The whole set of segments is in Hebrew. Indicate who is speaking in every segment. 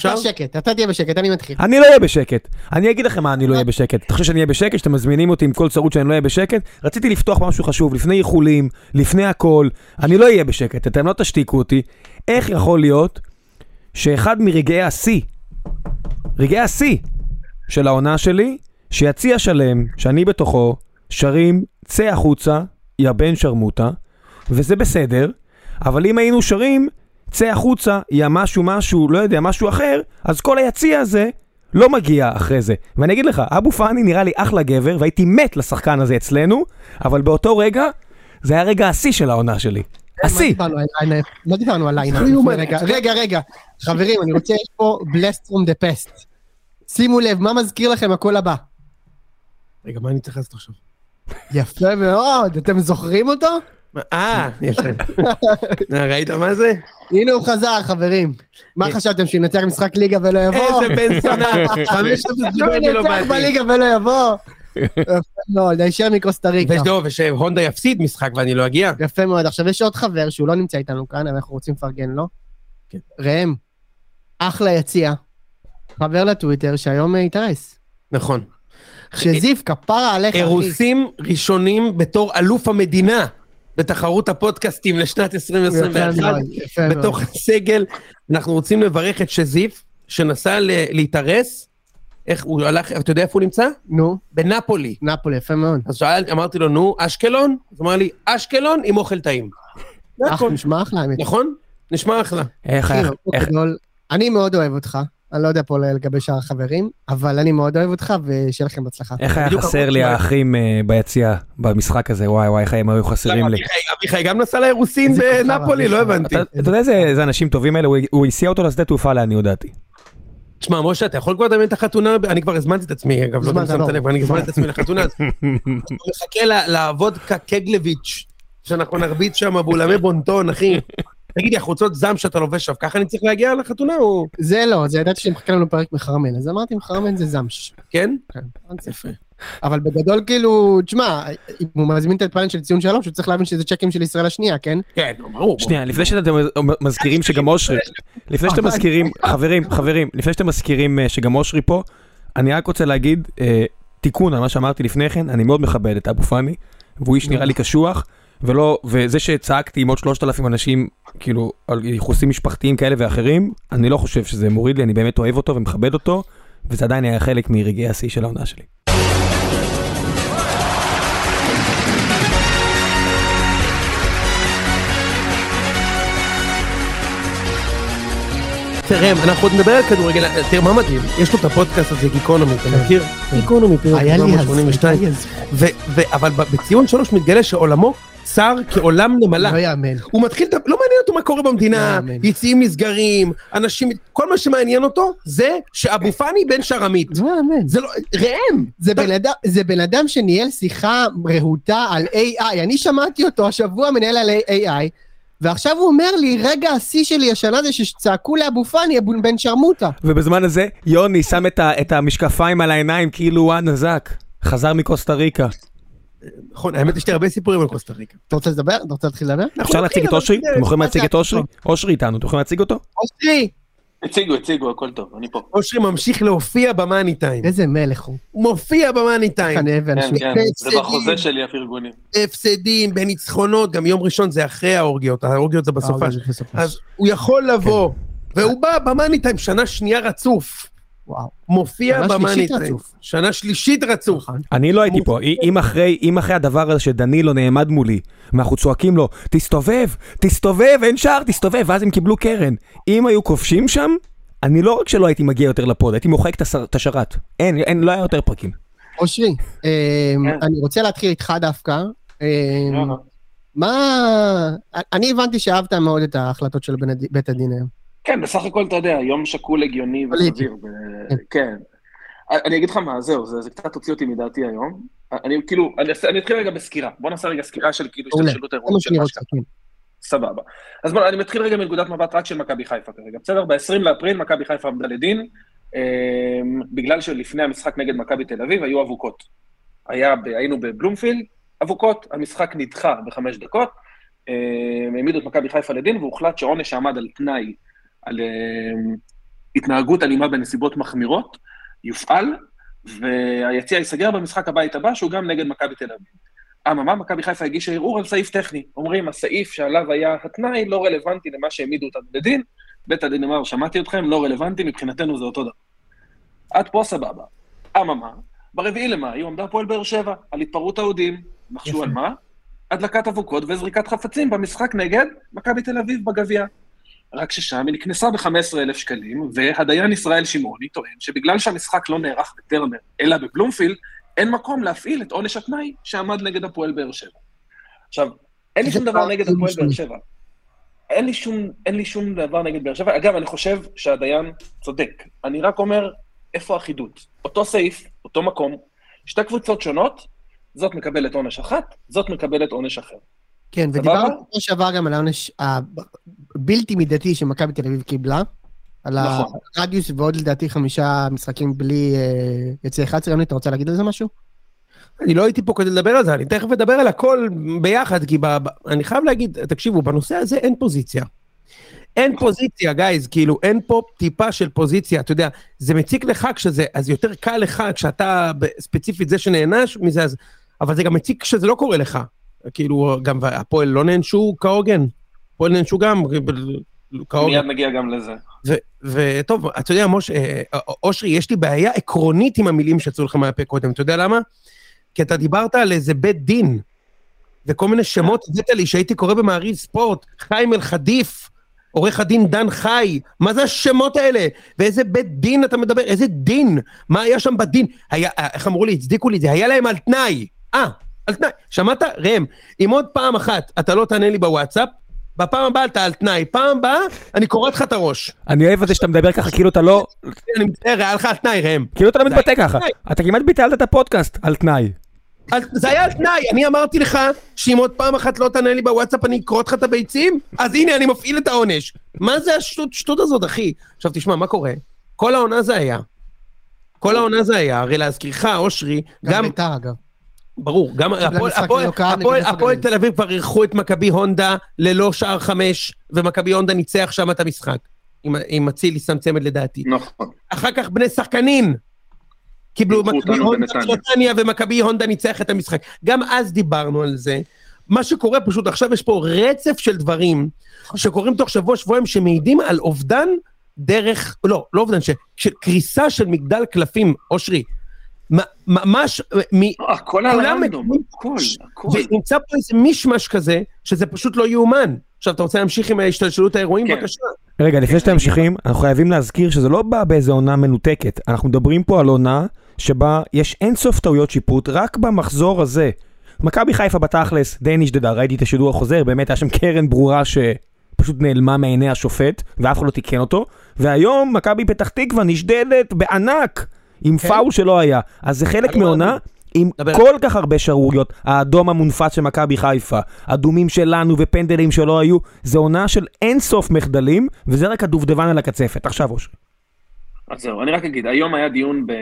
Speaker 1: אתה שקט, אתה תהיה בשקט, אני מתחיל.
Speaker 2: אני לא אהיה בשקט. אני אגיד לכם מה אני לא אהיה בשקט. אתה חושב שאני אהיה בשקט? שאתם מזמינים אותי עם כל צרות שאני לא אהיה בשקט? רציתי לפתוח משהו חשוב, לפני איחולים, לפני הכל. אני לא אהיה בשקט, אתם לא תשתיקו אותי. איך יכול להיות שאחד מרגעי השיא, רגעי השיא של העונה שלי, שיציע שלם, שאני בתוכו, שרים צא החוצה, יא בן שרמוטה, וזה בסדר, אבל אם היינו שרים צא החוצה, יא משהו משהו, לא יודע, משהו אחר, אז כל היציע הזה לא מגיע אחרי זה. ואני אגיד לך, אבו פאני נראה לי אחלה גבר, והייתי מת לשחקן הזה אצלנו, אבל באותו רגע, זה היה רגע השיא של העונה שלי. השיא.
Speaker 1: לא דיברנו על lineup. רגע, רגע. חברים, אני רוצה, יש פה blast from the past. שימו לב, מה מזכיר לכם הקול הבא?
Speaker 3: רגע, מה אני צריך לעשות עכשיו?
Speaker 1: יפה מאוד, אתם זוכרים אותו?
Speaker 3: אה, יפה. ראית מה זה?
Speaker 1: הנה הוא חזר, חברים. מה חשבתם, שינצח משחק ליגה ולא יבוא?
Speaker 3: איזה בן זונה. חמש
Speaker 1: לא ינצח בליגה ולא יבוא. מאוד, הישר מקוסטה ריקה.
Speaker 3: ושדו, ושהונדה יפסיד משחק ואני לא אגיע.
Speaker 1: יפה מאוד. עכשיו יש עוד חבר שהוא לא נמצא איתנו כאן, אבל אנחנו רוצים לפרגן לו. ראם, אחלה יציע. חבר לטוויטר שהיום התארס.
Speaker 3: נכון.
Speaker 1: שזיף, כפרה עליך, אחי.
Speaker 3: אירוסים ראשונים בתור אלוף המדינה. בתחרות הפודקאסטים לשנת 2021, בתוך הסגל. אנחנו רוצים לברך את שזיף, שנסע להתארס. איך הוא הלך, אתה יודע איפה הוא נמצא?
Speaker 1: נו.
Speaker 3: בנפולי.
Speaker 1: נפולי, יפה מאוד.
Speaker 3: אז שאל, אמרתי לו, נו, אשקלון? אז הוא אמר לי, אשקלון עם אוכל טעים.
Speaker 1: נשמע אחלה, האמת.
Speaker 3: נכון? נשמע אחלה.
Speaker 2: איך, איך, איך...
Speaker 1: אני מאוד אוהב אותך. אני לא יודע פה לגבי שאר החברים, אבל אני מאוד אוהב אותך, ושיהיה לכם בהצלחה.
Speaker 2: איך היה חסר לי האחים ביציאה במשחק הזה, וואי וואי, איך הם היו חסרים לי.
Speaker 3: אביחי גם נסע לאירוסין בנפולי, לא הבנתי.
Speaker 2: אתה יודע איזה אנשים טובים אלה, הוא הסיע אותו לשדה תעופה לעניות דעתי.
Speaker 3: תשמע, משה, אתה יכול כבר לדמיין את החתונה, אני כבר הזמנתי את עצמי, אגב, לא יודע שמת לב, אני הזמנתי את עצמי לחתונה, אני מחכה לעבוד כקגלביץ', שאנחנו נרביץ שם באולמי בונטון, אחי. תגיד לי, החולצות זעם שאתה לובש עכשיו, ככה אני צריך להגיע לחתונה או...
Speaker 1: זה לא, זה ידעתי שמחכה לנו פרק מחרמן, אז אמרתי מחרמן זה זמש.
Speaker 3: כן?
Speaker 1: כן. יפה. אבל בגדול כאילו, תשמע, אם הוא מזמין את הפאנל של ציון שלוש, הוא צריך להבין שזה צ'קים של ישראל השנייה, כן?
Speaker 3: כן, ברור.
Speaker 2: שנייה, לפני שאתם מזכירים שגם אושרי, לפני שאתם מזכירים, חברים, חברים, לפני שאתם מזכירים שגם אושרי פה, אני רק רוצה להגיד, תיקון על מה שאמרתי לפני כן, אני מאוד מכבד את אבו פאני, והוא איש נראה לי קשוח. ולא, וזה שצעקתי עם עוד 3,000 אנשים, כאילו, על ייחוסים משפחתיים כאלה ואחרים, אני לא חושב שזה מוריד לי, אני באמת אוהב אותו ומכבד אותו, וזה עדיין היה חלק מרגעי השיא של העונה שלי.
Speaker 3: תראה, אנחנו עוד נדבר על כדורגל, תראה מה מדהים, יש לו את הפודקאסט הזה, גיקונומי, אתה מכיר?
Speaker 1: גיקונומי, היה לי אז,
Speaker 3: אבל בציון שלוש מתגלה שעולמו צר כעולם נמלה.
Speaker 1: לא יאמן.
Speaker 3: הוא מתחיל, לא מעניין אותו מה קורה במדינה, יציאים נסגרים, אנשים, כל מה שמעניין אותו זה שאבו פאני בן שרמית.
Speaker 1: לא יאמן.
Speaker 3: זה לא, ראם.
Speaker 1: זה בן אדם שניהל שיחה רהוטה על AI, אני שמעתי אותו השבוע מנהל על AI, ועכשיו הוא אומר לי, רגע השיא שלי השנה זה שצעקו לאבו פאני בן שרמוטה.
Speaker 2: ובזמן הזה יוני שם את המשקפיים על העיניים כאילו הוא הנזק, חזר מקוסטה ריקה.
Speaker 3: נכון, האמת יש לי הרבה סיפורים על קוסטה ריקה.
Speaker 1: אתה רוצה לדבר? אתה רוצה להתחיל לדבר?
Speaker 2: אפשר להציג את אושרי? אתם יכולים להציג את אושרי? אושרי איתנו, אתם יכולים להציג אותו?
Speaker 1: אושרי!
Speaker 4: הציגו, הציגו, הכל טוב, אני פה.
Speaker 3: אושרי ממשיך להופיע במאני טיים.
Speaker 1: איזה מלך הוא.
Speaker 3: הוא מופיע במאני טיים.
Speaker 4: כן, כן, זה בחוזה שלי הפרגונים.
Speaker 3: הפסדים, בניצחונות, גם יום ראשון זה אחרי האורגיות, האורגיות זה בסופה. אז הוא יכול לבוא, והוא בא במאני טיים שנה שנייה רצוף.
Speaker 1: וואו.
Speaker 3: מופיע במאניטיים. שנה שלישית רצוף.
Speaker 2: אני לא הייתי פה, אם אחרי, אם אחרי הדבר הזה שדנילו נעמד מולי, ואנחנו צועקים לו, תסתובב, תסתובב, אין שער, תסתובב, ואז הם קיבלו קרן. אם היו כובשים שם, אני לא רק שלא הייתי מגיע יותר לפוד, הייתי מוחק את השרת. אין, אין, לא היה יותר פרקים.
Speaker 1: אושרי, אני רוצה להתחיל איתך דווקא. מה... אני הבנתי שאהבת מאוד את ההחלטות של בית הדין היום.
Speaker 4: כן, בסך הכל אתה יודע, יום שקול הגיוני וסביר. כן. אני אגיד לך מה, זהו, זה קצת הוציא אותי מדעתי היום. אני כאילו, אני אתחיל רגע בסקירה. בוא נעשה רגע סקירה של כאילו השתלשלות האירועים של מה שקרה. סבבה. אז בוא, אני מתחיל רגע מנקודת מבט רק של מכבי חיפה כרגע, בסדר? ב-20 לאפריל מכבי חיפה עמדה לדין, בגלל שלפני המשחק נגד מכבי תל אביב היו אבוקות. היינו בבלומפילד, אבוקות, המשחק נדחה בחמש דקות, העמידו את מכבי חיפה לדין והוחלט שעונש שעמד על תנאי על התנהגות אלימה בנסיבות מחמירות, יופעל, והיציע ייסגר במשחק הבית הבא, שהוא גם נגד מכבי תל אביב. אממה, מכבי חיפה הגישה ערעור על סעיף טכני. אומרים, הסעיף שעליו היה התנאי לא רלוונטי למה שהעמידו אותנו לדין. בית הדין אמר, שמעתי אתכם, לא רלוונטי, מבחינתנו זה אותו דבר. עד פה סבבה. אממה, ברביעי למאי עמדה הפועל באר שבע על התפרעות האוהדים. נחשו על מה? הדלקת אבוקות וזריקת חפצים במשחק נגד מכבי תל אביב בגביע. רק ששם היא נקנסה ב-15,000 שקלים, והדיין ישראל שמעוני טוען שבגלל שהמשחק לא נערך בטרנר, אלא בבלומפילד, אין מקום להפעיל את עונש התנאי שעמד נגד הפועל באר שבע. עכשיו, אין לי שום דבר נגד הפועל באר שבע. אין לי, שום, אין לי שום דבר נגד באר שבע. אגב, אני חושב שהדיין צודק. אני רק אומר, איפה החידוד? אותו סעיף, אותו מקום, שתי קבוצות שונות, זאת מקבלת עונש אחת, זאת מקבלת עונש אחר.
Speaker 1: כן, ודיברנו כמו שעבר גם על העונש הבלתי מידתי שמכבי תל אביב קיבלה, על נכון. הרדיוס ועוד לדעתי חמישה משחקים בלי אה, יציא 11. יוני, אתה רוצה להגיד על זה משהו?
Speaker 3: אני לא הייתי פה כדי לדבר על זה, אני תכף אדבר על הכל ביחד, כי ב, ב, אני חייב להגיד, תקשיבו, בנושא הזה אין פוזיציה. אין פוזיציה, גייז, כאילו, אין פה טיפה של פוזיציה, אתה יודע, זה מציק לך כשזה, אז יותר קל לך כשאתה ספציפית זה שנענש מזה, אז, אבל זה גם מציק כשזה לא קורה לך. כאילו, גם הפועל לא נענשו כהוגן, הפועל נענשו גם
Speaker 4: כהוגן. מיד נגיע גם לזה.
Speaker 3: וטוב, אתה יודע, משה, אה, אושרי, יש לי בעיה עקרונית עם המילים שיצאו לך מהפה קודם, אתה יודע למה? כי אתה דיברת על איזה בית דין, וכל מיני שמות הבאת לי שהייתי קורא במעריב ספורט, חיים אל-חדיף, עורך הדין דן חי, מה זה השמות האלה? ואיזה בית דין אתה מדבר? איזה דין? מה היה שם בדין? היה, איך אמרו לי? הצדיקו לי, זה היה להם על תנאי. אה, על תנאי. שמעת? ראם, אם עוד פעם אחת אתה לא תענה לי בוואטסאפ, בפעם הבאה אתה על תנאי, פעם הבאה אני קורא לך את הראש.
Speaker 2: אני אוהב את זה שאתה מדבר ככה כאילו אתה לא...
Speaker 3: אני מצטער, היה לך על תנאי ראם.
Speaker 2: כאילו אתה לא מתבטא ככה. אתה כמעט ביטלת את הפודקאסט על תנאי.
Speaker 3: זה היה על תנאי, אני אמרתי לך שאם עוד פעם אחת לא תענה לי בוואטסאפ אני אקרוא אותך את הביצים, אז הנה אני מפעיל את העונש. מה זה השטות הזאת, אחי? עכשיו תשמע, מה קורה? כל העונה זה היה. כל העונה זה היה, הרי להזכירך, אושרי,
Speaker 1: גם... גם בית"ר אגב.
Speaker 3: ברור, גם הפועל תל אביב כבר אירחו את מכבי הונדה ללא שער חמש, ומכבי הונדה ניצח שם את המשחק. עם אצילי שם צמד לדעתי.
Speaker 4: נכון.
Speaker 3: אחר כך בני שחקנין, קיבלו מכבי הונדה נתניה ומכבי הונדה ניצח את המשחק. גם אז דיברנו על זה. מה שקורה פשוט, עכשיו יש פה רצף של דברים שקורים תוך שבוע, שבועיים, שמעידים על אובדן דרך, לא, לא אובדן, של קריסה של מגדל קלפים, אושרי. ממש,
Speaker 4: הכל על הרנדום, הכל,
Speaker 3: הכל. ונמצא פה איזה מישמש כזה, שזה פשוט לא יאומן. עכשיו, אתה רוצה להמשיך עם השתלשלות האירועים? כן. בבקשה.
Speaker 2: רגע, לפני שאתם ממשיכים, אנחנו חייבים להזכיר שזה לא בא באיזה עונה מנותקת. אנחנו מדברים פה על עונה שבה יש אינסוף טעויות שיפוט רק במחזור הזה. מכבי חיפה בתכלס די נשדדה, ראיתי את השידור החוזר, באמת היה שם קרן ברורה שפשוט נעלמה מעיני השופט, ואף אחד לא תיקן אותו, והיום מכבי פתח תקווה נשדדת בענק עם כן? פאול שלא היה. אז זה חלק מעונה עם דבר. כל כך הרבה שערוריות, האדום המונפץ של מכבי חיפה, אדומים שלנו ופנדלים שלא היו, זה עונה של אינסוף מחדלים, וזה רק הדובדבן על הקצפת. עכשיו אושר.
Speaker 4: אז זהו, אני רק אגיד, היום היה דיון, ב...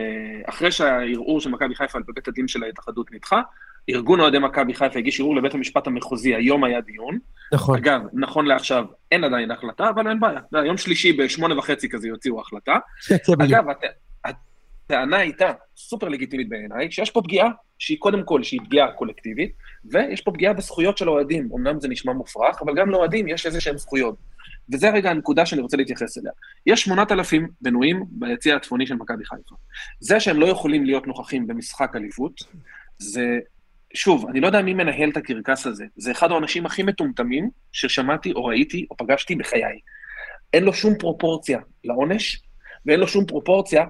Speaker 4: אחרי שהערעור של מכבי חיפה בבית הדין של ההתאחדות נדחה, ארגון אוהדי מכבי חיפה הגיש ערעור לבית המשפט המחוזי, היום היה דיון.
Speaker 3: נכון.
Speaker 4: אגב, נכון לעכשיו אין עדיין החלטה, אבל אין בעיה. יום שלישי בשמונה וחצי כזה יוציאו החלטה. אגב, הטענה הייתה סופר לגיטימית בעיניי, שיש פה פגיעה שהיא קודם כל, שהיא פגיעה קולקטיבית, ויש פה פגיעה בזכויות של האוהדים. אמנם זה נשמע מופרך, אבל גם לאוהדים יש איזה שהם זכויות. וזה רגע הנקודה שאני רוצה להתייחס אליה. יש 8,000 מנויים ביציע הצפוני של מכבי חיפה. זה שהם לא יכולים להיות נוכחים במשחק אליפות, זה... שוב, אני לא יודע מי מנהל את הקרקס הזה. זה אחד האנשים הכי מטומטמים ששמעתי או ראיתי או פגשתי בחיי. אין לו שום פרופורציה לעונש, ואין לו שום פרופורציה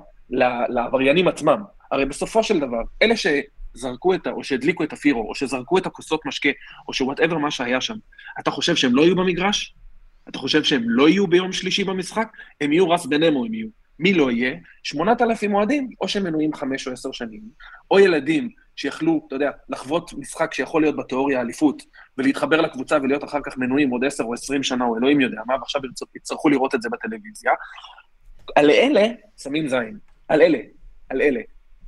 Speaker 4: לעבריינים עצמם. הרי בסופו של דבר, אלה שזרקו את ה... או שהדליקו את הפירו, או שזרקו את הכוסות משקה, או שוואטאבר מה שהיה שם, אתה חושב שהם לא יהיו במגרש? אתה חושב שהם לא יהיו ביום שלישי במשחק? הם יהיו רס בנמו, הם יהיו. מי לא יהיה? 8,000 אוהדים, או שהם מנויים חמש או עשר שנים, או ילדים שיכלו, אתה יודע, לחוות משחק שיכול להיות בתיאוריה אליפות, ולהתחבר לקבוצה ולהיות אחר כך מנויים עוד עשר או עשרים שנה, או אלוהים יודע מה, ועכשיו יצטרכו לראות את זה בטלוויזיה. על אלה שמים זין. על אלה, על אלה.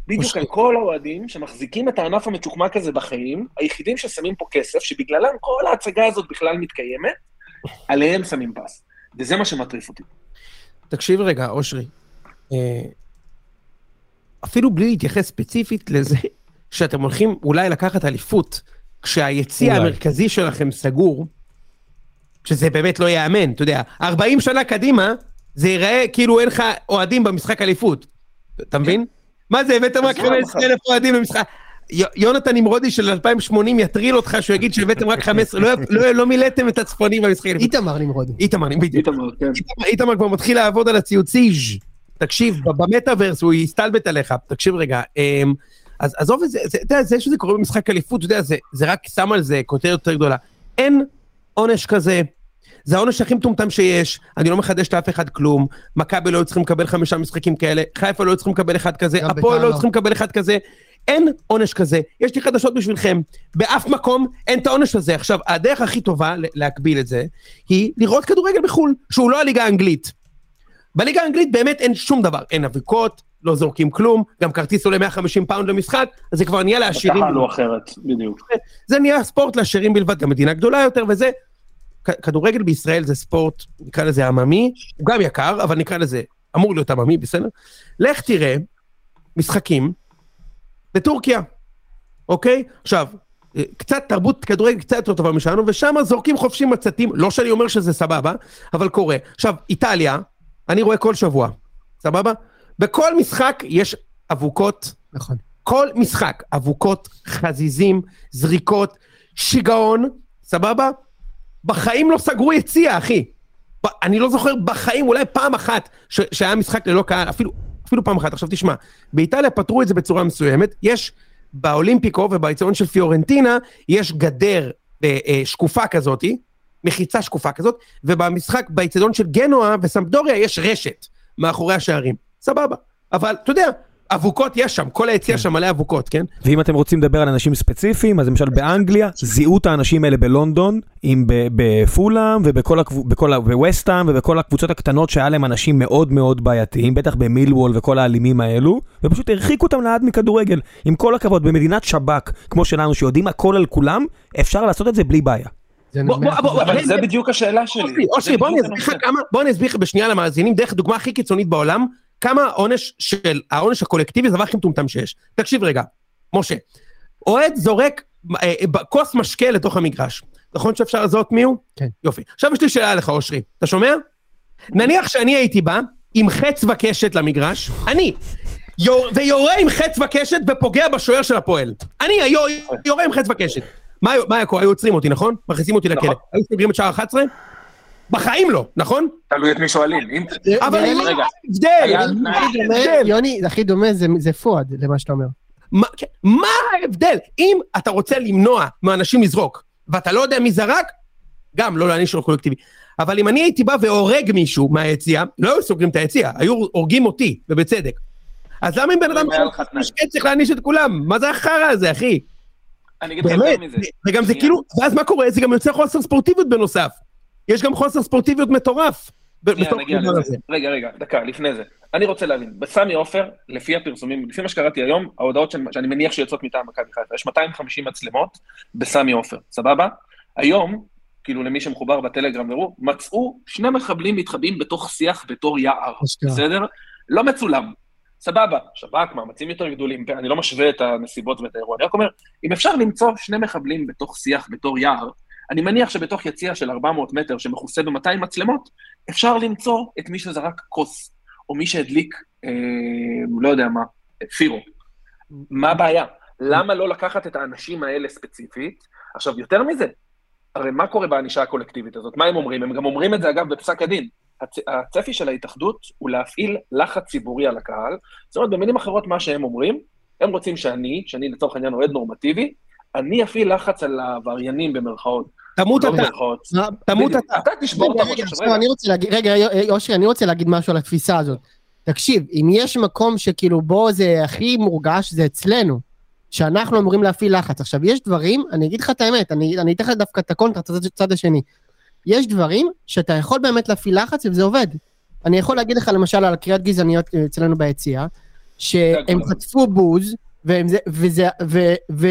Speaker 4: בדיוק על כל האוהדים שמחזיקים את הענף המצ'וקמק הזה בחיים, היחידים ששמים פה כסף, שבגללם כל ההצגה הזאת בכלל מתקיימת, עליהם שמים פס. וזה מה שמטריף אותי.
Speaker 3: תקשיב רגע, אושרי. אה, אפילו בלי להתייחס ספציפית לזה שאתם הולכים אולי לקחת אליפות, כשהיציא המרכזי שלכם סגור, שזה באמת לא ייאמן, אתה יודע, 40 שנה קדימה, זה ייראה כאילו אין לך אוהדים במשחק אליפות. אתה מבין? מה זה, הבאתם רק 15 אלף אוהדים במשחק... יונתן נמרודי של 2080 יטריל אותך שהוא יגיד שהבאתם רק 15, לא, לא, לא מילאתם את הצפונים במשחק.
Speaker 1: איתמר נמרודי.
Speaker 3: איתמר, בדיוק. כן. איתמר כבר מתחיל לעבוד על הציוציז'. תקשיב, במטאוורס הוא יסתלבט עליך, תקשיב רגע. אמ, אז עזוב את זה, אתה יודע, זה שזה קורה במשחק אליפות, אתה יודע, זה רק שם על זה כותרת יותר גדולה. אין עונש כזה, זה העונש הכי מטומטם שיש, אני לא מחדש לאף אחד כלום, מכבי לא היו צריכים לקבל חמישה משחקים כאלה, חיפה לא היו צריכים לקבל אחד כזה, הפועל לא היו צריכים לקבל אחד כזה, אין עונש כזה. יש לי חדשות בשבילכם, באף מקום אין את העונש הזה. עכשיו, הדרך הכי טובה להקביל את זה, היא לראות כדורגל בחו"ל, שהוא לא הליגה האנגלית. בליגה האנגלית באמת אין שום דבר, אין אבוקות, לא זורקים כלום, גם כרטיס עולה 150 פאונד למשחק, אז זה כבר נהיה לעשירים.
Speaker 4: לא אחרת, בדיוק.
Speaker 3: זה נהיה ספורט לעשירים בלבד, גם מדינה גדולה יותר, וזה כדורגל בישראל זה ספורט, נקרא לזה עממי, הוא גם יקר, אבל נקרא לזה, אמור להיות עממי, בסדר? לך תראה משחקים בטורקיה, אוקיי? עכשיו, קצת תרבות כדורגל קצת יותר טובה משלנו, ושם זורקים חופשי מצתים, לא שאני אומר שזה סבבה, אבל קורה. עכשיו, איטליה, אני רואה כל שבוע, סבבה? בכל משחק יש אבוקות.
Speaker 1: נכון.
Speaker 3: כל משחק, אבוקות, חזיזים, זריקות, שיגעון, סבבה? בחיים לא סגרו יציע, אחי. אני לא זוכר בחיים, אולי פעם אחת, שהיה משחק ללא קהל, אפילו, אפילו פעם אחת. עכשיו תשמע, באיטליה פתרו את זה בצורה מסוימת, יש באולימפיקו ובאיצטדיון של פיורנטינה, יש גדר אה, אה, שקופה כזאתי, מחיצה שקופה כזאת, ובמשחק באיצטדיון של גנואה וסמפדוריה יש רשת מאחורי השערים. סבבה. אבל אתה יודע, אבוקות יש שם, כל היציע כן. שם מלא אבוקות, כן?
Speaker 2: ואם אתם רוצים לדבר על אנשים ספציפיים, אז למשל באנגליה, זיהו את האנשים האלה בלונדון, עם בפולאם ובווסטהאם ובכל הקבוצות הקטנות שהיה להם אנשים מאוד מאוד בעייתיים, בטח במילוול וכל האלימים האלו, ופשוט הרחיקו אותם לעד מכדורגל. עם כל הכבוד, במדינת שב"כ, כמו שלנו, שיודעים הכל על כולם, אפשר לעשות את זה בלי בעיה.
Speaker 4: אבל זה בדיוק השאלה שלי.
Speaker 3: אושרי, בוא אני אסביר לך בשנייה למאזינים, דרך דוגמה הכי קיצונית בעולם, כמה העונש של, העונש הקולקטיבי זה הדבר הכי מטומטם שיש. תקשיב רגע, משה, אוהד זורק אה, כוס משקה לתוך המגרש. נכון שאפשר לזהות מי הוא?
Speaker 1: כן.
Speaker 3: יופי. עכשיו יש לי שאלה לך, אושרי. אתה שומע? נניח שאני הייתי בא עם חץ וקשת למגרש, אני, יור, ויורה עם חץ וקשת ופוגע בשוער של הפועל. אני יור, יורה עם חץ וקשת. מה, מה היה קורה? היו עוצרים אותי, נכון? מכניסים אותי לכלא. נכון. היו סוגרים את שער 11? בחיים לא, נכון?
Speaker 4: תלוי את מי שואלים.
Speaker 3: אבל אין
Speaker 1: הבדל. יוני, זה הכי דומה, זה פואד, למה שאתה אומר.
Speaker 3: כן, מה ההבדל? אם אתה רוצה למנוע מאנשים לזרוק, ואתה לא יודע מי זרק, גם לא להעניש לו קולקטיבי. אבל אם אני הייתי בא והורג מישהו מהיציאה, לא היו סוגרים את היציאה, היו הורגים אותי, ובצדק. אז למה אם בן אדם צריך להעניש את כולם? מה זה החרא הזה, אחי?
Speaker 4: אני אגיד לך יותר מזה.
Speaker 3: וגם זה כאילו, ואז מה קורה? זה גם יוצר חוסר ספורטיביות בנוסף. יש גם חוסר ספורטיביות מטורף.
Speaker 4: רגע, רגע, דקה, לפני זה. אני רוצה להבין, בסמי עופר, לפי הפרסומים, לפי מה שקראתי היום, ההודעות שאני מניח שיוצאות מטעם מכבי חיפה, יש 250 מצלמות בסמי עופר, סבבה? היום, כאילו למי שמחובר בטלגרם וראו, מצאו שני מחבלים מתחבאים בתוך שיח בתור יער, בסדר? לא מצולם. סבבה, שב"כ, מאמצים יותר גדולים, אני לא משווה את הנסיבות ואת האירוע, אני רק אומר, אם אפשר למצוא שני מחבלים בתוך שיח בתור יער, אני מניח שבתוך יציע של 400 מטר שמכוסה ב-200 מצלמות, אפשר למצוא את מי שזרק כוס, או מי שהדליק, אה, לא יודע מה, פירו. מה הבעיה? למה לא לקחת את האנשים האלה ספציפית? עכשיו, יותר מזה, הרי מה קורה בענישה הקולקטיבית הזאת? מה הם אומרים? הם גם אומרים את זה, אגב, בפסק הדין. הצ... הצפי של ההתאחדות הוא להפעיל לחץ ציבורי על הקהל. זאת אומרת, במילים אחרות, מה שהם אומרים, הם רוצים שאני, שאני לצורך העניין אוהד נורמטיבי, אני אפעיל לחץ על העבריינים במרכאות.
Speaker 3: תמות לא אתה. תמות אתה.
Speaker 4: אתה תשבור את הראש עכשיו,
Speaker 1: רגע. אני רוצה להגיד, רגע, אושרי, אני רוצה להגיד משהו על התפיסה הזאת. תקשיב, אם יש מקום שכאילו בו זה הכי מורגש, זה אצלנו. שאנחנו אמורים להפעיל לחץ. עכשיו, יש דברים, אני אגיד לך את האמת, אני, אני אתן לך דווקא את הקונטרט, את הצד השני. יש דברים שאתה יכול באמת להפעיל לחץ וזה עובד. אני יכול להגיד לך למשל על קריאת גזעניות אצלנו ביציאה, שהם חטפו בוז, והם זה, וזה, ו, ו,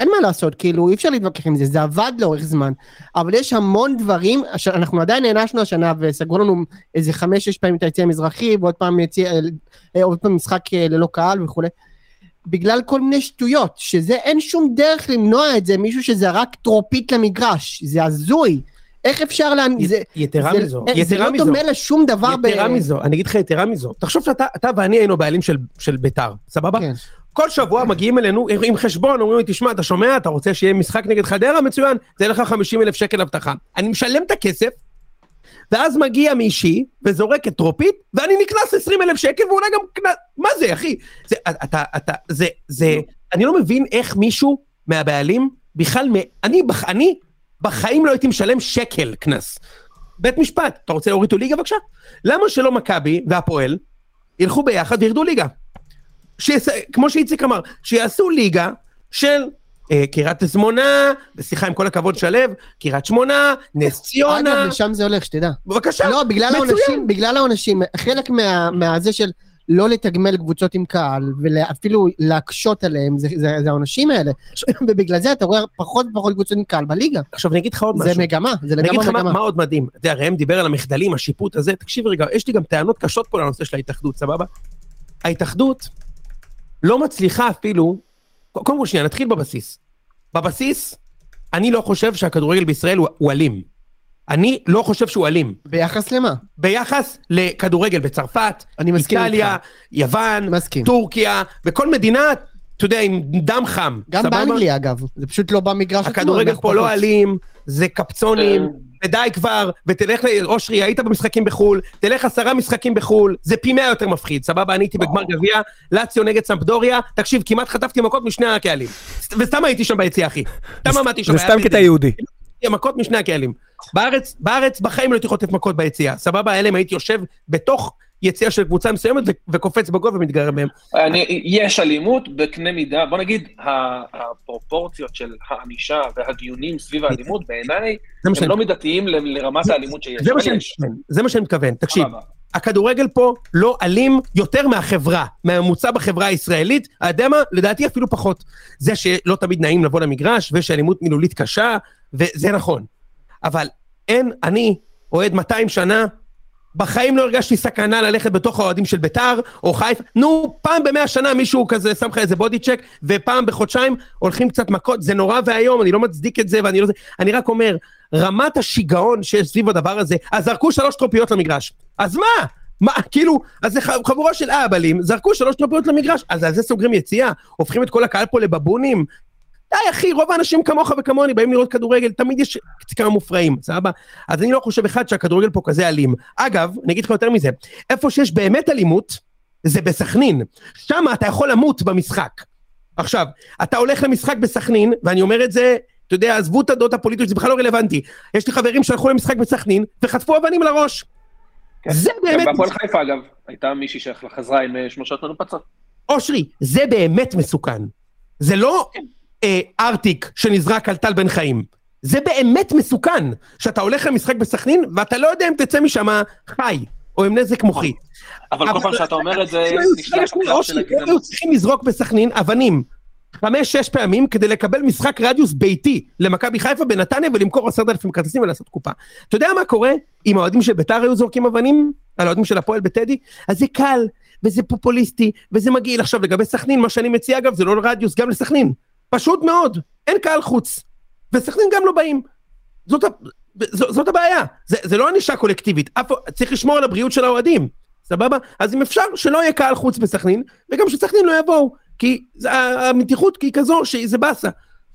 Speaker 1: אין מה לעשות, כאילו, אי אפשר להתווכח עם זה, זה עבד לאורך זמן. אבל יש המון דברים, אנחנו עדיין נענשנו השנה, וסגרו לנו איזה חמש-שש פעמים את היציא המזרחי, ועוד פעם, יציא, אה, עוד פעם משחק אה, ללא קהל וכולי. בגלל כל מיני שטויות, שזה אין שום דרך למנוע את זה, מישהו שזרק טרופית למגרש, זה הזוי. איך אפשר לה... זה,
Speaker 3: יתרה
Speaker 1: זה,
Speaker 3: מזו,
Speaker 1: זה,
Speaker 3: יתרה
Speaker 1: זה לא
Speaker 3: מזו.
Speaker 1: דומה לשום דבר
Speaker 3: יתרה מזו, אני אגיד לך יתרה מזו. תחשוב שאתה אתה ואני היינו בעלים של, של ביתר, סבבה?
Speaker 1: כן.
Speaker 3: כל שבוע מגיעים אלינו עם- חשבון, אומרים לי, תשמע, אתה שומע, אתה רוצה שיהיה משחק נגד חדרה? מצוין, זה לך 50 אלף שקל אבטחה. אני משלם את הכסף, ואז מגיע מישהי וזורק את טרופית, ואני נקנס 20 אלף שקל ואולי גם קנס... מה זה, אחי? זה, אתה, אתה, זה, זה, אני לא מבין איך מישהו מהבעלים בכלל. אני, אני בחיים לא הייתי משלם שקל קנס. בית משפט, אתה רוצה להוריד אותו ליגה בבקשה? למה שלא מכבי והפועל ילכו ביחד וירדו ליגה? שיעשה, כמו שאיציק אמר, שיעשו ליגה של אה, קריית שמונה, בשיחה עם כל הכבוד שלו, קריית שמונה, נס ציונה,
Speaker 1: אגב, לשם זה הולך, שתדע.
Speaker 3: בבקשה,
Speaker 1: לא, בגלל
Speaker 3: מצוין.
Speaker 1: העונשים, בגלל העונשים, חלק מה- מהזה של לא לתגמל קבוצות עם קהל, ואפילו להקשות עליהם, זה- זה זה העונשים האלה. ובגלל זה אתה רואה פחות ופחות קבוצות עם קהל בליגה.
Speaker 3: עכשיו אני אגיד לך עוד
Speaker 1: זה
Speaker 3: משהו.
Speaker 1: מגמה, זה
Speaker 3: אני אגיד
Speaker 1: לגמרי
Speaker 3: לך
Speaker 1: מגמה.
Speaker 3: מה עוד מדהים, אתה יודע, ראם דיבר על המחדלים, השיפוט הזה, תקשיב רגע, יש לי גם טענות קשות פה לנושא של ההתאחדות, סבבה? ההתאחדות לא מצליחה אפילו, קודם כל שנייה, נתחיל בבסיס. בבסיס, אני לא חושב שהכדורגל בישראל הוא, הוא אלים. אני לא חושב שהוא אלים.
Speaker 1: ביחס למה?
Speaker 3: ביחס לכדורגל בצרפת,
Speaker 1: אני מסכים
Speaker 3: איטליה,
Speaker 1: איתך.
Speaker 3: יוון,
Speaker 1: מסכים.
Speaker 3: טורקיה, וכל מדינה, אתה יודע, עם דם חם.
Speaker 1: גם
Speaker 3: סבבה?
Speaker 1: באנגליה אגב, זה פשוט לא במגרש עצמו.
Speaker 3: הכדורגל
Speaker 1: אנחנו
Speaker 3: פה לא. אלים, זה קפצונים,
Speaker 4: כן.
Speaker 3: ודי כבר, ותלך, ל- אושרי, היית במשחקים בחו"ל, תלך עשרה משחקים בחו"ל, זה פי מאה יותר מפחיד, סבבה? אני הייתי בגמר גביע, לאציו נגד סמפדוריה, תקשיב, כמעט חטפתי מכות משני הקהלים. וסתם הייתי שם ביציע, אחי. סתם עמדתי שם.
Speaker 2: זה סתם קטע יהודי.
Speaker 3: מכות משני הקהלים. בארץ, בארץ בחיים לא הייתי חוטף מכות ביציאה, סבבה? אלא אם הייתי יושב בתוך יציאה של קבוצה מסוימת וקופץ בגול ומתגרר מהם.
Speaker 4: אני, יש אלימות בקנה מידה, בוא נגיד, הפרופורציות של הענישה והדיונים סביב האלימות, בעיניי, הם לא מידתיים לרמת האלימות שיש.
Speaker 3: זה מה שאני. מתכוון, זה מה שאני מתכוון. תקשיב. הכדורגל פה לא אלים יותר מהחברה, מהממוצע בחברה הישראלית, אתה יודע מה? לדעתי אפילו פחות. זה שלא תמיד נעים לבוא למגרש, ויש אלימות מילולית קשה, וזה נכון. אבל אין, אני, אוהד 200 שנה, בחיים לא הרגשתי סכנה ללכת בתוך האוהדים של ביתר, או חיפה. נו, פעם במאה שנה מישהו כזה שם לך איזה בודי צ'ק, ופעם בחודשיים הולכים קצת מכות, זה נורא ואיום, אני לא מצדיק את זה, ואני לא... אני רק אומר, רמת השיגעון שיש סביב הדבר הזה, אז זרקו שלוש טרופיות למגרש. אז מה? מה, כאילו, אז זה חבורה של אהבלים, זרקו שלוש טרופיות למגרש, אז על זה סוגרים יציאה? הופכים את כל הקהל פה לבבונים? די, אחי, רוב האנשים כמוך וכמוני באים לראות כדורגל, תמיד יש כמה מופרעים, סבבה? אז אני לא חושב אחד שהכדורגל פה כזה אלים. אגב, אני אגיד לך יותר מזה, איפה שיש באמת אלימות, זה בסכנין. שם אתה יכול למות במשחק. עכשיו, אתה הולך למשחק בסכנין, ואני אומר את זה, אתה יודע, עזבו את הדעות הפוליטיות, זה בכלל לא רלוונטי. יש לי חברים שהלכו למשחק בסכנין, וחטפו אבנים לראש.
Speaker 4: כן.
Speaker 3: זה
Speaker 4: גם
Speaker 3: באמת,
Speaker 4: בהפועל חיפה, אגב, הייתה מישהי שחזרה עם אה, שלושות מנופצות.
Speaker 3: אושרי, זה באמת מסוכן. זה לא אה, ארטיק שנזרק על טל בן חיים. זה באמת מסוכן, שאתה הולך למשחק בסכנין, ואתה לא יודע אם תצא משם חי, או עם נזק מוחי.
Speaker 4: אבל כל פעם שאתה אומר את זה.
Speaker 3: היו צריכים לזרוק בסכנין אבנים. חמש-שש פעמים כדי לקבל משחק רדיוס ביתי למכבי חיפה בנתניה ולמכור עשרת אלפים כרטיסים ולעשות קופה. אתה יודע מה קורה אם האוהדים של ביתר היו זורקים אבנים על האוהדים של הפועל בטדי? אז זה קל, וזה פופוליסטי, וזה מגעיל. עכשיו לגבי סכנין, מה שאני מציע אגב זה לא רדיוס גם לסכנין. פשוט מאוד, אין קהל חוץ. וסכנין גם לא באים. זאת, ז- זאת הבעיה, זה, זה לא ענישה קולקטיבית, אף, צריך לשמור על הבריאות של האוהדים, סבבה? אז אם אפשר שלא יהיה קהל חוץ בסכנין, וגם שסכנין לא יבואו, כי המתיחות היא כזו שזה באסה.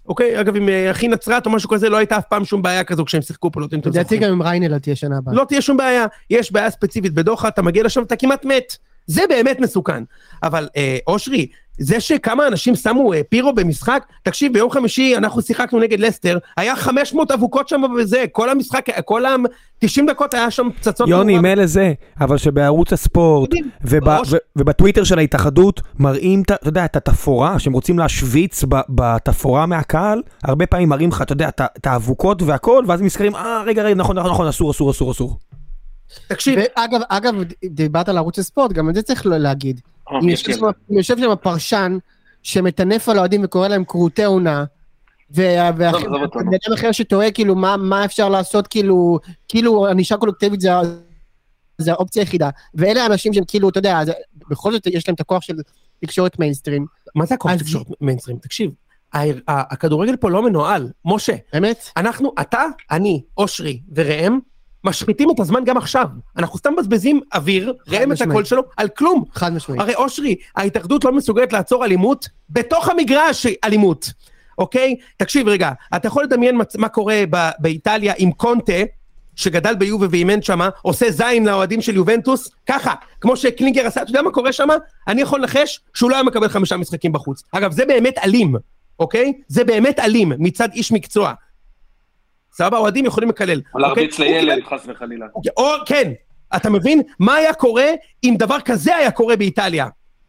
Speaker 3: אוקיי? אגב, עם אה, אחי נצרת או משהו כזה, לא הייתה אף פעם שום בעיה כזו כשהם שיחקו פה, לא יודעים אם אתם
Speaker 1: לדעתי
Speaker 3: זוכרים.
Speaker 1: גם עם ריינל תהיה שנה הבאה.
Speaker 3: לא תהיה שום בעיה, יש בעיה ספציפית בדוחה, אתה מגיע לשם, אתה כמעט מת. זה באמת מסוכן. אבל אה, אושרי, זה שכמה אנשים שמו אה, פירו במשחק, תקשיב, ביום חמישי אנחנו שיחקנו נגד לסטר, היה 500 אבוקות שם וזה, כל המשחק, כל ה... 90 דקות היה שם פצצות.
Speaker 2: יוני. מילא זה, אבל שבערוץ הספורט וב- ו- ובטוויטר של ההתאחדות מראים, אתה יודע, את התפאורה, שהם רוצים להשוויץ בתפאורה מהקהל, הרבה פעמים מראים לך, אתה יודע, את האבוקות והכל, ואז הם נזכרים, אה, רגע, רגע, נכון, נכון, נכון, אסור, אסור, אסור, אסור.
Speaker 3: תקשיב,
Speaker 1: ואגב, אגב, דיברת על ערוץ הספורט, גם את זה צריך לא להגיד.
Speaker 4: אה,
Speaker 1: אם
Speaker 4: יש
Speaker 1: יושב
Speaker 4: לי-
Speaker 1: שם- אם יושב שם פרשן שמטנף על האוהדים וקורא להם כרותי עונה, ובן אדם אחר שתוהה כאילו מה אפשר לעשות כאילו, כאילו ענישה קולקטיבית זה האופציה היחידה. ואלה האנשים שהם כאילו, אתה יודע, בכל זאת יש להם את הכוח של תקשורת מיינסטרים.
Speaker 3: מה זה הכוח של תקשורת מיינסטרים? תקשיב, הכדורגל פה לא מנוהל, משה.
Speaker 1: אמת?
Speaker 3: אנחנו, אתה, אני, אושרי וראם, משחיתים את הזמן גם עכשיו. אנחנו סתם מבזבזים אוויר, ראם את הקול שלו, על כלום.
Speaker 1: חד משמעית.
Speaker 3: הרי אושרי, ההתאחדות לא מסוגלת לעצור אלימות בתוך המגרש אלימות, אוקיי? תקשיב רגע, אתה יכול לדמיין מה קורה באיטליה עם קונטה, שגדל ביובה ואימן שמה, עושה זין לאוהדים של יובנטוס, ככה, כמו שקלינגר עשה, אתה יודע מה קורה שמה? אני יכול לנחש שהוא לא היה מקבל חמישה משחקים בחוץ. אגב, זה באמת אלים, אוקיי? זה באמת אלים מצד איש מקצוע. סבבה, אוהדים יכולים לקלל.
Speaker 4: או להרביץ אוקיי? לילד, חס וחלילה.
Speaker 3: אוקיי, או, כן, אתה מבין? מה היה קורה אם דבר כזה היה קורה באיטליה?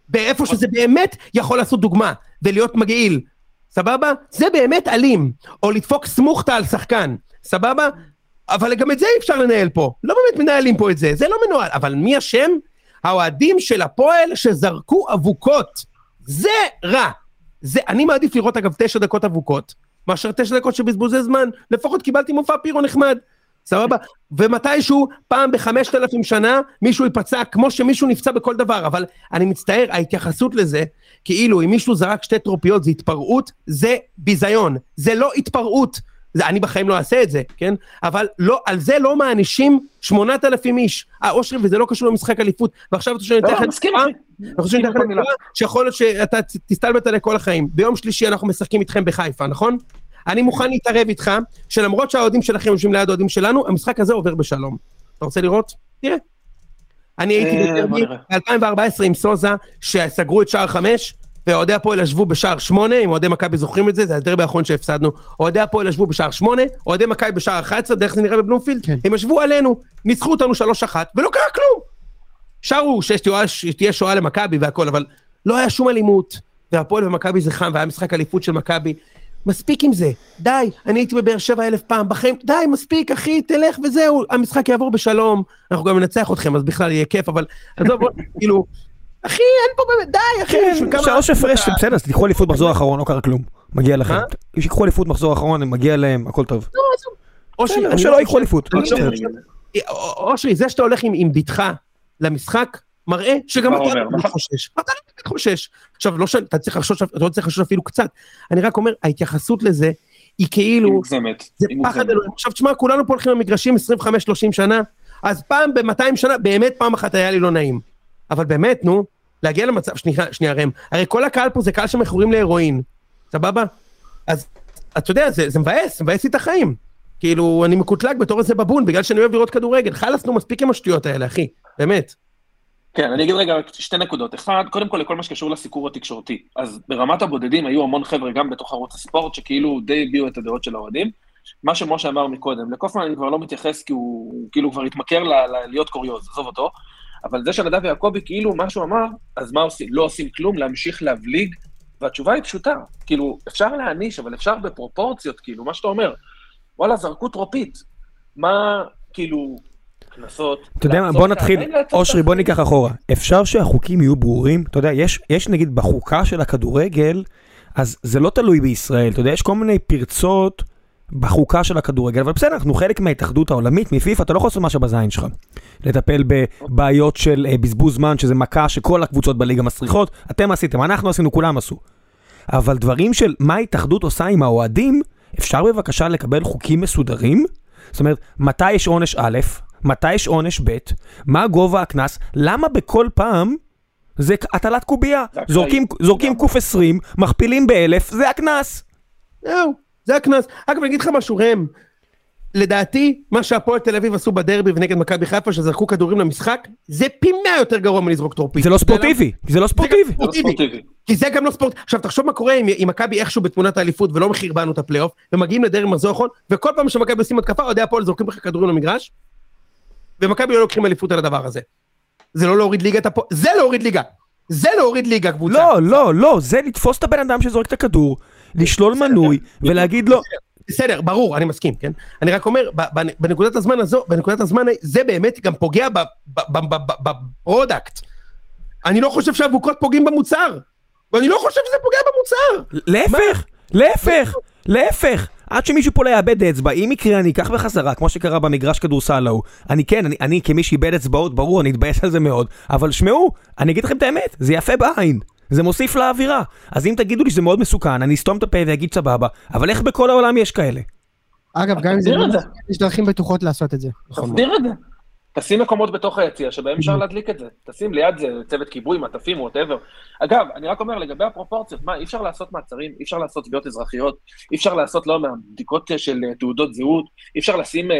Speaker 3: באיפה שזה באמת יכול לעשות דוגמה, ולהיות מגעיל. סבבה? זה באמת אלים. או לדפוק סמוכתה על שחקן. סבבה? אבל גם את זה אי אפשר לנהל פה. לא באמת מנהלים פה את זה, זה לא מנוהל. אבל מי אשם? האוהדים של הפועל שזרקו אבוקות. זה רע. זה, אני מעדיף לראות אגב תשע דקות אבוקות, מאשר תשע דקות של בזבוזי זמן. לפחות קיבלתי מופע פירו נחמד. סבבה? ומתישהו, פעם בחמשת אלפים שנה, מישהו ייפצע כמו שמישהו נפצע בכל דבר, אבל אני מצטער, ההתייחסות לזה, כאילו אם מישהו זרק שתי טרופיות זה התפרעות, זה ביזיון, זה לא התפרעות. זה, אני בחיים לא אעשה את זה, כן? אבל לא, על זה לא מענישים שמונת אלפים איש. אה, אושרי, וזה לא קשור למשחק אליפות. ועכשיו אתה שואל, אני אתן לך תקווה, אני חושב שאני אתן לך שיכול להיות שאתה תסתלבט עליה כל החיים. ביום שלישי אנחנו משחקים איתכם בחיפה, נכון? אני מוכן להתערב איתך, שלמרות שהאוהדים שלכם יושבים ליד האוהדים שלנו, המשחק הזה עובר בשלום. אתה רוצה לראות? תראה. אני הייתי אה, ב-2014 עם סוזה, שסגרו את שער חמש, ואוהדי הפועל ישבו בשער שמונה, אם אוהדי מכבי זוכרים את זה, זה הדרבי האחרון שהפסדנו. אוהדי הפועל ישבו בשער שמונה, אוהדי מכבי בשער 11, דרך זה נראה בבלומפילד, כן. הם ישבו עלינו, ניצחו אותנו שלוש אחת, ולא קרה כלום. שרו שתהיה שואה למכבי והכל, אבל לא היה שום אלימות, והפועל ומכבי זה חם, והיה משחק אליפות של מכבי. מספיק עם זה, די, אני הייתי בבאר שבע אלף פעם בחיים, די, מספיק, אחי, תלך וזהו, המשחק יעבור בשלום, אנחנו גם ננצח אתכם, אז בכלל יהיה כיף, אבל עזוב, כאילו, אחי, אין פה באמת, די, אחי.
Speaker 2: כן, שלוש הפרש, בסדר, אז תיקחו אליפות מחזור האחרון, לא קרה כלום. מגיע לכם. שיקחו אליפות מחזור האחרון, מגיע להם, הכל טוב. לא, או שלא ייקחו אליפות.
Speaker 3: אושרי, זה שאתה הולך עם בתך למשחק, מראה שגם אתה לא נכון. חושש. אתה לא באמת חושש. עכשיו, לא אתה צריך לחשוש, אתה לא צריך לחשוש אפילו קצת. אני רק אומר, ההתייחסות לזה, היא כאילו... זה פחד אלוהים. עכשיו, תשמע, כולנו פה הולכים למגרשים 25-30 שנה, אז פעם ב-200 שנה, באמת פעם אחת היה לי לא נעים. אבל באמת, נו, להגיע למצב, שנייה, שנייה ראם, הרי כל הקהל פה זה קהל שמכורים להרואין, סבבה? אז אתה יודע, זה, זה מבאס, מבאס לי את החיים. כאילו, אני מקוטלג בתור איזה בבון, בגלל שאני אוהב לראות כדורגל. חלאס, נו, מספיק עם השטויות האלה, אחי, באמת.
Speaker 4: כן, אני אגיד רגע שתי נקודות. אחד, קודם כל לכל מה שקשור לסיקור התקשורתי. אז ברמת הבודדים היו המון חבר'ה גם בתוך ערוץ הספורט, שכאילו די הביעו את הדעות של האוהדים. מה שמשה אמר מקודם, לקופמן אני כבר לא מתייחס כי הוא כאילו כבר התמכר להיות קוריוז, עזוב אותו. אבל זה שנדב יעקבי, כאילו מה שהוא אמר, אז מה עושים? לא עושים כלום, להמשיך להבליג, והתשובה היא פשוטה. כאילו, אפשר להעניש, אבל אפשר בפרופורציות, כאילו, מה שאתה אומר. וואלה, זרקו טרופית. מה, כאילו, קנסות...
Speaker 2: אתה יודע מה, בוא נתחיל, אושרי, בוא ניקח אחורה. אפשר שהחוקים יהיו ברורים? אתה יודע, יש, יש נגיד בחוקה של הכדורגל, אז זה לא תלוי בישראל, אתה יודע, יש כל מיני פרצות בחוקה של הכדורגל, אבל בסדר, אנחנו חלק מההתאחדות העולמית, מפיפ"א, אתה לא יכול לעשות משהו בזין שלך. לטפל בבעיות של uh, בזבוז זמן, שזה מכה שכל הקבוצות בליגה מסריחות, אתם עשיתם, אנחנו עשינו, כולם עשו. אבל דברים של מה ההתאחדות עושה עם האוהדים, אפשר בבקשה לקבל חוקים מסודרים? זאת אומרת, מתי יש עונש א', מתי יש עונש ב', מה גובה הקנס, למה בכל פעם זה הטלת קובייה? זורקים, זורקים קוף 20, מכפילים באלף, זה הקנס.
Speaker 3: זהו. זה הקנס. אגב, אני אגיד לך משהו, ראם. לדעתי, מה שהפועל תל אביב עשו בדרבי ונגד מכבי חיפה, שזרקו כדורים למשחק, זה פי מאה יותר גרוע מלזרוק טורפית.
Speaker 2: זה לא ספורטיבי, זה לא ספורטיבי.
Speaker 3: כי זה גם לא ספורט. עכשיו, תחשוב מה קורה אם מכבי איכשהו בתמונת האליפות ולא מחרבנו את הפלייאוף, ומגיעים לדרבי מחזור אחרון, וכל פעם שמכבי עושים התקפה, אוהדי הפועל זורקים לך כדורים למגרש, ומכבי לא לוקחים אליפות על הדבר הזה. זה לא להוריד ליגה את הפועל, זה להוריד ליגה. זה להוריד ליגה קבוצה.
Speaker 2: לא, לא, לא, זה לתפוס את הבן אדם שזורק את הכדור, לשלול מנוי ולהגיד לו...
Speaker 3: בסדר, ברור, אני מסכים, כן? אני רק אומר, בנקודת הזמן הזו, בנקודת הזמן, זה באמת גם פוגע ב product. אני לא חושב שאבוקות פוגעים במוצר. ואני לא חושב שזה פוגע במוצר.
Speaker 2: להפך, להפך, להפך. עד שמישהו פה לא יאבד אצבע, אם יקרה אני אקח בחזרה, כמו שקרה במגרש כדורסל ההוא. אני כן, אני, אני כמי שאיבד אצבעות, ברור, אני אתבאס על זה מאוד, אבל שמעו, אני אגיד לכם את האמת, זה יפה בעין. זה מוסיף לאווירה. אז אם תגידו לי שזה מאוד מסוכן, אני אסתום את הפה ואגיד סבבה, אבל איך בכל העולם יש כאלה?
Speaker 1: אגב, גם אם זה לא יש דרכים בטוחות לעשות את זה.
Speaker 4: תסביר את זה. תשים מקומות בתוך היציע שבהם אפשר להדליק את זה. תשים ליד זה צוות כיבוי, מטפים, ווטאבר. אגב, אני רק אומר, לגבי הפרופורציות, מה, אי אפשר לעשות מעצרים, אי אפשר לעשות תביעות אזרחיות, אי אפשר לעשות, לא יודע, בדיקות של אה, תעודות זהות, אי אפשר לשים, אה,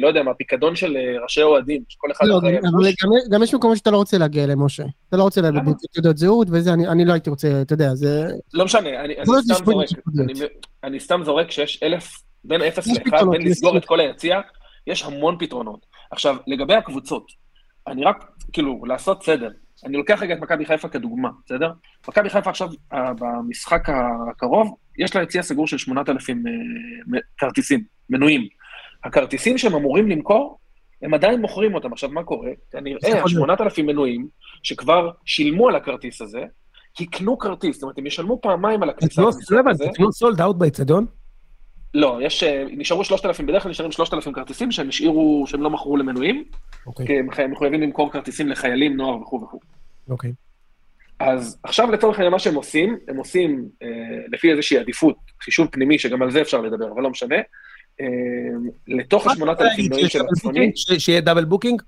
Speaker 4: לא יודע מה, פיקדון של אה, ראשי אוהדים, שכל אחד
Speaker 1: לא, אבל גם יש מקומות שאתה לא רוצה להגיע אליהם, משה. אתה לא רוצה להביא תעודות זהות וזה, אני לא הייתי רוצה, אתה יודע, זה...
Speaker 4: לא משנה, אני סתם זורק שיש אלף, בין אפס לאחד, בין לסגור את כל היציע, יש המון פתרונות. עכשיו, לגבי הקבוצות, אני רק, כאילו, לעשות סדר. אני לוקח רגע את מכבי חיפה כדוגמה, בסדר? מכבי חיפה עכשיו, אה, במשחק הקרוב, יש לה יציע סגור של 8,000 אה, כרטיסים, מנויים. הכרטיסים שהם אמורים למכור, הם עדיין מוכרים אותם. עכשיו, מה קורה? כנראה 8,000 מנויים שכבר שילמו על הכרטיס הזה, יקנו כרטיס, זאת אומרת, הם ישלמו פעמיים על הכניסה.
Speaker 3: תקנו sold out באצטדיון?
Speaker 4: לא, יש, אה, נשארו 3,000, בדרך כלל נשארים 3,000 כרטיסים שהם השאירו, שהם לא מכרו למנויים, אוקיי. כי הם מחויבים למכור כרטיסים לחיילים, נוער וכו' וכו'.
Speaker 3: אוקיי.
Speaker 4: אז עכשיו לצורך העניין מה שהם עושים, הם עושים אה, לפי איזושהי עדיפות, חישוב פנימי, שגם על זה אפשר לדבר, אבל לא משנה, אה, לתוך ה-8,000 מנויים של הצפוני...
Speaker 3: שיהיה double booking?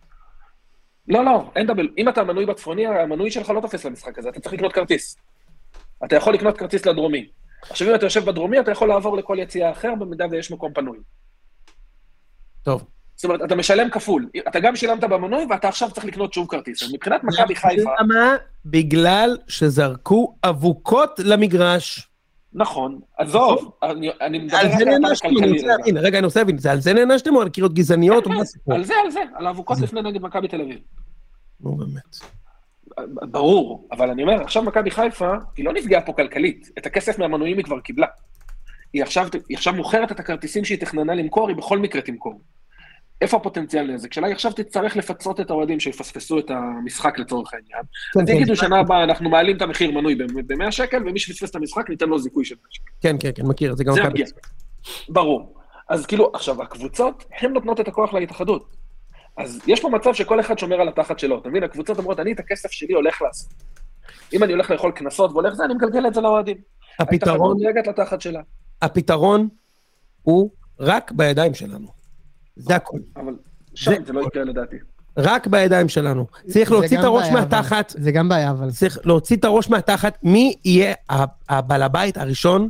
Speaker 4: לא, לא, אין דאבל. אם אתה מנוי בצפוני, המנוי שלך לא תופס למשחק הזה, אתה צריך לקנות כרטיס. אתה יכול לקנות כרטיס לדרומי. עכשיו, אם אתה יושב בדרומי, אתה יכול לעבור לכל יציאה אחר, במידה ויש מקום פנוי.
Speaker 3: טוב.
Speaker 4: זאת אומרת, אתה משלם כפול. אתה גם שילמת במנוי, ואתה עכשיו צריך לקנות שוב כרטיס. אז מבחינת מכבי חיפה...
Speaker 3: למה? בגלל שזרקו אבוקות למגרש.
Speaker 4: נכון. עזוב, אני מדבר על
Speaker 3: זה נענשתם, רגע, אני רוצה להבין, זה על זה נענשתם או על קריאות גזעניות או מה
Speaker 4: הסיפור? על זה, על זה, על האבוקות לפני נגד מכבי תל אביב.
Speaker 3: נו, באמת.
Speaker 4: ברור, אבל אני אומר, עכשיו מכבי חיפה, היא לא נפגעה פה כלכלית. את הכסף מהמנויים היא כבר קיבלה. היא עכשיו, היא עכשיו מוכרת את הכרטיסים שהיא תכננה למכור, היא בכל מקרה תמכור. איפה הפוטנציאל נזק שלה? היא עכשיו תצטרך לפצות את האוהדים שיפספסו את המשחק לצורך העניין. כן, אז כן. יגידו שנה הבאה אנחנו מעלים את המחיר מנוי ב-100 שקל, ומי שפספס את המשחק ניתן לו זיכוי של 100 שקל.
Speaker 3: כן, כן, כן, מכיר, זה גם...
Speaker 4: זה הפגיעה. ברור. אז כאילו, עכשיו, הקבוצות, הן נותנות את הכוח להתאחדות. אז יש פה מצב שכל אחד שומר על התחת שלו, אתה מבין? הקבוצות אומרות, אני את הכסף שלי הולך לעשות. אם אני הולך לאכול קנסות והולך זה, אני מגלגל את זה לאוהדים.
Speaker 3: הפתרון...
Speaker 4: לתחת שלה.
Speaker 3: הפתרון הוא רק בידיים שלנו. זה הכול.
Speaker 4: אבל שם זה לא יקרה לדעתי.
Speaker 3: רק בידיים שלנו. צריך להוציא את הראש מהתחת.
Speaker 1: זה גם בעיה, אבל...
Speaker 3: צריך להוציא את הראש מהתחת. מי יהיה הבעל הבית הראשון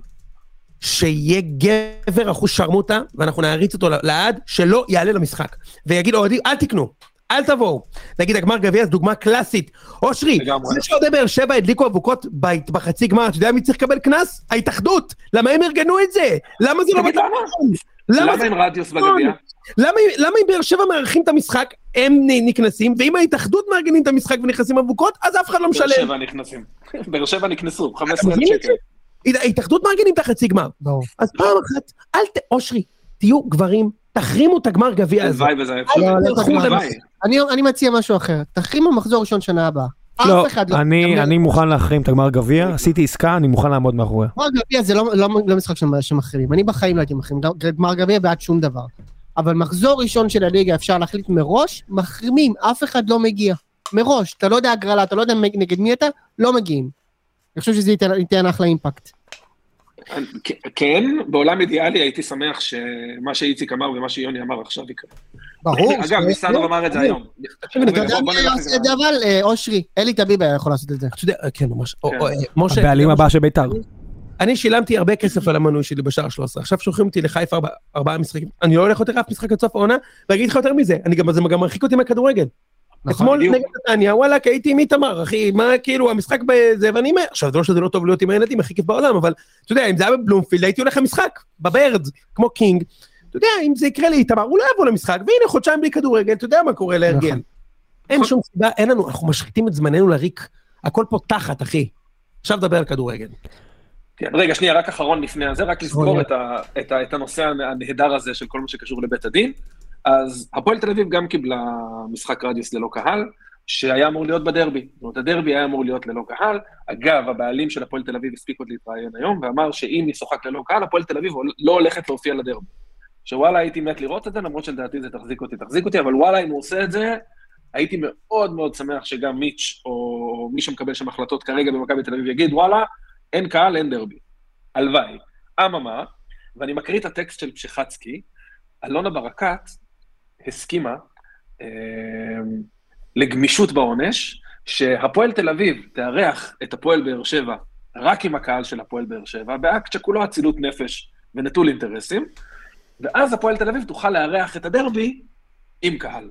Speaker 3: שיהיה גבר אחוז שרמוטה, ואנחנו נעריץ אותו לעד, שלא יעלה למשחק. ויגיד אוהדים, אל תקנו, אל תבואו. נגיד הגמר גביע זו דוגמה קלאסית. אושרי, זה שאוהדי באר שבע הדליקו אבוקות בחצי גמר, אתה יודע מי צריך לקבל קנס? ההתאחדות. למה הם ארגנו את זה? למה זה לא...
Speaker 4: למה אין רדיוס בגביע?
Speaker 3: למה אם באר שבע מארחים את המשחק, הם נקנסים, ואם ההתאחדות מארגנים את המשחק ונכנסים אבוקות, אז אף אחד לא משלם. באר
Speaker 4: שבע נכנסים. באר שבע נכנסו, 15,000 שקל.
Speaker 3: ההתאחדות מארגנים את החצי גמר. אז פעם אחת, אל ת... אושרי, תהיו גברים, תחרימו את הגמר גביע הזה.
Speaker 4: הלוואי וזה.
Speaker 1: אני מציע משהו אחר, תחרימו מחזור ראשון שנה הבאה.
Speaker 2: לא, לא אני מוכן להחרים את הגמר גביע, עשיתי עסקה, אני מוכן לעמוד מאחוריה.
Speaker 1: גמר גביע זה לא, לא-, לא משחק שמחרימים, אני בחיים לא הייתי מחרים, גמר גביע בעד שום דבר. אבל מחזור ראשון של הליגה אפשר להחליט מראש, מחרימים, אף אחד לא מגיע. מראש, אתה לא יודע הגרלה, אתה לא יודע נגד מי אתה, לא מגיעים. אני חושב שזה ייתן אחלה אימפקט.
Speaker 4: כן, בעולם אידיאלי הייתי שמח שמה שאיציק אמר ומה שיוני אמר עכשיו יקרה.
Speaker 1: ברור.
Speaker 4: אגב, ניסנוב אמר את זה היום.
Speaker 1: אתה יודע מי היה עושה את זה אבל? אה, אושרי, אלי טביב היה יכול לעשות את זה.
Speaker 3: אתה יודע, כן, ממש.
Speaker 2: כן. הבעלים הבא של בית"ר.
Speaker 3: אני שילמתי הרבה כסף על המנוי שלי בשער 13, עכשיו שולחים אותי לחיפה ארבעה משחקים, אני לא הולך יותר אף משחק עד סוף העונה, ואגיד לך יותר מזה, אני גם, זה גם מרחיק אותי מהכדורגל. נכון, אתמול נגד נתניה, וואלכ, הייתי עם איתמר, אחי, מה, כאילו, המשחק בזה, ואני אומר, עכשיו, זה לא שזה לא טוב להיות עם הילדים, הכי כיף בעולם, אבל, אתה יודע, אם זה היה בבלומפילד, הייתי הולך למשחק, בברד, כמו קינג, אתה יודע, אם זה יקרה לאיתמר, הוא לא יבוא למשחק, והנה, חודשיים בלי כדורגל, אתה יודע מה קורה להרגל. נכון. אין שום סיבה, אין לנו, אנחנו משחיתים את זמננו לריק, הכל פה תחת, אחי. עכשיו נדבר על כדורגל.
Speaker 4: כן, רגע, שנייה, רק אחרון לפני הזה, רק לזכור את, ה, את, ה, את הנושא הנהדר הזה של כל מה שקשור לבית הדין. אז הפועל תל אביב גם קיבלה משחק רדיוס ללא קהל, שהיה אמור להיות בדרבי. זאת אומרת, הדרבי היה אמור להיות ללא קהל. אגב, הבעלים של הפועל תל אביב הספיק עוד להתראיין היום, ואמר שאם ישוחק ללא קהל, הפועל תל אביב לא הולכת להופיע לדרבי. שוואלה, הייתי מת לראות את זה, למרות שלדעתי זה תחזיק אותי, תחזיק אותי, אבל וואלה, אם הוא עושה את זה, הייתי מאוד מאוד שמח שגם מיץ', או מי שמקבל שם החלטות כרגע במכבי תל אביב, יגיד, וואלה, אין קהל, אין דרבי. הלוואי. אממה, ואני מקריא את הטקסט של פשחצקי, אלונה ברקת הסכימה אה, לגמישות בעונש, שהפועל תל אביב תארח את הפועל באר שבע רק עם הקהל של הפועל באר שבע, באקט שכולו אצילות נפש ונטול אינטרסים, ואז הפועל תל אביב תוכל לארח את הדרבי עם קהל.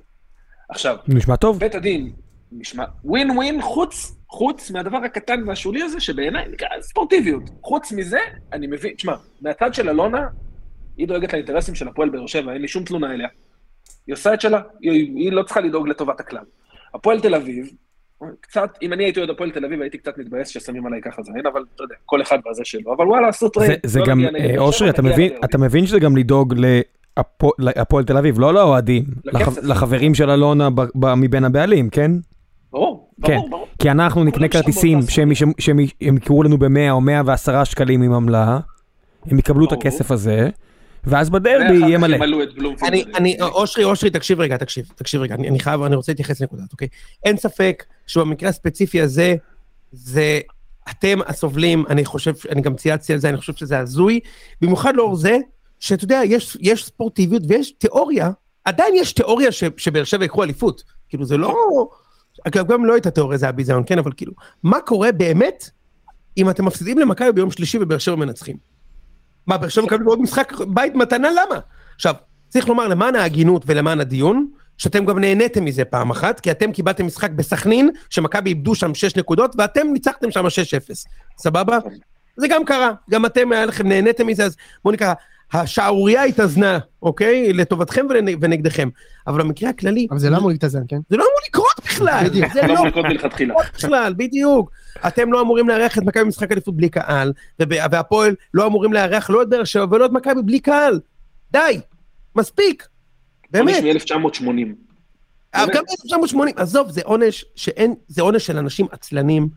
Speaker 4: עכשיו,
Speaker 2: נשמע טוב.
Speaker 4: בית הדין נשמע ווין ווין חוץ, חוץ מהדבר הקטן והשולי הזה, שבעיניי נקרא ספורטיביות. חוץ מזה, אני מבין, תשמע, מהצד של אלונה, היא דואגת לאינטרסים של הפועל באר שבע, אין לי שום תלונה אליה. היא עושה את שלה, היא, היא לא צריכה לדאוג לטובת הכלל. הפועל תל אביב, קצת, אם אני הייתי אוהד הפועל תל אביב, הייתי קצת מתבאס ששמים עליי ככה זין, אבל אתה יודע, כל אחד בזה שלו, אבל וואלה, עשו trade.
Speaker 2: זה, זה לא גם, אה, אושרי, אתה מבין, אתה מבין שזה גם לדאוג להפועל תל אביב, לא לאוהדים, לחברים של אלונה מבין הבעלים, כן?
Speaker 4: ברור,
Speaker 2: כן, ברור, ברור. כי אנחנו נקנה כרטיסים שהם יקראו לנו ב-100 או 110 שקלים עם עמלה, הם יקבלו את הכסף הזה. ואז בדרבי יהיה מלא.
Speaker 3: אני, אני, אושרי, אושרי, תקשיב רגע, תקשיב, תקשיב רגע, אני, אני חייב, אני רוצה להתייחס לנקודות, אוקיי? אין ספק שבמקרה הספציפי הזה, זה אתם הסובלים, אני חושב, אני גם צייצתי על זה, אני חושב שזה הזוי, במיוחד לאור זה, שאתה יודע, יש, יש ספורטיביות ויש תיאוריה, עדיין יש תיאוריה ש, שבאר שבע יקחו אליפות. כאילו, זה לא... אגב, גם לא הייתה תיאוריה, זה היה ביזיון, כן, אבל כאילו, מה קורה באמת אם אתם מפסידים למכבי ביום שלישי ובאר שבע מנצחים? מה, באר שבע מקבלים עוד משחק בית מתנה? למה? עכשיו, צריך לומר למען ההגינות ולמען הדיון, שאתם גם נהניתם מזה פעם אחת, כי אתם קיבלתם משחק בסכנין, שמכבי איבדו שם 6 נקודות, ואתם ניצחתם שם 6-0. סבבה? זה גם קרה, גם אתם, היה לכם, נהניתם מזה, אז בואו נקרא, השערורייה התאזנה, אוקיי? לטובתכם ונגדכם. אבל במקרה הכללי...
Speaker 1: אבל זה לא אמור להתאזן, כן?
Speaker 3: זה לא אמור לקרות בכלל. זה
Speaker 4: לא.
Speaker 3: בכלל, בדיוק. אתם לא אמורים לארח את מכבי במשחק אליפות בלי קהל, והפועל לא אמורים לארח לא את באר שבע ולא את מכבי בלי קהל. די, מספיק. באמת.
Speaker 4: עונש מ-1980.
Speaker 3: אה, גם מ-1980, עזוב, זה עונש שאין, זה עונש של אנשים עצלנים,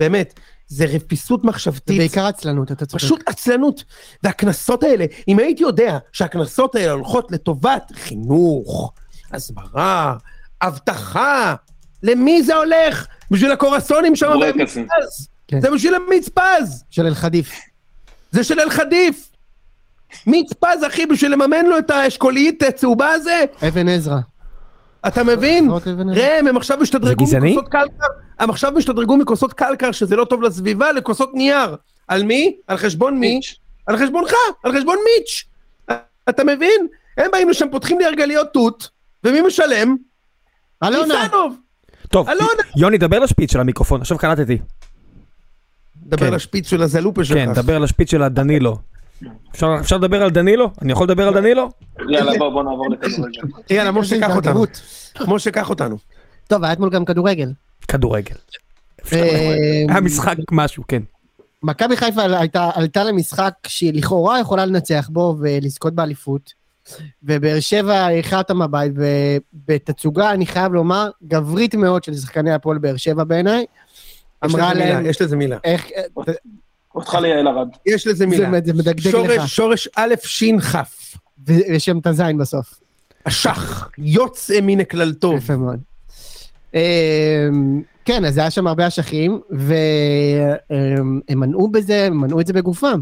Speaker 3: באמת. זה רפיסות מחשבתית. זה
Speaker 1: בעיקר עצלנות, אתה צודק.
Speaker 3: פשוט עצלנות. והקנסות האלה, אם הייתי יודע שהקנסות האלה הולכות לטובת חינוך, הסברה, אבטחה, למי זה הולך? בשביל הקורסונים שם במצפז. כן. זה בשביל המצפז.
Speaker 1: של אלחדיף.
Speaker 3: זה של אלחדיף. מצפז, אחי, בשביל לממן לו את האשכולית הצהובה הזה.
Speaker 1: אבן עזרא.
Speaker 3: אתה מבין? ראם, הם עכשיו השתדרגו מכוסות קלקר, הם עכשיו השתדרגו מכוסות קלקר, שזה לא טוב לסביבה, לכוסות נייר. על מי? על חשבון מי? על חשבונך, על חשבון מיץ'. אתה מבין? הם באים לשם, פותחים לי הרגליות תות, ומי משלם?
Speaker 1: אלונה.
Speaker 3: ניסנוב.
Speaker 2: טוב, יוני, דבר לשפיץ של המיקרופון, עכשיו קלטתי.
Speaker 3: דבר כן. לשפיץ של הזלופה שלך.
Speaker 2: כן, דבר לשפיץ של הדנילו. אפשר לדבר על דנילו? אני יכול לדבר על דנילו?
Speaker 4: יאללה, בוא נעבור לכדורגל.
Speaker 3: יאללה, משה, קח אותנו. משה, קח אותנו.
Speaker 1: טוב, היה אתמול גם כדורגל.
Speaker 2: כדורגל. אה, היה משחק משהו, כן.
Speaker 1: מכבי חיפה עלתה למשחק שהיא לכאורה יכולה לנצח בו ולזכות באליפות. ובאר שבע אירחה אותם בבית, ובתצוגה, אני חייב לומר, גברית מאוד של שחקני הפועל באר שבע בעיניי.
Speaker 3: אמרה להם... יש לזה מילה. איך...
Speaker 4: אותך ליעל ארד.
Speaker 3: יש לזה מילה.
Speaker 1: זה מדגדג לך.
Speaker 3: שורש א' ש' כ'.
Speaker 1: ושם את הזין בסוף.
Speaker 3: אשח, יוצא מן הכלל טוב.
Speaker 1: יפה מאוד. אמ, כן, אז היה שם הרבה אשכים, והם מנעו בזה, הם מנעו את זה בגופם.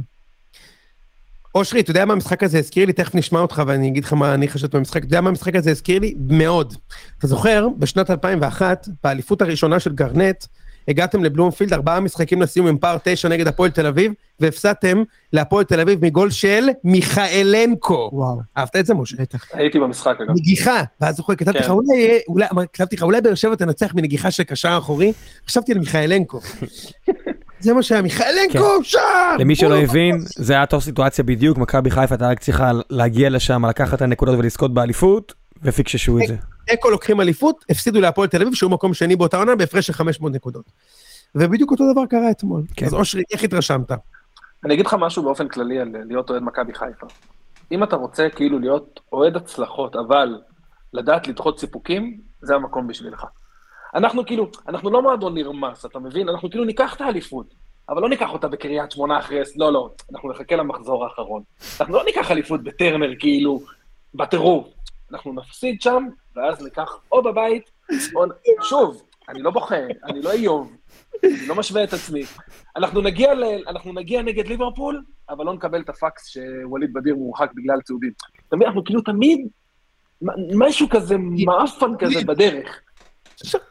Speaker 3: אושרי, אתה יודע מה המשחק הזה הזכיר לי? תכף נשמע אותך ואני אגיד לך מה אני חשבתי במשחק. אתה יודע מה המשחק הזה הזכיר לי? מאוד. אתה זוכר, בשנת 2001, באליפות הראשונה של גרנט, הגעתם לבלומפילד, ארבעה משחקים לסיום עם פער תשע נגד הפועל תל אביב, והפסדתם להפועל תל אביב מגול של מיכאלנקו.
Speaker 1: וואו.
Speaker 3: אהבת את זה, משה?
Speaker 1: בטח.
Speaker 4: הייתי במשחק, אגב.
Speaker 3: נגיחה. ואז זוכר, כתבתי לך, כן. אולי, כתבתי לך, אולי באר שבע תנצח מנגיחה של קשר אחורי, חשבתי על מיכאלנקו. זה מה שהיה, מיכאלנקו, כן. שער!
Speaker 2: למי שלא הבין, זה היה תוך סיטואציה בדיוק, מכבי חיפה הייתה רק צריכה להגיע לשם, לקחת את הנקודות ולזכות באליפות, ופיקששו את זה.
Speaker 3: תיקו לוקחים אליפות, הפסידו להפועל תל אביב, שהוא מקום שני באותה עונה, בהפרש של 500 נקודות. ובדיוק אותו דבר קרה אתמול. כן. אז אושרי, איך התרשמת?
Speaker 4: אני אגיד לך משהו באופן כללי על להיות אוהד מכבי חיפה. אם אתה רוצה כאילו להיות אוהד הצלחות, אבל לדעת לדחות סיפוקים, זה המקום בשבילך. אנחנו כאילו, אנחנו לא מועדון נרמס, אתה מבין? אנחנו כאילו ניקח את האליפות, אבל לא ניקח אותה בקריית שמונה אחרי... לא, לא, אנחנו נחכה למחזור האחרון. אנחנו לא ניקח אליפות בטרנר, כאילו, בטירוף. אנחנו נפסיד שם, ואז ניקח או בבית, או... שוב, אני לא בוכה, אני לא איוב, אני לא משווה את עצמי. אנחנו נגיע, ל... אנחנו נגיע נגד ליברפול, אבל לא נקבל את הפקס שווליד בדיר מורחק בגלל צהובים. אנחנו כאילו תמיד, משהו כזה מעפן כזה בדרך.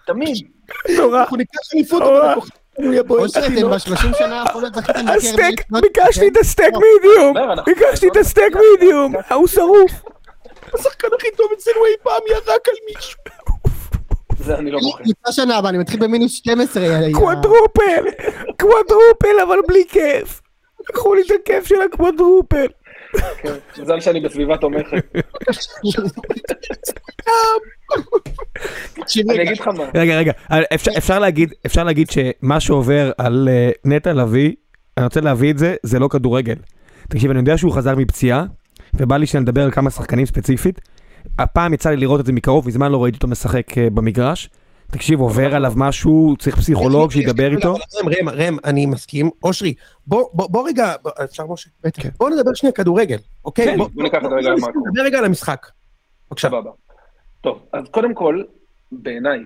Speaker 4: תמיד.
Speaker 3: נורא. אנחנו ניקח אליפות,
Speaker 1: אושר, אתם בשלושים שנה האחרונות זכיתם
Speaker 2: הסטייק, ביקשתי את הסטייק מידיום, ביקשתי את הסטייק מידיום, ההוא שרוף.
Speaker 3: השחקן הכי טוב אצלנו אי פעם ירק על מישהו.
Speaker 4: זה אני לא בוחר.
Speaker 1: שנה הבאה, אני מתחיל במינוס 12.
Speaker 2: קוואדרופל, קוואדרופל אבל בלי כיף. לקחו לי את הכיף של הקוואדרופל.
Speaker 4: כן, מזל שאני בסביבה תומכת. אני אגיד לך מה.
Speaker 2: רגע, רגע, אפשר להגיד שמה שעובר על אה, נטע לביא, אני רוצה להביא את זה, זה לא כדורגל. תקשיב, אני יודע שהוא חזר מפציעה, ובא לי שנדבר על כמה שחקנים ספציפית. הפעם יצא לי לראות את זה מקרוב, מזמן לא ראיתי אותו משחק אה, במגרש. תקשיב, עובר עליו משהו, צריך פסיכולוג שידבר איתו.
Speaker 3: ראם, ראם, אני מסכים. אושרי, בוא רגע, אפשר משה? כן. בוא נדבר שנייה כדורגל, אוקיי?
Speaker 4: כן, בוא ניקח את רגע.
Speaker 3: נדבר רגע על המשחק.
Speaker 4: בבקשה. טוב, אז קודם כל, בעיניי,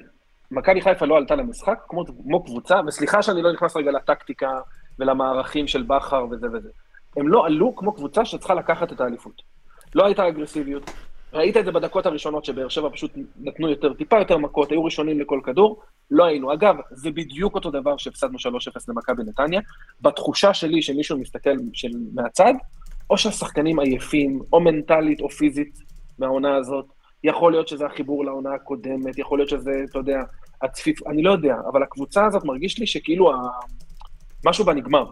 Speaker 4: מכבי חיפה לא עלתה למשחק כמו, כמו קבוצה, וסליחה שאני לא נכנס רגע לטקטיקה ולמערכים של בכר וזה וזה. הם לא עלו כמו קבוצה שצריכה לקחת את האליפות. לא הייתה אגרסיביות, ראית את זה בדקות הראשונות שבאר שבע פשוט נתנו יותר, טיפה יותר מכות, היו ראשונים לכל כדור, לא היינו. אגב, זה בדיוק אותו דבר שהפסדנו 3-0 למכבי נתניה. בתחושה שלי שמישהו מסתכל של, מהצד, או שהשחקנים עייפים, או מנטלית או פיזית מהעונה הזאת. יכול להיות שזה החיבור לעונה הקודמת, יכול להיות שזה, אתה יודע, הצפיף, אני לא יודע, אבל הקבוצה הזאת מרגיש לי שכאילו ה... משהו בה נגמר.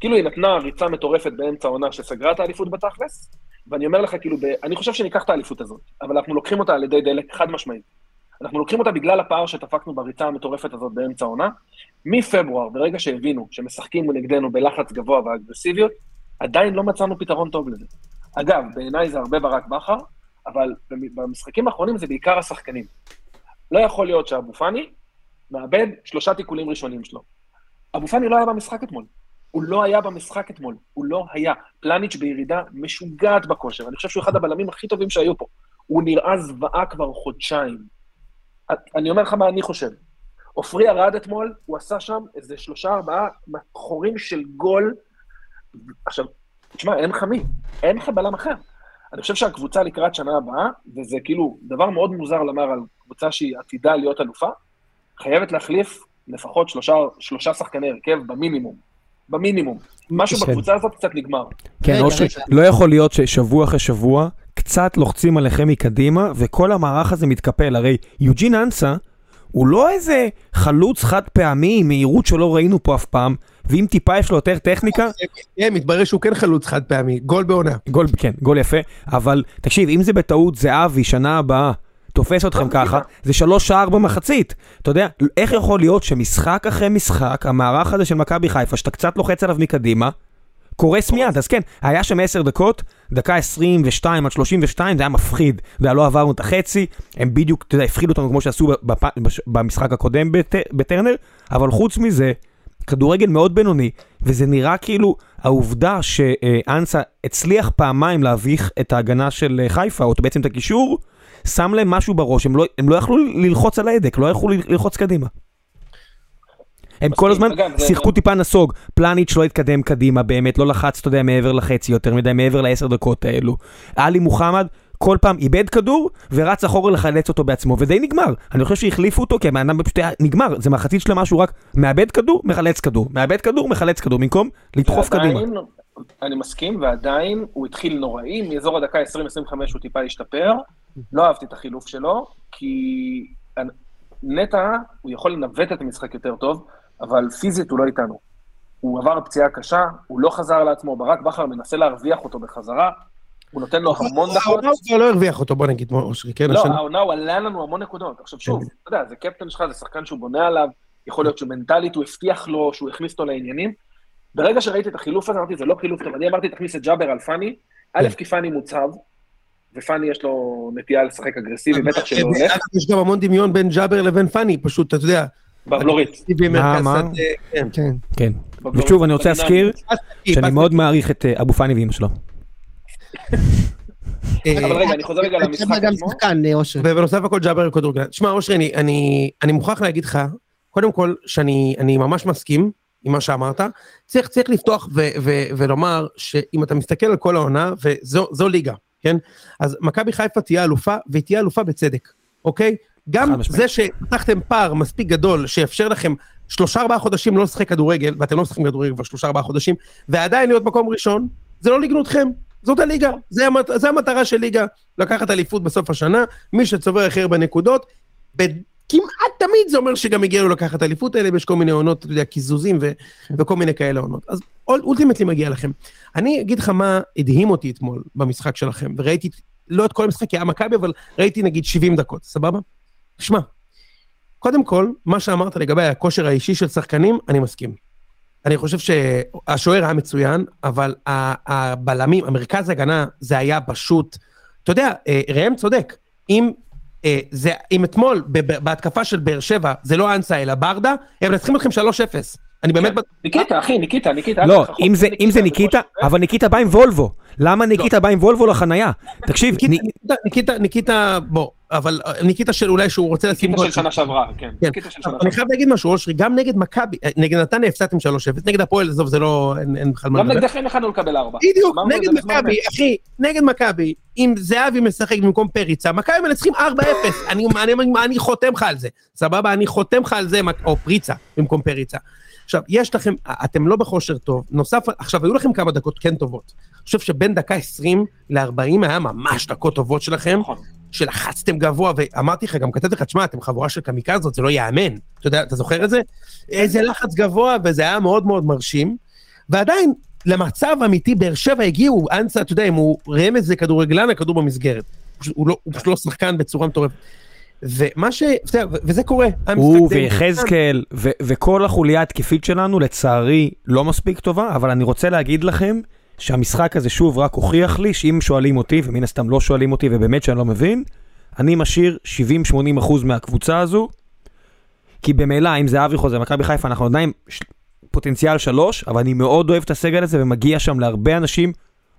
Speaker 4: כאילו היא נתנה ריצה מטורפת באמצע העונה שסגרה את האליפות בתכלס, ואני אומר לך, כאילו, ב... אני חושב שניקח את האליפות הזאת, אבל אנחנו לוקחים אותה על ידי דלק חד משמעית. אנחנו לוקחים אותה בגלל הפער שדפקנו בריצה המטורפת הזאת באמצע העונה. מפברואר, ברגע שהבינו שמשחקים נגדנו בלחץ גבוה ואגרסיביות, עדיין לא מצאנו פתרון טוב לזה. אגב, בעיניי זה הרבה ברק בכר, אבל במשחקים האחרונים זה בעיקר השחקנים. לא יכול להיות שאבו פאני מאבד שלושה תיקולים ראשונים שלו. אבו פאני לא היה במשחק אתמול. הוא לא היה במשחק אתמול, הוא לא היה. פלניץ' בירידה משוגעת בכושר, אני חושב שהוא אחד הבלמים הכי טובים שהיו פה. הוא נראה זוועה כבר חודשיים. אני אומר לך מה אני חושב. עופרי ירד אתמול, הוא עשה שם איזה שלושה, ארבעה חורים של גול. עכשיו, תשמע, אין לך מי, אין לך בלם אחר. אני חושב שהקבוצה לקראת שנה הבאה, וזה כאילו דבר מאוד מוזר לומר על קבוצה שהיא עתידה להיות אלופה, חייבת להחליף לפחות שלושה, שלושה שחקני הרכב במינימום. במינימום. משהו כן. בקבוצה הזאת קצת נגמר.
Speaker 2: כן, אושרי, לא יכול להיות ששבוע אחרי שבוע קצת לוחצים עליכם מקדימה, וכל המערך הזה מתקפל. הרי יוג'ין אנסה הוא לא איזה חלוץ חד פעמי עם מהירות שלא ראינו פה אף פעם, ואם טיפה יש לו יותר טכניקה...
Speaker 3: כן, מתברר שהוא כן חלוץ חד פעמי, גול בעונה.
Speaker 2: גול, כן, גול יפה, אבל תקשיב, אם זה בטעות זהבי שנה הבאה, תופס אתכם ככה, זה שלוש שער במחצית. אתה יודע, איך יכול להיות שמשחק אחרי משחק, המערך הזה של מכבי חיפה, שאתה קצת לוחץ עליו מקדימה, קורס מיד, אז כן, היה שם 10 דקות, דקה 22 עד 32, זה היה מפחיד, ולא עברנו את החצי, הם בדיוק, אתה יודע, הפחידו אותנו כמו שעשו במשחק הקודם בטרנר, אבל חוץ מזה, כדורגל מאוד בינוני, וזה נראה כאילו העובדה שאנסה הצליח פעמיים להביך את ההגנה של חיפה, או בעצם את הקישור, שם להם משהו בראש, הם לא, הם לא יכלו ללחוץ על ההדק, לא יכלו ללחוץ קדימה. הם כל הזמן שיחקו טיפה נסוג, פלניץ' לא התקדם קדימה באמת, לא לחץ, אתה יודע, מעבר לחצי יותר מדי, מעבר לעשר דקות האלו. עלי מוחמד כל פעם איבד כדור ורץ אחורה לחלץ אותו בעצמו, ודי נגמר. אני חושב שהחליפו אותו כי הבן אדם פשוט היה נגמר, זה מחצית שלמה שהוא רק מאבד כדור, מחלץ כדור, מאבד כדור, מחלץ כדור, במקום לדחוף קדימה.
Speaker 4: אני מסכים, ועדיין הוא התחיל נוראי, מאזור הדקה 20-25 הוא טיפה השתפר, לא אהבתי את החילוף שלו, כי נטע, הוא יכול לנווט את המשחק יותר טוב, אבל פיזית הוא לא איתנו. הוא עבר פציעה קשה, הוא לא חזר לעצמו, ברק בכר מנסה להרוויח אותו בחזרה, הוא נותן לו המון דקות.
Speaker 3: העונה הוא לא הרוויח אותו, בוא נגיד, אושרי, כן?
Speaker 4: לא, העונה הוא עלה לנו המון נקודות. עכשיו שוב, כן. אתה יודע, זה קפטן שלך, זה שחקן שהוא בונה עליו, יכול להיות שמנטלית הוא הבטיח לו, שהוא הכניס אותו לעניינים. ברגע שראיתי את החילוף הזה, אמרתי, זה לא חילוף טוב, אני אמרתי, תכניס את ג'אבר אלפאני, א', כן. כי פאני מוצב, ופאני יש לו נטייה לשחק אגרסיבי, בטח שלא הולך.
Speaker 3: יש גם המון דמיון בין ג'אבר לבין פאני, פשוט, אתה יודע.
Speaker 4: בבלורית.
Speaker 2: מה, מה?
Speaker 3: כן.
Speaker 2: כן. כן. ושוב, אני רוצה להזכיר שאני מאוד מעריך את אבו פאני ואימא שלו.
Speaker 4: אבל רגע, אני חוזר רגע למשחק
Speaker 1: עצמו.
Speaker 3: ובנוסף הכל ג'אבר כדורגלן. שמע, אושרי, אני מוכרח להגיד לך, קודם כל, שאני ממש מסכים עם מה שאמרת, צריך, צריך לפתוח ו, ו, ולומר שאם אתה מסתכל על כל העונה, וזו ליגה, כן? אז מכבי חיפה תהיה אלופה, והיא תהיה אלופה בצדק, אוקיי? גם זה שפתחתם פער מספיק גדול, שיאפשר לכם שלושה ארבעה חודשים לא לשחק כדורגל, ואתם לא משחקים כדורגל כבר שלושה ארבעה חודשים, ועדיין להיות מקום ראשון, זה לא לגנותכם, זאת הליגה, זה, המת, זה המטרה של ליגה, לקחת אליפות בסוף השנה, מי שצובר הכי הרבה נקודות, כמעט תמיד זה אומר שגם הגיע לו לקחת אליפות האלה, ויש כל מיני עונות, אתה יודע, קיזוזים ו- וכל מיני כאלה עונות. אז אולטימטלי מגיע לכם. אני אגיד לך מה הדהים אותי אתמול במשחק שלכם, וראיתי, לא את כל המשחק, כי היה מכבי, אבל ראיתי נגיד 70 דקות, סבבה? שמע, קודם כל, מה שאמרת לגבי הכושר האישי של שחקנים, אני מסכים. אני חושב שהשוער היה מצוין, אבל הבלמים, המרכז ההגנה, זה היה פשוט, אתה יודע, אה, ראם צודק, אם אה, זה, אם אתמול, בהתקפה של באר שבע, זה לא אנסה אלא ברדה, הם מנצחים אתכם 3-0. אני באמת...
Speaker 4: כן. ניקיטה, אחי, ניקיטה, ניקיטה.
Speaker 2: לא, אם זה ניקיטה, אבל ניקיטה בא עם וולבו. למה לא. ניקיטה בא עם וולבו לחנייה? תקשיב,
Speaker 3: ניקיטה, ניקיטה, בוא, אבל אה, ניקיטה של אולי שהוא רוצה
Speaker 4: לשים... ניקיטה של שנה שעברה, כן. כן.
Speaker 3: אני חייב להגיד משהו, אושרי, גם נגד מכבי, אה, נגד נתניה הפסדתם 3-0, נגד הפועל, עזוב, זה לא, אין בכלל
Speaker 4: מה לדבר. גם נגדכם יכלנו לקבל 4.
Speaker 3: בדיוק, נגד מכבי, אחי, נגד מכבי, אם זהבי משחק במקום פריצה, מכבי מנצחים 4-0, אני חותם לך על זה, סבבה? אני חותם לך על זה, או פריצה במקום פריצה. עכשיו, יש לכם, אתם לא בכושר טוב, נוסף, עכשיו, היו לכם כמה דקות כן טובות. אני חושב שבין דקה 20 ל-40 היה ממש דקות טובות שלכם, נכון. שלחצתם גבוה, ואמרתי לך, גם כתבתי לך, תשמע, אתם חבורה של קמיקזות, זה לא ייאמן. אתה יודע, אתה זוכר את זה? איזה לחץ גבוה, וזה היה מאוד מאוד מרשים. ועדיין, למצב אמיתי, באר שבע הגיעו, אנסה, אתה יודע, אם הוא רמז זה כדורגלן, הכדור במסגרת. הוא, לא, הוא פשוט לא שחקן בצורה מטורפת. ומה ש... וזה קורה.
Speaker 2: הוא ויחזקאל וכל החוליה התקפית שלנו לצערי לא מספיק טובה, אבל אני רוצה להגיד לכם שהמשחק הזה שוב רק הוכיח לי שאם שואלים אותי, ומן הסתם לא שואלים אותי ובאמת שאני לא מבין, אני משאיר 70-80 אחוז מהקבוצה הזו, כי במילא אם זה אבי חוזר, מכבי חיפה, אנחנו עדיין פוטנציאל שלוש, אבל אני מאוד אוהב את הסגל הזה ומגיע שם להרבה אנשים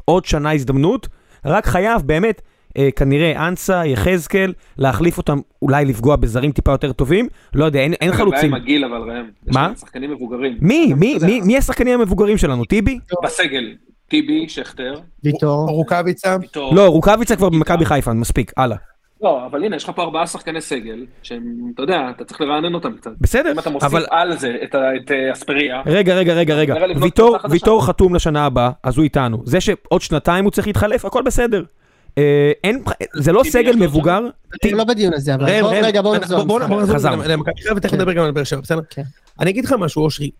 Speaker 2: עוד שנה הזדמנות, רק חייב באמת אה, כנראה אנסה, יחזקאל, להחליף אותם, אולי לפגוע בזרים טיפה יותר טובים, לא יודע, אין, אין חלוצים.
Speaker 4: הבעיה עם הגיל אבל ראם,
Speaker 2: מה?
Speaker 4: יש שחקנים מבוגרים.
Speaker 2: מי? מי, מי, מי השחקנים המבוגרים שלנו? טיבי?
Speaker 4: בסגל. טיבי, שכטר.
Speaker 1: ויטור.
Speaker 3: רוקאביצה.
Speaker 2: לא, רוקאביצה כבר במכבי חיפה, מספיק, הלאה.
Speaker 4: לא, אבל הנה, יש לך פה ארבעה שחקני סגל, שהם, אתה יודע, אתה צריך לרענן אותם קצת.
Speaker 2: בסדר,
Speaker 4: אם אתה מוסיף אבל... על זה את, את אה, אספריה.
Speaker 2: רגע, רגע, רגע, רגע. ויטור, ויטור חתום לשנה הבאה, אז הוא איתנו. זה שעוד שנתיים הוא צריך להתחלף, הכל בסדר. אה, אין, זה לא סגל מבוגר.
Speaker 1: לא בדיון הזה, אבל רגע, בואו נחזור. בואו
Speaker 3: נחזור למכבי חיפה ותכף נדבר גם על באר שבע, בסדר? כן. אני אגיד לך משהו, אושרי.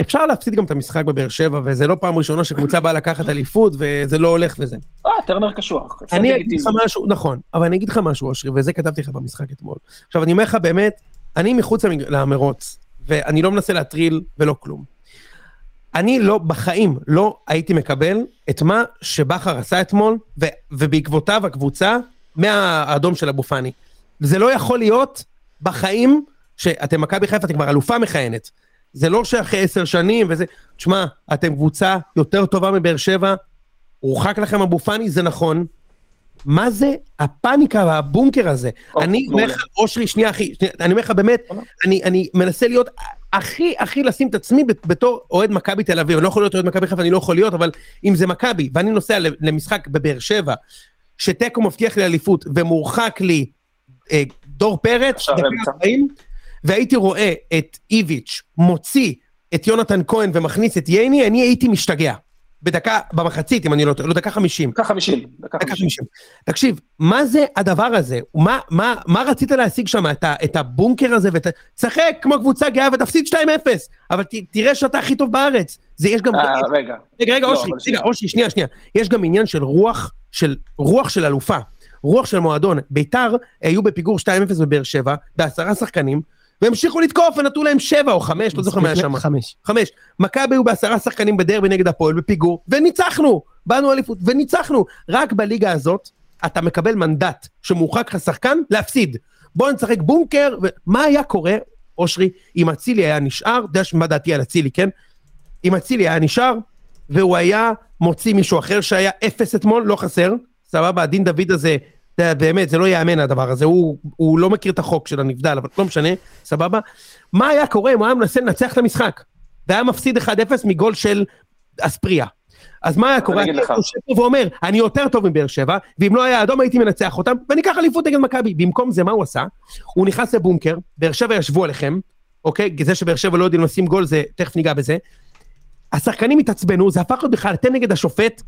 Speaker 3: אפשר להפסיד גם את המשחק בבאר שבע, וזה לא פעם ראשונה שקבוצה באה לקחת אליפות, וזה לא הולך וזה.
Speaker 4: אה, טרנר קשוח.
Speaker 3: אני אגיד לך משהו, נכון, אבל אני אגיד לך משהו, אושרי, וזה כתבתי לך במשחק אתמול. עכשיו, אני אומר לך באמת, אני מחוץ למרוץ, ואני לא מנסה להטריל ולא כלום. אני לא, בחיים, לא הייתי מקבל את מה שבכר עשה אתמול, ו, ובעקבותיו הקבוצה, מהאדום של אבו פאני. זה לא יכול להיות בחיים, שאתם מכבי חיפה, אתם כבר אלופה מכהנת. זה לא שאחרי עשר שנים וזה, תשמע, אתם קבוצה יותר טובה מבאר שבע, הורחק לכם אבו פאני, זה נכון. מה זה הפאניקה והבונקר הזה? אני אומר לך, אושרי, שנייה אחי, אני אומר לך באמת, אני מנסה להיות הכי הכי לשים את עצמי בתור אוהד מכבי תל אביב, אני לא יכול להיות אוהד מכבי חיפה, אני לא יכול להיות, אבל אם זה מכבי, ואני נוסע למשחק בבאר שבע, שתיקו מבטיח לי אליפות, ומורחק לי אה, דור פרץ, והייתי רואה את איביץ' מוציא את יונתן כהן ומכניס את ייני, אני הייתי משתגע. בדקה, במחצית, אם אני לא טועה, לא דקה חמישים.
Speaker 4: דקה חמישים.
Speaker 3: דקה חמישים. תקשיב, מה זה הדבר הזה? מה, מה, מה רצית להשיג שם? את, את הבונקר הזה? ות... תשחק כמו קבוצה גאה ותפסיד 2-0, אבל ת, תראה שאתה הכי טוב בארץ. זה יש גם...
Speaker 4: אה, רגע.
Speaker 3: רגע, רגע, לא, אושרי, רגע, אושרי, שנייה, שנייה. יש גם עניין של רוח, של רוח של אלופה. רוח של מועדון. ביתר היו בפיגור 2-0 בבאר שבע, בעשרה שחקנים, והמשיכו לתקוף ונתנו להם שבע או חמש, לא זוכר מה היה שם.
Speaker 1: חמש.
Speaker 3: חמש. מכבי היו בעשרה שחקנים בדרבי נגד הפועל בפיגור, וניצחנו! באנו אליפות, וניצחנו! רק בליגה הזאת, אתה מקבל מנדט שמורחק לך שחקן להפסיד. בוא נשחק בונקר, ומה היה קורה, אושרי, אם אצילי היה נשאר, אתה יודע מה דעתי על אצילי, כן? אם אצילי היה נשאר, והוא היה מוציא מישהו אחר שהיה אפס אתמול, לא חסר, סבבה, הדין דוד הזה, זה, באמת, זה לא ייאמן הדבר הזה, הוא, הוא לא מכיר את החוק של הנבדל, אבל לא משנה, סבבה. מה היה קורה אם הוא היה מנסה לנצח את המשחק? והיה מפסיד 1-0 מגול של אספריה. אז מה היה קורה? אני יושב פה ואומר, אני יותר טוב מבאר שבע, ואם לא היה אדום הייתי מנצח אותם, ואני אקח אליפות נגד מכבי. במקום זה, מה הוא עשה? הוא נכנס לבונקר, באר שבע ישבו עליכם, אוקיי? זה שבאר שבע לא יודעים לשים גול, זה, תכף ניגע בזה. השחקנים התעצבנו, זה הפך להיות בכלל, תן נגד השופט,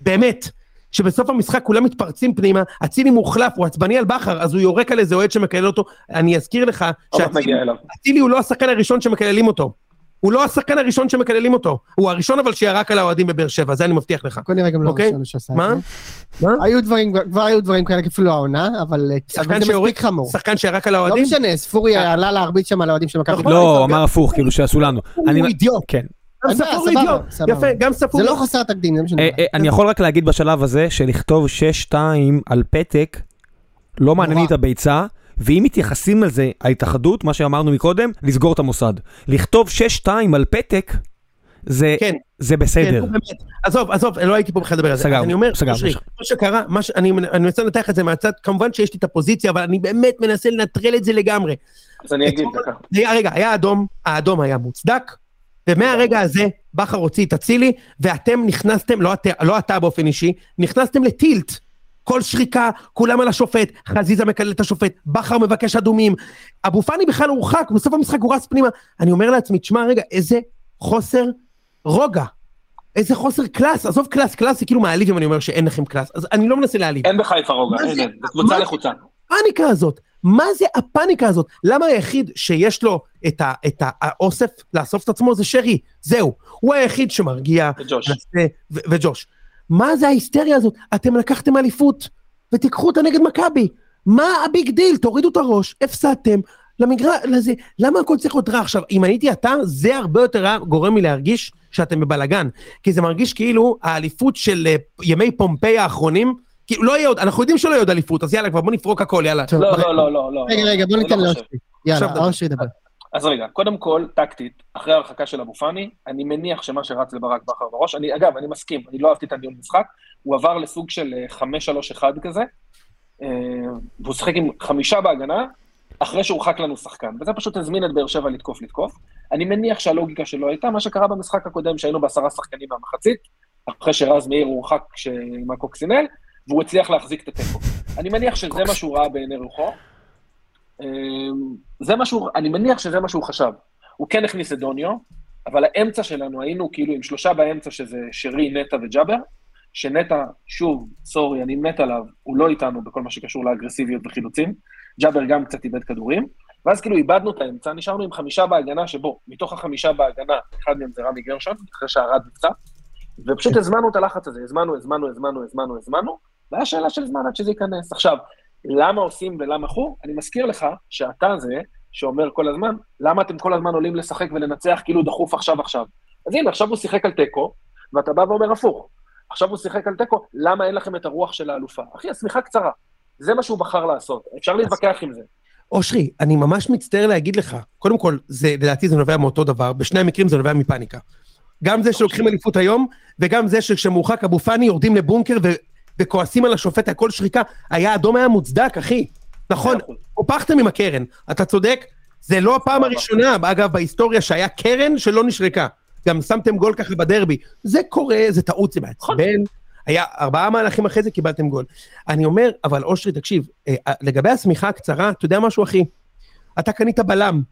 Speaker 3: באמת, שבסוף המשחק כולם מתפרצים פנימה, אצילי מוחלף, הוא עצבני על בכר, אז הוא יורק על איזה אוהד שמקלל אותו. אני אזכיר לך, שאצילי הוא לא השחקן הראשון שמקללים אותו. הוא לא השחקן הראשון שמקללים אותו. הוא הראשון אבל שירק על האוהדים בבאר שבע, זה אני מבטיח לך.
Speaker 1: בוא נראה גם לא
Speaker 3: אוקיי?
Speaker 1: הראשון שעשה את
Speaker 3: מה?
Speaker 1: זה. היו דברים, כבר היו דברים כאלה אפילו העונה, אבל
Speaker 3: שחקן
Speaker 1: זה מספיק חמור.
Speaker 3: שחקן שירק על
Speaker 1: לא
Speaker 3: האוהדים?
Speaker 1: משנה, ספורי עלה להרביץ שם על האוהדים של מכבי.
Speaker 3: נכון.
Speaker 2: לא, אמר הפוך, כאילו שעשו לנו. אני-
Speaker 1: הוא אידיוט.
Speaker 2: כן.
Speaker 3: גם ספורי אידיוט. יפה, גם ספורי.
Speaker 1: זה לא חסר תקדים, זה מה שאני
Speaker 2: אה,
Speaker 1: אומר.
Speaker 2: אה, אני יכול רק להגיד בשלב הזה שלכתוב 6-2 על פתק, לא מעניין לי את הביצה, ואם מתייחסים לזה, ההתאחדות, מה שאמרנו מקודם, לסגור את המוסד. לכתוב 6-2 על פתק, זה
Speaker 3: כן.
Speaker 2: זה
Speaker 3: כן,
Speaker 2: בסדר.
Speaker 3: נו, באמת. עזוב, עזוב, לא הייתי פה בכלל לדבר על זה. אז אני אומר,
Speaker 2: סגרנו.
Speaker 3: אושרי, מה שקרה, מה ש- אני אני מנסה לנתח את זה מהצד, כמובן שיש לי את הפוזיציה, אבל אני באמת מנסה לנטרל את זה לגמרי.
Speaker 4: אז אני אגיד דקה.
Speaker 3: היה, רגע, היה אדום, האדום היה מוצדק, ומהרגע הזה בכר הוציא את אצילי, ואתם נכנסתם, לא, את, לא אתה באופן אישי, נכנסתם לטילט. כל שריקה, כולם על השופט, חזיזה מקלל את השופט, בכר מבקש אדומים, אבו פאני בכלל הורחק, בסוף המשחק הוא רץ פנימה. אני אומר לעצמי, תשמע רגע, איזה חוסר רוגע. איזה חוסר קלאס, עזוב קלאס, קלאס זה כאילו מעליב אם אני אומר שאין לכם קלאס, אז אני לא מנסה להעליב.
Speaker 4: אין בחיפה רוגע,
Speaker 3: מה
Speaker 4: אין,
Speaker 3: זה?
Speaker 4: זו קבוצה
Speaker 3: מה-
Speaker 4: לחוצה.
Speaker 3: הפאניקה הזאת? מה זה הפאניקה הזאת? למה היחיד שיש לו את, ה, את האוסף לאסוף את עצמו זה שרי, זהו. הוא היחיד שמרגיע,
Speaker 4: וג'וש.
Speaker 3: מנסה, ו- וג'וש. מה זה ההיסטריה הזאת? אתם לקחתם אליפות ותיקחו אותה נגד מכבי. מה ה big deal? תורידו את הראש, הפסדתם. למגרש, לזה, למה הכל צריך להיות רע עכשיו? אם הייתי אתה, זה הרבה יותר גורם לי להרגיש שאתם בבלגן. כי זה מרגיש כאילו האליפות של אה, ימי פומפיי האחרונים, כאילו לא יהיה עוד, אנחנו יודעים שלא יהיה עוד אליפות, אז יאללה כבר בוא נפרוק הכל, יאללה.
Speaker 4: לא, לא, לא, לא, לא.
Speaker 1: רגע, רגע, בוא ניתן
Speaker 4: לא
Speaker 1: לאושרי. יאללה, אושרי ידבר.
Speaker 4: אז רגע, קודם כל, טקטית, אחרי ההרחקה של אבו פאני, אני מניח שמה שרץ לברק בכר בראש, אני, אגב, אני מסכים, אני לא אהבתי את הניהול משחק, הוא עבר לסוג של אה, 5-3-1 כזה, אה, והוא שיחק עם חמישה בהגנה, אחרי שהורחק לנו שחקן, וזה פשוט הזמין את באר שבע לתקוף לתקוף. אני מניח שהלוגיקה שלו הייתה מה שקרה במשחק הקודם, שהיינו בעשרה שחקנים מהמחצית, אחרי שרז מאיר הורחק עם הקוקסינל, והוא הצליח להחזיק את התיקו. אני מניח שזה מה שהוא ראה בעיני רוחו. אה, זה מה שהוא, אני מניח שזה מה שהוא חשב. הוא כן הכניס את דוניו, אבל האמצע שלנו, היינו כאילו עם שלושה באמצע, שזה שרי, נטע וג'אבר, שנטע, שוב, סורי, אני מת עליו, הוא לא איתנו בכל מה שקשור לאגרסיביות וחילוצים. ג'אבר גם קצת איבד כדורים, ואז כאילו איבדנו את האמצע, נשארנו עם חמישה בהגנה, שבו, מתוך החמישה בהגנה, אחד מהם זה רמי גרשון, אחרי שהרד נפצע, ופשוט הזמנו את הלחץ הזה, הזמנו, הזמנו, הזמנו, הזמנו, הזמנו, והיה שאלה של זמן עד שזה ייכנס. עכשיו, למה עושים ולמה חור? אני מזכיר לך שאתה זה שאומר כל הזמן, למה אתם כל הזמן עולים לשחק ולנצח כאילו דחוף עכשיו עכשיו? אז הנה, עכשיו הוא שיחק על תיקו, ואתה בא ואומר הפוך. עכשיו הוא שיחק על תיקו, למה אין לכם את הרוח של האלופה? אחי, השמיכה קצרה. זה מה שהוא בחר לעשות, אפשר להתווכח עם זה.
Speaker 3: אושרי, אני ממש מצטער להגיד לך, קודם כל, זה, לדעתי זה נובע מאותו דבר, בשני המקרים זה נובע מפאניקה. גם זה שלוקחים אליפות היום, וגם זה שכשמורחק אבו פאני יורדים לבונקר. וכועסים על השופט, הכל שריקה, היה אדום היה מוצדק, אחי. נכון. הופכתם עם הקרן, אתה צודק, זה לא הפעם. הראשונה, אגב, בהיסטוריה שהיה קרן שלא נשרקה. גם שמתם גול ככה בדרבי. זה קורה, זה טעות, זה מעצבן. היה ארבעה מהלכים אחרי זה, קיבלתם גול. אני אומר, אבל אושרי, תקשיב, אה, אה, לגבי השמיכה הקצרה, אתה יודע משהו, אחי? אתה קנית בלם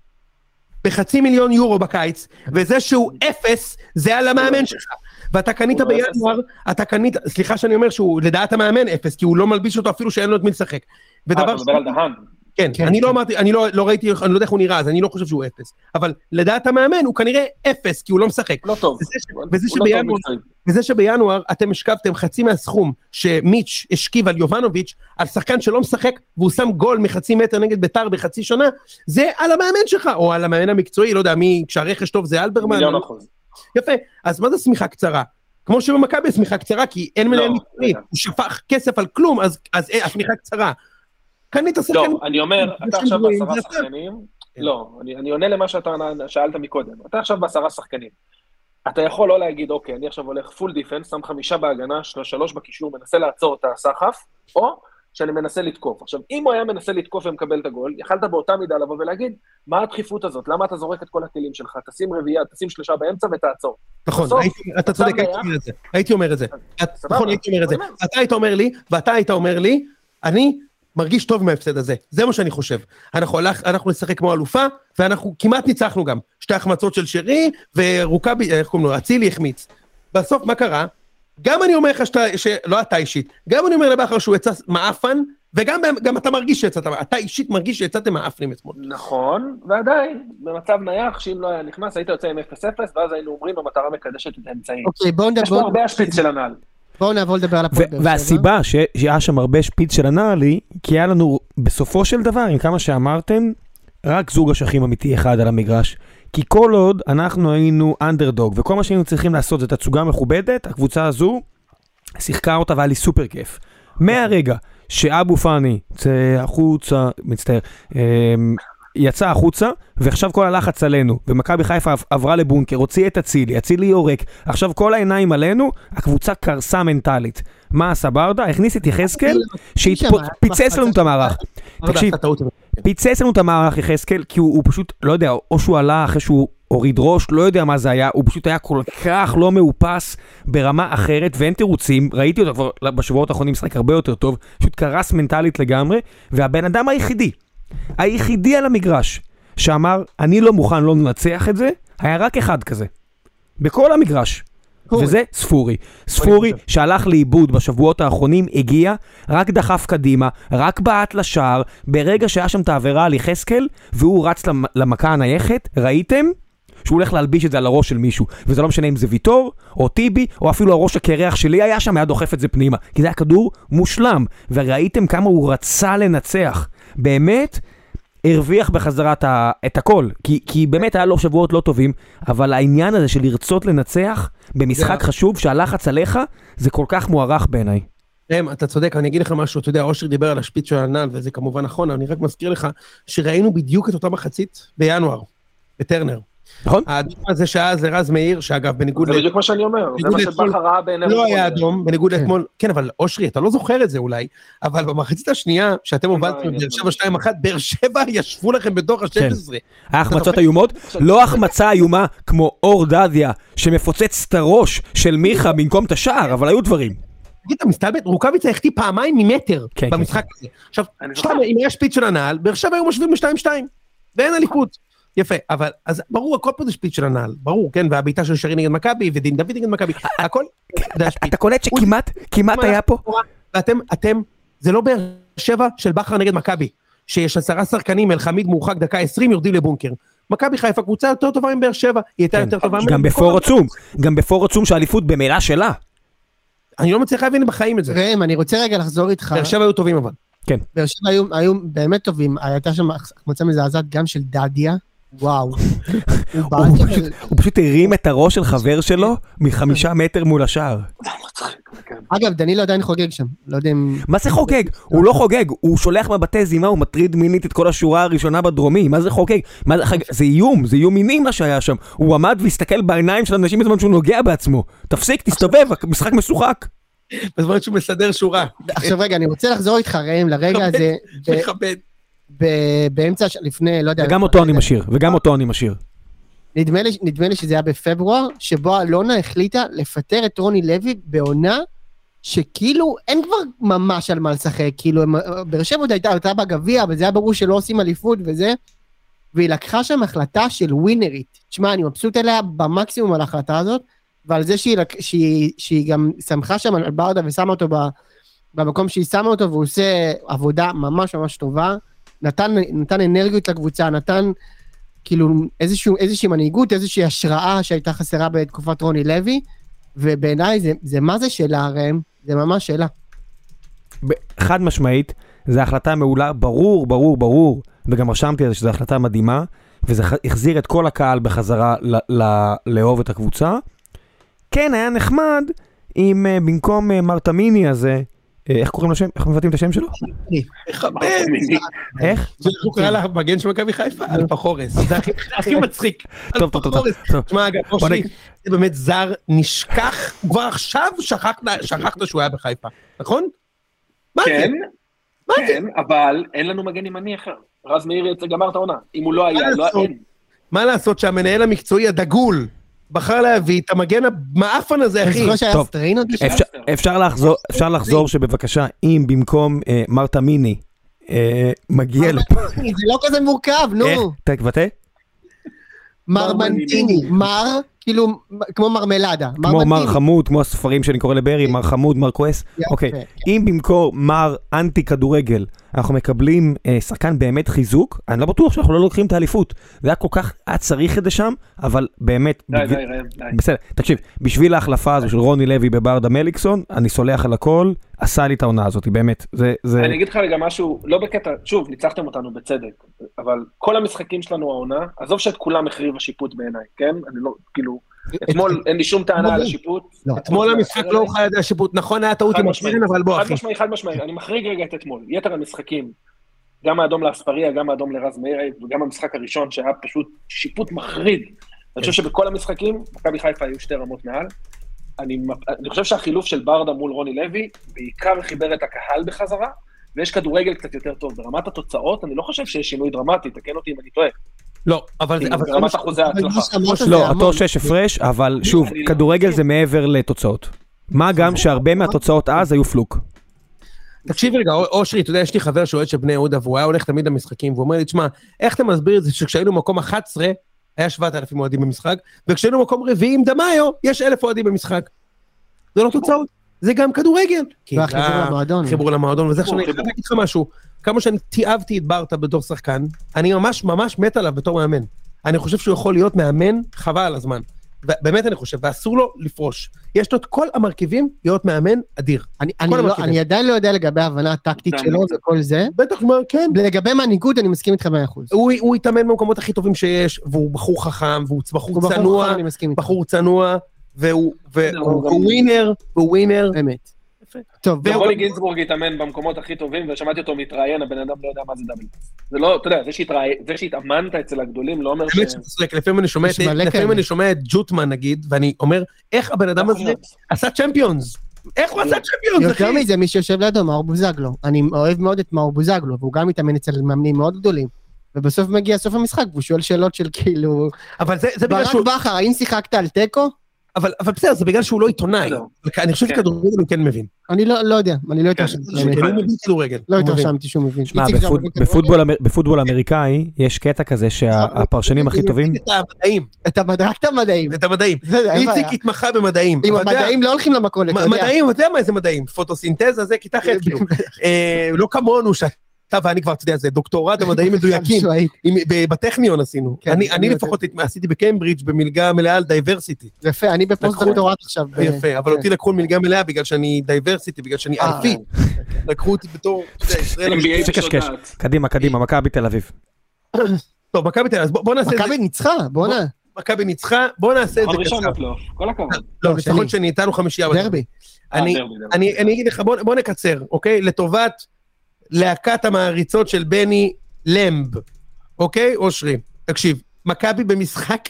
Speaker 3: בחצי מיליון יורו בקיץ, וזה שהוא אפס, זה על המאמן שלך. ואתה קנית
Speaker 4: לא.
Speaker 3: בינואר, אתה קנית, סליחה שאני אומר שהוא לדעת המאמן אפס, כי הוא לא מלביש אותו אפילו שאין לו את מי לשחק.
Speaker 4: אה,
Speaker 3: ודבר
Speaker 4: אתה מדבר על דהן.
Speaker 3: כן,
Speaker 1: כן,
Speaker 3: אני
Speaker 1: כן.
Speaker 3: לא אמרתי, אני לא, לא ראיתי, אני לא יודע איך הוא נראה, אז אני לא חושב שהוא אפס. אבל לדעת המאמן הוא כנראה אפס, כי הוא לא משחק.
Speaker 4: לא טוב.
Speaker 3: וזה ש-
Speaker 4: הוא-
Speaker 3: וזה
Speaker 4: הוא לא.
Speaker 3: וזה שבינואר אתם השכבתם חצי מהסכום שמיץ' השכיב על יובנוביץ', על שחקן שלא משחק, והוא שם גול מחצי מטר נגד ביתר בחצי שנה, זה על המאמן שלך, או על המאמן המקצועי, לא יודע מי, כשהרכש טוב זה אלברמן.
Speaker 4: מיליון אחוז.
Speaker 3: יפה, אז מה זה שמיכה קצרה? כמו שבמכבי השמיכה קצרה, כי אין מנהל
Speaker 4: לא,
Speaker 3: מקצועי,
Speaker 4: רגע.
Speaker 3: הוא שפך כסף על כלום, אז אז, אה, השמיכה קצרה. קנית
Speaker 4: לא,
Speaker 3: שחקנים.
Speaker 4: אני אומר, אתה עכשיו בעשרה. שחקנים. לא, אני עונה למה שאתה שאלת מקודם. אתה עכשיו בעשרה שחקנים. אתה יכול לא להגיד, אוקיי, אני עכשיו הולך פול דיפנס, שם חמישה בהגנה, של- שלוש בקישור, מנסה לעצור את הסחף, או שאני מנסה לתקוף. עכשיו, אם הוא היה מנסה לתקוף ומקבל את הגול, יכלת באותה מידה לבוא ולהגיד, מה הדחיפות הזאת? למה אתה זורק את כל הכלים שלך? תשים רביעייה, תשים שלושה באמצע ותעצור.
Speaker 3: נכון,
Speaker 4: בסוף,
Speaker 3: הייתי- אתה צודק, הייתי. אומר את זה. הייתי אומר את זה. נכון, הייתי אומר את זה. אתה היית אומר לי, ואתה היית אומר לי, אני מרגיש טוב מההפסד הזה. זה מה שאני חושב. אנחנו הלך- אנחנו נשחק כמו אלופה, ואנחנו כמעט ניצחנו גם. שתי החמצות של שרי, ורוקאבי, איך קוראים לו? אצילי החמיץ. בסוף, מה קרה? גם אני אומר לך שאתה, שלא אתה אישית, גם אני אומר לבכר שהוא יצא מעפן, וגם גם אתה מרגיש שיצאת, אתה אישית מרגיש שיצאתם מעפנים אתמול.
Speaker 4: נכון, ועדיין, במצב נייח, שאם לא היה נכנס, היית יוצא עם 0-0, ואז היינו אומרים, המטרה מקדשת את האמצעים.
Speaker 1: אוקיי, בואו
Speaker 4: יש פה
Speaker 1: נדבר,
Speaker 4: הרבה השפיץ של הנעל.
Speaker 1: בואו נעבור לדבר על הפועל
Speaker 2: ו-
Speaker 1: באר שבע.
Speaker 2: והסיבה שהיה שם הרבה שפיץ של הנעלי, כי היה לנו בסופו של דבר, עם כמה שאמרתם, רק זוג אשכים אמיתי אחד על המגרש. כי כל עוד אנחנו היינו אנדרדוג, וכל מה שהיינו צריכים לעשות זה תצוגה מכובדת, הקבוצה הזו שיחקה אותה והיה לי סופר כיף. מהרגע שאבו פאני יצא החוצה, מצטער, אמ, יצא החוצה, ועכשיו כל הלחץ עלינו, ומכבי חיפה עברה לבונקר, הוציא את אצילי, אצילי יורק, עכשיו כל העיניים עלינו, הקבוצה קרסה מנטלית. מה עשה ברדה? הכניס את יחזקאל, שפיצץ לנו את המערך. תקשיב. פיצץ לנו את המערך יחזקאל, כי הוא, הוא פשוט, לא יודע, או שהוא עלה אחרי שהוא הוריד ראש, לא יודע מה זה היה, הוא פשוט היה כל כך לא מאופס ברמה אחרת, ואין תירוצים, ראיתי אותו כבר בשבועות האחרונים משחק הרבה יותר טוב, פשוט קרס מנטלית לגמרי, והבן אדם היחידי, היחידי על המגרש, שאמר, אני לא מוכן לא לנצח את זה, היה רק אחד כזה. בכל המגרש. וזה ספורי. ספורי שהלך לאיבוד בשבועות האחרונים, הגיע, רק דחף קדימה, רק בעט לשער, ברגע שהיה שם את העבירה על יחזקאל, והוא רץ למ- למכה הנייחת, ראיתם? שהוא הולך להלביש את זה על הראש של מישהו, וזה לא משנה אם זה ויטור, או טיבי, או אפילו הראש הקרח שלי היה שם, היה דוחף את זה פנימה. כי זה היה כדור מושלם, וראיתם כמה הוא רצה לנצח. באמת, הרוויח בחזרה את, ה, את הכל, כי, כי באמת היה לו שבועות לא טובים, אבל העניין הזה של לרצות לנצח במשחק
Speaker 3: זה-
Speaker 2: חשוב, שהלחץ עליך, זה כל כך מוערך בעיניי.
Speaker 3: ראם, אתה צודק, אני אגיד לך משהו, אתה יודע, אושר דיבר על השפיץ של הנעל, וזה כמובן נכון, אני רק מזכיר לך שראינו בדיוק את אותה מחצית בינואר, בטרנר.
Speaker 2: נכון?
Speaker 3: האדום הזה שהיה זה רז מאיר, שאגב, בניגוד
Speaker 4: זה. בדיוק מה שאני אומר, זה
Speaker 3: בניגוד
Speaker 4: מה שבכר ראה בעיני
Speaker 3: לא. היה אדום, בניגוד
Speaker 1: כן.
Speaker 3: לאתמול, כן, אבל אושרי, אתה לא זוכר את זה אולי, אבל במחצית השנייה, שאתם הובלתם
Speaker 4: העניין?
Speaker 3: באר שבע 2-1, באר שבע ישבו לכם בתוך ה-16.
Speaker 2: היה החמצות
Speaker 3: זוכר?
Speaker 2: איומות, לא החמצה איומה כמו אור דדיה, שמפוצץ את הראש של מיכה במקום את השער, אבל היו דברים.
Speaker 3: תגיד, אתה מסתלבט? רוקאביצה החטיא פעמיים ממטר
Speaker 2: כן,
Speaker 3: במשחק הזה. עכשיו. אם היה שפיץ של הנעל, באר שבע היו משווים ב-2-2, ואין אליפות. יפה, אבל, אז ברור, הכל פה זה שפיץ של הנעל, ברור, כן, והבעיטה של שרי נגד מכבי, ודין דוד נגד מכבי, הכל, זה השפיץ.
Speaker 2: אתה קולט שכמעט, כמעט היה פה?
Speaker 3: ואתם, אתם, זה לא באר שבע של בכר נגד מכבי, שיש עשרה שחקנים, אלחמיד מורחק דקה 20, יורדים לבונקר. מכבי חיפה קבוצה יותר טובה מבאר שבע, היא הייתה
Speaker 2: כן.
Speaker 3: יותר טובה
Speaker 2: גם בפור עצום, גם בפור עצום שהאליפות במילא שלה.
Speaker 3: אני לא מצליח להבין בחיים את זה.
Speaker 1: ראם, אני רוצה רגע לחזור איתך.
Speaker 3: באר שבע היו טובים אבל.
Speaker 1: באר שבע היו, באמת טובים, הייתה שם החמצה מזעזעת גם של דדיה, וואו. הוא
Speaker 2: פשוט- הרים את הראש של חבר שלו מחמישה מטר מול השער.
Speaker 1: אגב, דנילו עדיין חוגג שם, לא יודע אם...
Speaker 2: מה זה חוגג? הוא לא חוגג, הוא שולח מבטי זימה, הוא מטריד מינית את כל השורה הראשונה בדרומי, מה זה חוגג? זה איום, זה איום מיני מה שהיה שם. הוא עמד והסתכל בעיניים של אנשים בזמן שהוא נוגע בעצמו. תפסיק, תסתובב, המשחק משוחק.
Speaker 3: בזמן שהוא מסדר שורה.
Speaker 1: עכשיו רגע, אני רוצה לחזור איתך, ראם, לרגע הזה,
Speaker 3: מכבד.
Speaker 1: באמצע, לפני, לא יודע...
Speaker 2: וגם אותו אני משאיר, וגם אותו אני משאיר.
Speaker 1: נדמה לי, נדמה לי שזה היה בפברואר, שבו אלונה החליטה לפטר את רוני לוי בעונה שכאילו אין כבר ממש על מה לשחק, כאילו באר שבע עוד הייתה, הייתה בגביע, וזה היה ברור שלא עושים אליפות וזה, והיא לקחה שם החלטה של ווינרית. תשמע, אני מבסוט עליה במקסימום על ההחלטה הזאת, ועל זה שהיא, לק- שהיא, שהיא גם שמחה שם על ברדה ושמה אותו ב, במקום שהיא שמה אותו, והוא עושה עבודה ממש ממש טובה. נתן, נתן אנרגיות לקבוצה, נתן כאילו איזשהו, איזושהי מנהיגות, איזושהי השראה שהייתה חסרה בתקופת רוני לוי, ובעיניי זה, זה מה זה שלה, ראם, זה ממש שלה.
Speaker 2: ב- חד משמעית, זו החלטה מעולה, ברור, ברור, ברור, וגם רשמתי על זה שזו החלטה מדהימה, וזה החזיר את כל הקהל בחזרה ל- ל- לאהוב את הקבוצה. כן, היה נחמד אם אה, במקום אה, מרטמיני הזה, איך קוראים לשם? איך מבטאים את השם שלו? איך?
Speaker 3: הוא קרא למגן של מכבי חיפה? אלפה חורס. זה הכי מצחיק.
Speaker 2: טוב, טוב, טוב.
Speaker 3: תשמע, אגב, אושרי, זה באמת זר נשכח, כבר עכשיו שכחת שהוא היה בחיפה, נכון?
Speaker 4: כן, כן, אבל אין לנו מגן ימני אחר. רז מאיר גמר את העונה. אם הוא לא היה, לא אין.
Speaker 3: מה לעשות שהמנהל המקצועי הדגול בחר להביא את המגן המאפן הזה, אחי.
Speaker 2: טוב, אפשר לחזור שבבקשה, אם במקום מרתה מיני מגיע לפה...
Speaker 1: זה לא כזה מורכב, נו.
Speaker 2: איך? תבטא?
Speaker 1: מרמנטיני, מר כאילו, כמו מרמלדה.
Speaker 2: כמו מר חמוד, כמו הספרים שאני קורא לברי, מר חמוד, מר כועס. אוקיי, אם במקום מר אנטי כדורגל, אנחנו מקבלים אה, שחקן באמת חיזוק, אני לא בטוח שאנחנו לא לוקחים את האליפות. זה היה כל כך, היה צריך את זה שם, אבל באמת...
Speaker 4: די, די, די.
Speaker 2: בסדר, תקשיב, בשביל ההחלפה הזו של רוני לוי בברדה מליקסון, אני סולח על הכל, עשה לי את העונה הזאת, באמת. זה, זה...
Speaker 4: אני אגיד לך רגע משהו, לא בקטע, שוב, ניצחתם אותנו בצדק, אבל כל המשחקים שלנו העונה, עזוב שאת כולם החריב השיפוט בעיניי, כן? אני לא, כאילו, אתמול אין לי שום טענה על השיפוט.
Speaker 3: לא, אתמול המשחק לא הוחל על ידי השיפוט, נכון היה טעות עם השמירין, אבל בוא אחי.
Speaker 4: חד משמעי, חד משמעי, אני מחריג רגע את אתמול. יתר המשחקים, גם האדום לאספריה, גם האדום לרז מאיר, וגם המשחק הראשון שהיה פשוט שיפוט מחריד. אני חושב שבכל המשחקים, מכבי חיפה היו שתי רמות מעל. אני, אני חושב שהחילוף של ברדה מול רוני לוי, בעיקר חיבר את הקהל בחזרה, ויש כדורגל קצת יותר טוב. ברמת התוצאות, אני לא חושב שיש שינוי דרמטי, תקן אותי אם אני טועה.
Speaker 3: לא, אבל...
Speaker 4: ברמת אחוזי ההצלחה.
Speaker 2: לא, אותו שש הפרש, אבל שוב, כדורגל זה מעבר לתוצאות. מה גם שהרבה מהתוצאות אז היו פלוק.
Speaker 3: תקשיב רגע, אושרי, אתה יודע, יש לי חבר שאוהד של בני יהודה, והוא היה הולך תמיד למשחקים, והוא אומר לי, תשמע, איך אתה מסביר את זה שכשהיינו במקום 11, היה 7,000 אוהדים במשחק, וכשהיינו במקום רביעי עם דמאיו, יש 1,000 אוהדים במשחק. זה לא תוצאות, זה גם כדורגל.
Speaker 1: והחיבור למועדון.
Speaker 3: חיבור למועדון, וזה עכשיו אני חייב להגיד לך משהו. כמה שאני תיעבתי את ברטה בתור שחקן, אני ממש ממש מת עליו בתור מאמן. אני חושב שהוא יכול להיות מאמן חבל על הזמן. באמת אני חושב, ואסור לו לפרוש. יש לו את כל המרכיבים להיות מאמן אדיר.
Speaker 1: אני, אני, לא, אני עדיין לא יודע לגבי ההבנה הטקטית שלו וכל זה.
Speaker 3: בטח, כן.
Speaker 1: לגבי מנהיגות אני מסכים איתך 100%.
Speaker 3: הוא, הוא התאמן במקומות הכי טובים שיש, והוא בחור חכם, והוא בחור צנוע, בחור צנוע, והוא ווינר, והוא ווינר.
Speaker 1: אמת.
Speaker 4: טוב, ורוני גינזבורג התאמן במקומות הכי טובים, ושמעתי אותו מתראיין, הבן אדם לא יודע מה זה דאבל פאס. זה לא, אתה יודע, זה שהתאמנת אצל הגדולים לא אומר ש...
Speaker 3: לפעמים אני שומע את ג'וטמן נגיד, ואני אומר, איך הבן אדם הזה עשה צ'מפיונס? איך הוא עשה צ'מפיונס,
Speaker 1: אחי? יותר מזה, מי שיושב לידו, מאור בוזגלו. אני אוהב מאוד את מאור בוזגלו, והוא גם מתאמן אצל מאמנים מאוד גדולים. ובסוף מגיע סוף המשחק, והוא שואל שאלות של כאילו...
Speaker 3: אבל זה בגלל שהוא...
Speaker 1: ברק בכר, האם שיחקת על תיקו?
Speaker 3: אבל, אבל בסדר, זה בגלל שהוא לא עיתונאי. אני חושב שכדורגל הוא כן מבין.
Speaker 1: אני לא, לא יודע, אני לא התרשמתי.
Speaker 3: הוא מבין כדורגל.
Speaker 1: לא התרשמתי שהוא מבין.
Speaker 2: שמע, בפוטבול אמריקאי יש קטע כזה שהפרשנים הכי טובים...
Speaker 3: את המדעים.
Speaker 1: את המדעים. את המדעים.
Speaker 3: את המדעים. איציק התמחה במדעים.
Speaker 1: אם המדעים לא הולכים למכולת.
Speaker 3: מדעים, אתה יודע מה זה מדעים? פוטוסינתזה זה כיתה ח' כאילו. לא כמונו, אתה ואני כבר, אתה יודע, זה דוקטורט במדעים מדויקים. בטכניון עשינו. כן, אני לפחות עשיתי בקיימברידג' במלגה מלאה על diversity.
Speaker 1: יפה, אני בפוסט דוקטורט עכשיו.
Speaker 3: יפה, אבל אותי לקחו מלגה מלאה בגלל שאני diversity, בגלל שאני אה, אלפי. לקחו אותי בתור, אתה יודע, ישראל
Speaker 2: המשפטית. קדימה, קדימה, מכבי תל אביב.
Speaker 3: טוב, מכבי תל אביב, בוא נעשה את
Speaker 1: זה. מכבי ניצחה, בוא נע.
Speaker 3: מכבי ניצחה, בוא נעשה את זה
Speaker 4: קצר. כל הכבוד.
Speaker 3: לא, ניצחון שני, איתנו חמישייה.
Speaker 1: דרבי.
Speaker 3: אני אגיד לך, בוא נקצר, אוקיי? לטובת להקת המעריצות של בני למב, אוקיי? אושרי, תקשיב, מכבי במשחק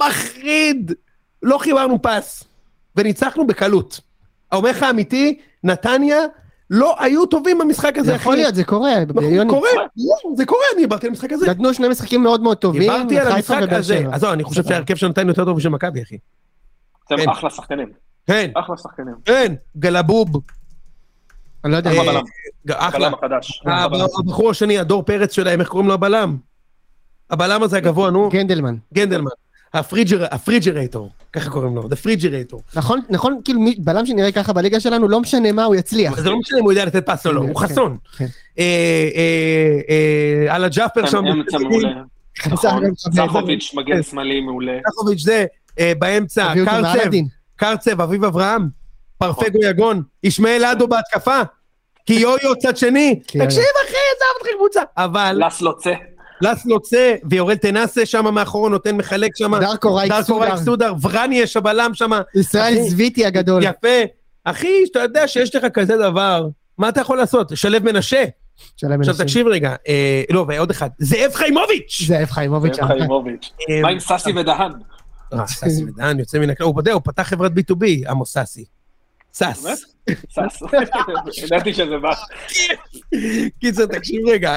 Speaker 3: מחריד, לא חיברנו פס, וניצחנו בקלות. אומר לך אמיתי, נתניה לא היו טובים במשחק הזה.
Speaker 1: זה יכול להיות, זה קורה.
Speaker 3: קורה, זה קורה, אני דיברתי על המשחק הזה.
Speaker 1: נתנו שני משחקים מאוד מאוד טובים.
Speaker 3: דיברתי על המשחק הזה. עזוב, אני חושב שההרכב של נתניה יותר טוב משל מכבי, אחי.
Speaker 4: אתם אחלה שחקנים.
Speaker 3: כן.
Speaker 4: אחלה שחקנים.
Speaker 3: כן, גלבוב.
Speaker 1: אני לא יודע.
Speaker 4: הבלם החדש.
Speaker 3: הבחור השני, הדור פרץ שלהם, איך קוראים לו הבלם? הבלם הזה הגבוה, נו.
Speaker 1: גנדלמן.
Speaker 3: גנדלמן. הפריג'רייטור, ככה קוראים לו, friggerator.
Speaker 1: נכון, נכון, כאילו בלם שנראה ככה בליגה שלנו, לא משנה מה, הוא יצליח.
Speaker 3: זה לא משנה אם הוא יודע לתת פס או לא, הוא כן, חסון. כן. אה, אה, אה, על הג'אפר שם.
Speaker 4: אמצע מעולה. צחוביץ', מגן שמאלי מעולה.
Speaker 3: צחוביץ' זה, באמצע, קרצב, קרצב, אביב אברהם, פרפגו יגון, ישמעאל אדו בהתקפה. כי יויו צד שני, תקשיב אחי, אף אחד קבוצה, אבל...
Speaker 4: לס לוצה.
Speaker 3: לסלו צא, ויורל תנסה שם מאחור, נותן מחלק שם.
Speaker 1: דרקו רייק
Speaker 3: דרקו רייק סודר, ורניאש הבלם שם.
Speaker 1: ישראל זוויטי הגדול.
Speaker 3: יפה. אחי, שאתה יודע שיש לך כזה דבר, מה אתה יכול לעשות? שלו מנשה. עכשיו. תקשיב רגע, אה, לא, ועוד אחד, זאב חיימוביץ'!
Speaker 1: זאב חיימוביץ'.
Speaker 4: זאב חיימוביץ'.
Speaker 3: אה,
Speaker 4: מה עם סאסי ודהן?
Speaker 3: אה, סאסי ודן יוצא מן הכלל, הוא פתח חברת B2B, עמוס סאסי.
Speaker 4: באמת? סאס. ידעתי שזה בא.
Speaker 3: קיצר, תקשיב רגע.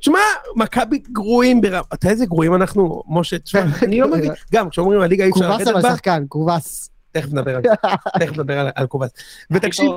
Speaker 3: תשמע, מכבי גרועים ברמה, אתה יודע איזה גרועים אנחנו, משה, תשמע, אני לא מבין, גם כשאומרים הליגה אי אפשר
Speaker 1: קובס
Speaker 3: לרדת
Speaker 1: אבל
Speaker 3: בה,
Speaker 1: שחקן, קובס.
Speaker 3: תכף נדבר על זה, תכף נדבר על- על קובס. ותקשיב,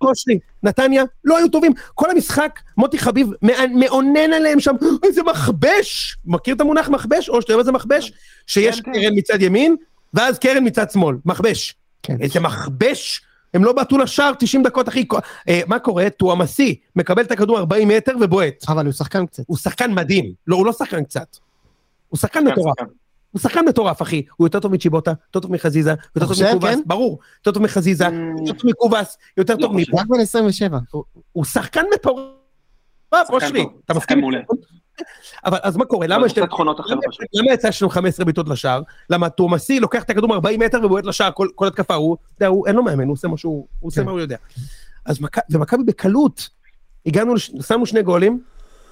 Speaker 3: אושרי, נתניה, לא היו טובים. כל המשחק, מוטי חביב מאונן עליהם שם, איזה מכבש! מכיר את המונח מכבש? או שאתה יודע מה זה מכבש? שיש
Speaker 4: כן, כן.
Speaker 3: קרן מצד ימין, ואז קרן מצד שמאל. מכבש.
Speaker 1: כן.
Speaker 3: איזה מכבש! הם לא בעטו לשער 90 דקות, אחי. אה, מה קורה? טועמסי מקבל את הכדור 40 מטר ובועט.
Speaker 1: אבל הוא שחקן קצת.
Speaker 3: הוא שחקן מדהים. לא, הוא לא שחקן קצת. הוא שחקן
Speaker 4: כן,
Speaker 3: מטורף. הוא שחקן מטורף, אחי. הוא יותר טוב מצ'יבוטה, יותר טוב מחזיזה, יותר טוב מקובס,
Speaker 1: כן?
Speaker 3: ברור. יותר טוב מחזיזה, יותר טוב מקובס, יותר
Speaker 4: לא
Speaker 3: טוב
Speaker 4: חושב.
Speaker 3: מ...
Speaker 1: רק בן 27.
Speaker 3: הוא שחקן מטורף,
Speaker 4: שחקן
Speaker 3: אושרי, אתה מסכים? אבל אז מה קורה? למה יש... למה יצא שם 15 בעיטות לשער? למה תומאסי לוקח את הכדור 40 מטר ובועט לשער כל התקפה, הוא, אתה יודע, אין לו מאמן, הוא עושה מה שהוא, הוא עושה
Speaker 1: כן.
Speaker 3: מה הוא יודע. אז מכ- ומכבי בקלות, הגענו, שמנו שני גולים,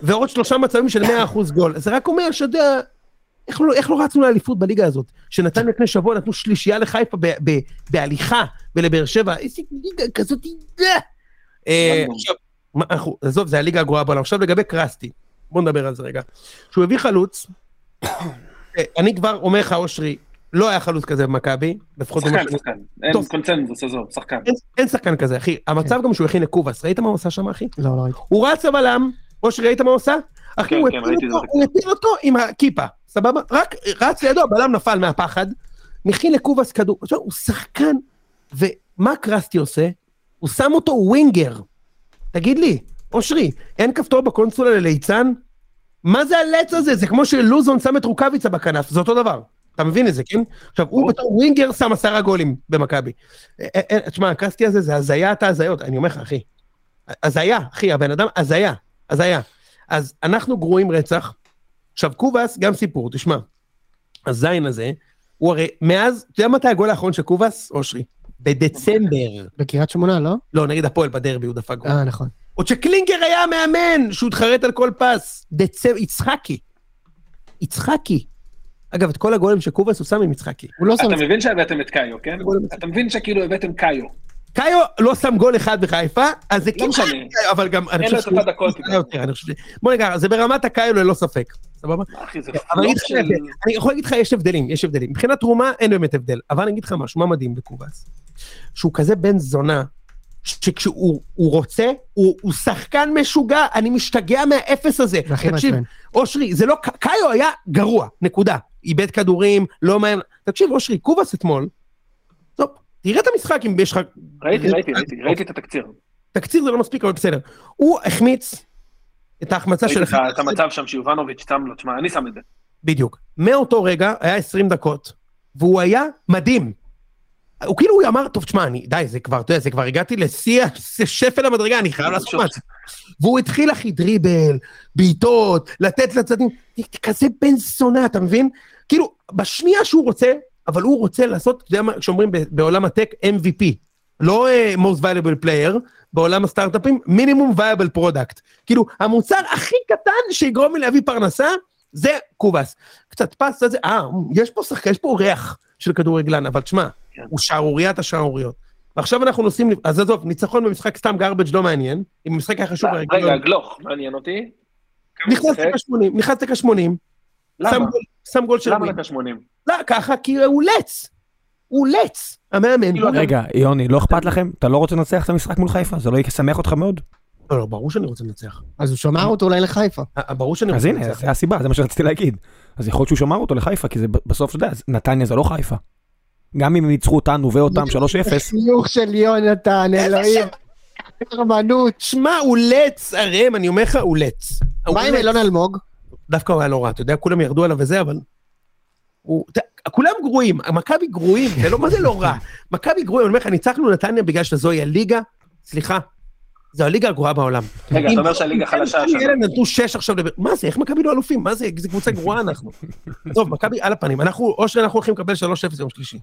Speaker 3: ועוד שלושה מצבים של 100% גול. זה רק אומר שאתה יודע, איך לא, איך לא רצנו לאליפות בליגה הזאת? שנתן לפני שבוע, נתנו שלישייה לחיפה ב, ב, בהליכה, ולבאר שבע, איזה ליגה כזאת, אה. עכשיו, מה, אנחנו, עזוב, זה הליגה הגרועה בעולם. עכשיו לגבי קרסטי, בוא נדבר על זה רגע. שהוא הביא חלוץ, אה, אני כבר אומר לך, אושרי, לא היה חלוץ כזה במכבי, לפחות
Speaker 4: שחקן, שחקן. אין. קונצנזוס, עזוב, שחקן.
Speaker 3: אין- שחקן כזה, אחי. המצב גם שהוא הכין לקובאס, ראית מה הוא עשה שם, אחי?
Speaker 1: לא, לא ראיתי.
Speaker 3: הוא רץ הבלם, אושרי, ראית מה הוא עשה? אחי,
Speaker 4: כן,
Speaker 3: הוא
Speaker 4: כן,
Speaker 3: הפיל אותו,
Speaker 4: זה.
Speaker 3: הוא הפיל אותו עם הכיפה, סבבה? רק רץ לידו, הבלם נפל מהפחד, מכין לקובאס כדור. עכשיו, הוא שחקן, ומה קרסטי עושה? הוא שם אותו ווינגר. תגיד לי, אושרי, אין כפתור בקונסולה לליצן? מה זה הלץ הזה? זה כמו שלוזון שם את רוקאביצה בכנף, זה אותו דבר. אתה מבין את זה, כן? עכשיו, הוא בתור ווינגר שם עשרה גולים במכבי. אה, אה, תשמע, הקרסטי הזה זה הזיית ההזיות, אני אומר לך, אחי. הזיה, אחי, הבן אדם, הזיה, הזיה. אז אנחנו גרועים רצח. עכשיו, קובאס, גם סיפור, תשמע. הזין הזה, הוא הרי, מאז, אתה יודע מתי הגול האחרון של קובאס, אושרי? בדצמבר.
Speaker 1: בקריית שמונה, לא?
Speaker 3: לא, נגד הפועל בדרבי, הוא דפק גול.
Speaker 1: אה, נכון.
Speaker 3: עוד שקלינגר היה המאמן, שהוא התחרט על כל פס. דצמבר, יצחקי. יצחקי. אגב, את כל הגולים שקובאס הוא שם עם יצחקי.
Speaker 1: הוא לא שם...
Speaker 4: אתה מבין שהבאתם את קאיו, כן? אתה מבין שכאילו הבאתם קאיו.
Speaker 3: קאיו לא שם גול אחד בחיפה, אז זה
Speaker 4: לא משנה.
Speaker 3: אבל גם, אני
Speaker 4: אין לו
Speaker 3: חושב
Speaker 4: את אותה דקות.
Speaker 3: שהוא יותר, אני חושב ש... בוא נגע, זה ברמת הקאיו ללא ספק, סבבה?
Speaker 4: אחי, זה
Speaker 3: אבל אני לך,
Speaker 4: של...
Speaker 3: אני יכול להגיד לך, יש הבדלים, יש הבדלים. מבחינת תרומה אין באמת הבדל, אבל אני אגיד לך משהו, מה מדהים בקובאס? שהוא כזה בן זונה, שכשהוא הוא רוצה, הוא, הוא שחקן משוגע, אני משתגע מהאפס הזה. תקשיב. אושרי, זה לא, קאיו היה גרוע, נקודה. איבד כדורים, לא מהר, תקשיב, אושרי, קובאס אתמול, טוב, תראה את המשחק אם יש לך...
Speaker 4: ראיתי, ראיתי, ראיתי, ראיתי את התקציר.
Speaker 3: תקציר זה לא מספיק, אבל בסדר. הוא החמיץ את ההחמצה של...
Speaker 4: ראיתי את המצב שם שיובנוביץ' שם לו, תשמע, אני שם את זה.
Speaker 3: בדיוק. מאותו רגע, היה 20 דקות, והוא היה מדהים. הוא כאילו, הוא אמר, טוב, תשמע, אני, די, זה כבר, אתה יודע, זה כבר הגעתי לשיא, שפל המדרגה, אני חייב לעשות. משהו. והוא התחיל, אחי, דריבל, בעיטות, לתת לצדדים, כזה בן זונה, אתה מבין? כאילו, בשנייה שהוא רוצה, אבל הוא רוצה לעשות, אתה יודע מה, כשאומרים בעולם הטק, MVP. לא uh, most valuable player, בעולם הסטארט-אפים, מינימום viable product. כאילו, המוצר הכי קטן שיגרום לי להביא פרנסה, זה קובאס. קצת פס, זה, אה, יש פה שחקן, יש פה ריח של כדורגלן, אבל תשמע,
Speaker 4: כן.
Speaker 3: הוא שערוריית השערוריות. ועכשיו אנחנו נוסעים, אז עזוב, ניצחון במשחק סתם garbage לא מעניין, אם המשחק היה חשוב,
Speaker 4: רגע, גלוך, מעניין אותי.
Speaker 3: נכנס? דקה 80, נכנס דקה 80,
Speaker 4: למה?
Speaker 3: שם גול- של...
Speaker 4: למה דקה 80?
Speaker 3: לא, ככה, כי הוא לץ. הוא לץ. המאמן.
Speaker 4: כאילו,
Speaker 2: רגע, יוני, לא אכפת לכם? אתה לא רוצה לנצח את המשחק מול חיפה? זה לא ישמח אותך מאוד?
Speaker 3: לא, לא, ברור שאני רוצה לנצח.
Speaker 1: אז הוא שמר אותו אולי לחיפה.
Speaker 3: אה, ברור שאני
Speaker 2: אז
Speaker 3: רוצה
Speaker 2: הנה,
Speaker 3: לנצח.
Speaker 2: זה הסיבה, זה מה שרציתי להגיד. אז יכול להיות שהוא שמר אותו לחיפה, כי בסוף, אתה יודע, נתניה זה לא חיפה. גם אם הם ניצחו אותנו ואותם 3-0,
Speaker 1: חיוך של יונתן, אלוהים. רמנות.
Speaker 3: שמע, הוא לץ, ערם, אני אומר לך, הוא לץ.
Speaker 1: מה עם. אילון אלמוג?
Speaker 3: דווקא הוא היה לא רע, אתה יודע, כולם ירדו עליו וזה, אבל... הוא, כולם גרועים, מכבי גרועים, זה לא, מה זה לא רע? מכבי גרועים, אני אומר לך, ניצחנו נתניה בגלל שזוהי הליגה, סליחה, זו הליגה הגרועה בעולם.
Speaker 4: רגע, אתה אומר שהליגה חלשה
Speaker 3: השנה. אלה נתנו שש עכשיו, מה זה, איך מכבי לא אלופים? מה זה, איזה קבוצה גרועה אנחנו. טוב, מכבי על הפנים, אנחנו, או שאנחנו הולכים לקבל 3-0 יום שלישי.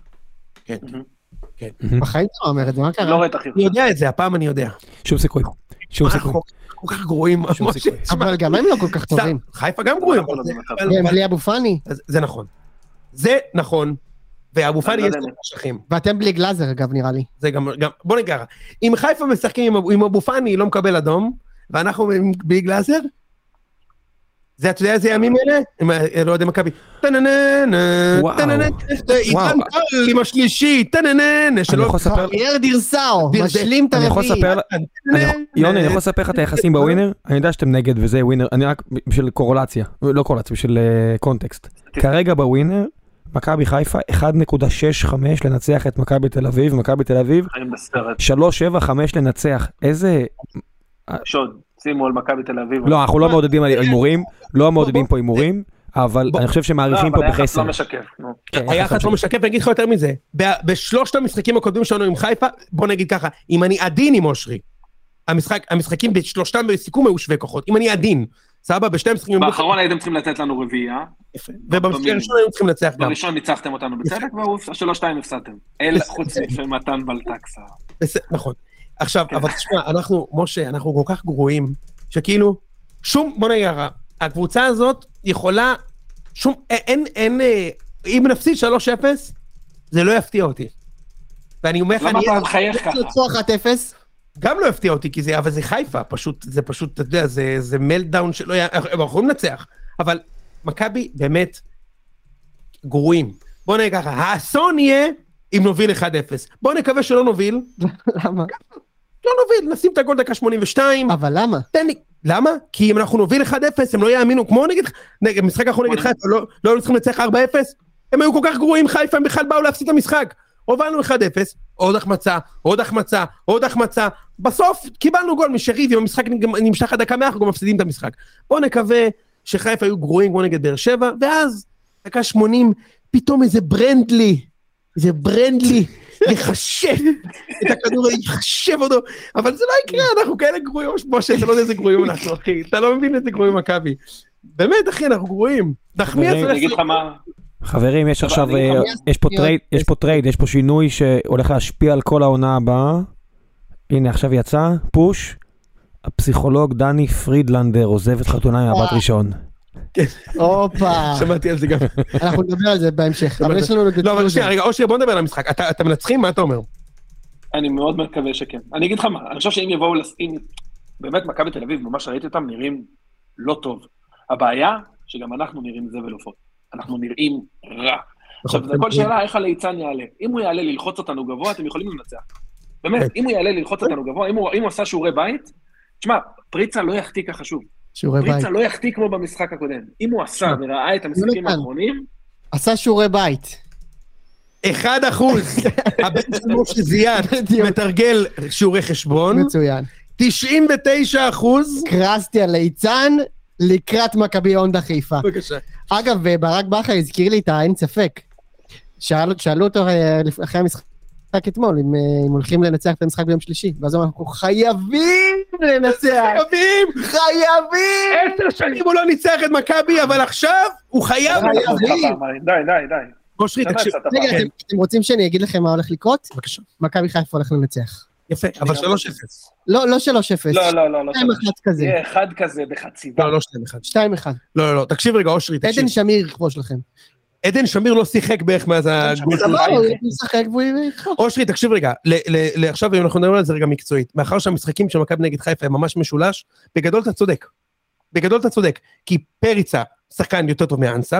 Speaker 3: כן.
Speaker 1: כן. בחיים אתה אומר את זה, מה קרה?
Speaker 4: לא רואה את החיוך.
Speaker 3: אני יודע את זה, הפעם אני יודע.
Speaker 2: שום סיכוי. שום סיכוי.
Speaker 3: כל כך גרועים,
Speaker 1: אבל גם הם לא כל כך טובים.
Speaker 3: חיפה גם גרועים.
Speaker 1: בלי אבו פאני.
Speaker 3: זה נכון. זה נכון. ואבו פאני יש לו משכים.
Speaker 1: ואתם בלי גלאזר אגב נראה לי.
Speaker 3: זה גם, בוא נגיד אם חיפה משחקים עם אבו פאני לא מקבל אדום, ואנחנו בלי גלאזר, זה, אתה יודע איזה ימים אלה? לא מכבי. עידן קל עם השלישי, טנננה,
Speaker 1: שלא... פייר דירסאו, משלים את הרביעי.
Speaker 2: יוני, אני יכול לספר לך את היחסים בווינר? אני יודע שאתם נגד וזה ווינר, אני רק בשביל קורולציה, לא קורולציה, בשביל קונטקסט. כרגע בווינר, מכבי חיפה 1.65 לנצח את מכבי תל אביב, מכבי תל אביב 3.75 לנצח, איזה...
Speaker 4: שוד. שימו על מכבי תל אביב.
Speaker 2: לא, אנחנו לא מעודדים על הימורים, לא מעודדים פה הימורים, אבל אני חושב שמעריכים פה בחסר.
Speaker 4: לא, אבל היחס לא משקף.
Speaker 3: כן, היחס לא משקף, ואני אגיד לך יותר מזה, בשלושת המשחקים הקודמים שלנו עם חיפה, בוא נגיד ככה, אם אני עדין עם אושרי, המשחקים בשלושתם בסיכום היו שווה כוחות, אם אני עדין, סבבה, בשני המשחקים...
Speaker 4: באחרון הייתם צריכים לתת לנו רביעייה.
Speaker 3: ובמשחק הראשון היינו צריכים לנצח
Speaker 4: גם. בראשון ניצחתם אותנו בצדק, ובשלוש-שתיים הפסדתם. אל חוץ ממתן בלטקסה.
Speaker 3: נכון. עכשיו, כן. אבל תשמע, אנחנו, משה, אנחנו כל כך גרועים, שכאילו, שום, בוא נגיד ככה, הקבוצה הזאת יכולה, שום, אין, אין, אה, אם נפסיד 3-0, זה לא יפתיע אותי. ואני אומר לך,
Speaker 4: אני... למה אתה מחייך ככה?
Speaker 3: גם לא יפתיע אותי, כי זה, אבל זה חיפה, פשוט, זה פשוט, אתה יודע, זה, זה מלדאון שלא, הם יכולים לנצח, אבל מכבי באמת גרועים. בוא נגיד ככה, האסון יהיה אם נוביל 1-0. בוא נקווה שלא נוביל.
Speaker 1: למה?
Speaker 3: לא נוביל, נשים את הגול דקה 82.
Speaker 1: אבל למה?
Speaker 3: תן לי, למה? כי אם אנחנו נוביל 1-0, הם לא יאמינו, כמו נגד, נגד משחק האחרון נגד חיפה, לא, לא היו צריכים לנצח 4-0, הם היו כל כך גרועים חיפה, הם בכלל באו להפסיד את המשחק. הובלנו 1-0, עוד החמצה, עוד החמצה, עוד החמצה, בסוף קיבלנו גול משריב, אם המשחק נמשך עד דקה 100, אנחנו גם מפסידים את המשחק. בואו נקווה שחיפה היו גרועים כמו נגד באר שבע, ואז, דקה 80, פתאום איזה ברנדלי, איזה ברנדלי, יחשב את הכדור, יחשב אותו, אבל זה לא יקרה, אנחנו כאלה גרועים, משה, אתה לא יודע איזה גרועים אנחנו, אחי, אתה לא מבין איזה גרועים מכבי. באמת, אחי, אנחנו גרועים. נחמיאס...
Speaker 4: אני אגיד לך מה...
Speaker 2: חברים, יש עכשיו, אה, יש פה trade, יש פה trade, יש פה שינוי שהולך להשפיע על כל העונה הבאה. הנה, עכשיו יצא, push. הפסיכולוג דני פרידלנדר עוזב את חתונה ממבט ראשון.
Speaker 1: הופה.
Speaker 3: שמעתי על זה גם.
Speaker 1: אנחנו נדבר על זה בהמשך, אבל יש לנו...
Speaker 3: לא, אבל שנייה, רגע, אושרי, בוא נדבר על המשחק. אתה מנצחים? מה אתה אומר?
Speaker 4: אני מאוד מקווה שכן. אני אגיד לך מה, אני חושב שאם יבואו, אם באמת מכבי תל אביב, ממש ראיתי אותם, נראים לא טוב. הבעיה, שגם אנחנו נראים זבל עופות. אנחנו נראים רע. עכשיו, זו כל שאלה איך הליצן יעלה. אם הוא יעלה ללחוץ אותנו גבוה, אתם יכולים לנצח. באמת, כן. אם הוא יעלה ללחוץ אותנו גבוה, אם הוא עשה שיעורי בית, תשמע, פריצה לא יחטיא ככה שוב. שיעורי בית. פריצה לא יחטיא כמו במשחק הקודם. אם הוא עשה וראה את המשחקים האחרונים...
Speaker 1: עשה שיעורי בית.
Speaker 3: אחד אחוז, הבן של משה זיאד מתרגל שיעורי חשבון.
Speaker 1: מצוין.
Speaker 3: 99 אחוז.
Speaker 1: קרסתי על ליצן לקראת מכבי הונדה חיפה.
Speaker 3: בבקשה.
Speaker 1: אגב, ברק בכר הזכיר לי את האין ספק. שאלו אותו אה, אחרי המשחק אתמול, אם, אה, אם הולכים לנצח את המשחק ביום שלישי. ואז הוא אמר, אנחנו חייבים לנצח.
Speaker 3: חייבים!
Speaker 1: חייבים!
Speaker 3: עשר שנים הוא לא ניצח את מכבי, אבל עכשיו הוא חייב...
Speaker 4: חייבים! די, די, די.
Speaker 3: אושרי, תקשיב.
Speaker 1: רגע, אתם רוצים שאני אגיד לכם מה הולך לקרות?
Speaker 3: בבקשה.
Speaker 1: מכבי חיפה הולך לנצח.
Speaker 3: יפה, אבל 3-0.
Speaker 1: לא, לא 3-0.
Speaker 4: לא, לא, לא.
Speaker 1: 2-1 כזה.
Speaker 4: יהיה אחד כזה בחציבה.
Speaker 3: לא, לא
Speaker 1: 2-1. 2-1.
Speaker 3: לא, לא, לא, תקשיב רגע, אושרי, תקשיב.
Speaker 1: עדן שמיר יכבוש לכם.
Speaker 3: עדן שמיר לא שיחק בערך מאז הגול
Speaker 1: שלו. הוא משחק והוא
Speaker 3: אושרי, תקשיב רגע, עכשיו אם אנחנו נדבר על זה רגע מקצועית, מאחר שהמשחקים של מכבי נגד חיפה הם ממש משולש, בגדול אתה צודק. בגדול אתה צודק, כי פריצה שחקן יותר טוב מאנסה,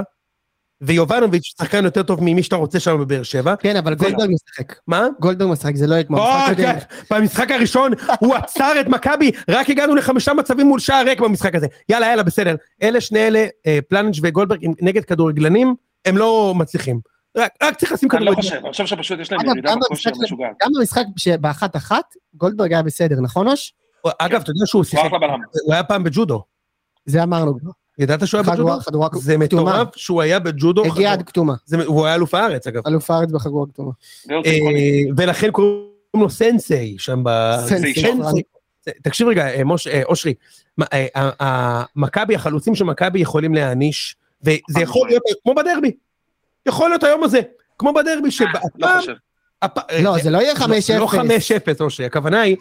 Speaker 3: ויובנוביץ' שחקן יותר טוב ממי שאתה רוצה שם בבאר שבע.
Speaker 1: כן, אבל גולדברג משחק.
Speaker 3: מה?
Speaker 1: גולדברג משחק, זה לא יהיה כמו המשחק הקודם.
Speaker 3: במשחק הראשון הוא עצר את מכבי, רק הגענו לחמישה מצבים מול שער ריק במשחק הזה. יאללה, יאללה, בסדר. אלה, שני אלה, אה, פלנג' וגולדברג נגד כדורגלנים, הם לא מצליחים. רק, רק צריך לשים
Speaker 4: כדורגלנים. אני לא חושב, אני חושב שפשוט יש להם ירידה בכושר משוגעת.
Speaker 1: גם במשחק באחת אחת, גולדברג היה בסדר, נכון אוש?
Speaker 3: אגב, אתה יודע שהוא שיחק, הוא היה פעם בג'ודו.
Speaker 1: זה אמרנו כבר.
Speaker 3: ידעת שהוא היה בג'ודו? זה מטורף שהוא היה בג'ודו.
Speaker 1: הגיע עד כתומה.
Speaker 3: הוא היה אלוף הארץ אגב.
Speaker 1: אלוף הארץ בחגורה כתומה.
Speaker 3: אה, ולכן קוראים לו סנסei שם ב...
Speaker 1: סנסei.
Speaker 3: תקשיב רגע, אה, משה, אה, אושרי, מכבי, החלוצים של מכבי יכולים להעניש, וזה יכול להיות כמו בדרבי. יכול להיות היום הזה, כמו בדרבי,
Speaker 4: שבפעם...
Speaker 1: לא, זה לא יהיה 5-0.
Speaker 3: לא 5-0, אושרי, הכוונה היא,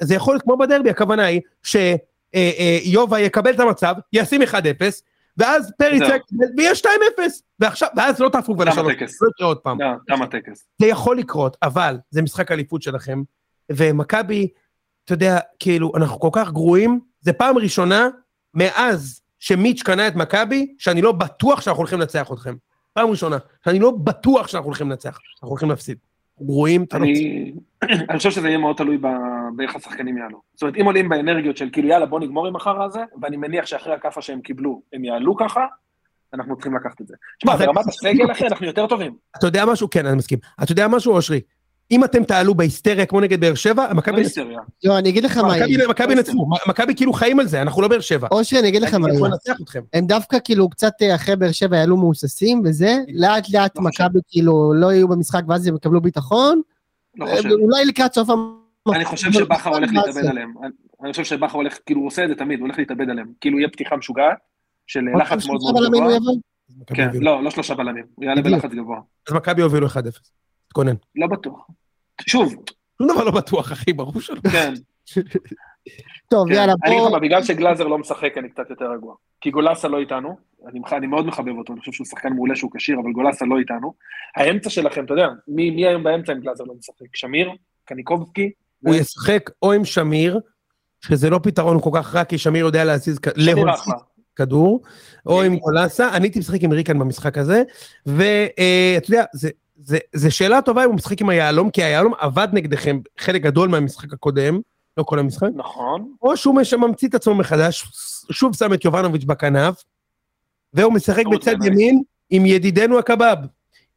Speaker 3: זה יכול להיות כמו בדרבי, הכוונה היא שיובה יקבל את המצב, ישים 1-0, ואז פרי יצא, ויהיה 2-0, ועכשיו, ואז לא תהפכו כבר לשלוש, לא יקרה עוד פעם.
Speaker 4: גם הטקס.
Speaker 3: זה יכול לקרות, אבל זה משחק אליפות שלכם, ומכבי, אתה יודע, כאילו, אנחנו כל כך גרועים, זה פעם ראשונה מאז שמיץ' קנה את מכבי, שאני לא בטוח שאנחנו הולכים לנצח אתכם. פעם ראשונה, שאני לא בטוח שאנחנו הולכים לנצח, אנחנו הולכים להפסיד. גרועים, אתה לא
Speaker 4: אני חושב שזה יהיה מאוד תלוי באיך השחקנים יעלו. זאת אומרת, אם עולים באנרגיות של כאילו, יאללה, בוא נגמור עם החרא הזה, ואני מניח שאחרי הכאפה שהם קיבלו, הם יעלו ככה, אנחנו צריכים לקחת את זה. תשמע, ברמת הסגל, אחי, אנחנו יותר טובים.
Speaker 3: אתה יודע משהו? כן, אני מסכים. אתה יודע משהו, אושרי? אם אתם תעלו בהיסטריה כמו נגד באר שבע, מכבי...
Speaker 1: לא, לא, אני אגיד לך מה
Speaker 3: יהיה. מכבי נצחו, מכבי כאילו חיים על זה, אנחנו לא באר שבע.
Speaker 1: אושרי, אני אגיד לך מה יהיה. הם דווקא כאילו קצת אה, אחרי באר שבע יעלו מהוססים וזה, לאט לאט לא מכבי כאילו לא יהיו במשחק ואז הם יקבלו ביטחון. לא אה, אולי לקראת סוף
Speaker 4: אני חושב שבכר הולך להתאבד עליהם. אני חושב שבכר הולך, כאילו הוא עושה את זה תמיד, הוא הולך להתאבד עליהם. כאילו יהיה פתיחה משוגעת, של לחץ מאוד מאוד גבוה. כן, לא, לא שלושה בלמים, הוא יעלה בלחץ גבוה.
Speaker 3: אז מכבי יובילו 1-0, תתכונן.
Speaker 4: לא בטוח. שוב.
Speaker 3: שום דבר לא בטוח, אחי, ברור שלא.
Speaker 4: כן.
Speaker 1: טוב, כן. יאללה, בוא...
Speaker 4: אני אגיד לך, בגלל שגלאזר לא משחק, אני קצת יותר רגוע. כי גולסה לא איתנו, אני, אני מאוד מחבב אותו, אני חושב שהוא שחקן מעולה שהוא כשיר, אבל גולסה לא איתנו. האמצע שלכם, אתה יודע, מי, מי היום באמצע אם גלאזר לא משחק? שמיר? קניקובסקי?
Speaker 3: הוא ישחק או עם שמיר, שזה לא פתרון כל כך רע, כי שמיר יודע להזיז כדור, או עם גולסה, אני הייתי משחק עם ריקן במשחק הזה, ואתה יודע, זה, זה, זה שאלה טובה אם הוא משחק עם היהלום, כי היהלום עבד נגדכם חלק גדול מהמשחק הקודם, לא כל המשחק.
Speaker 4: נכון.
Speaker 3: או שהוא ממציא את עצמו מחדש, שוב שם את יובנוביץ' בכנף, והוא משחק בצד ימין עם ידידנו הקבב.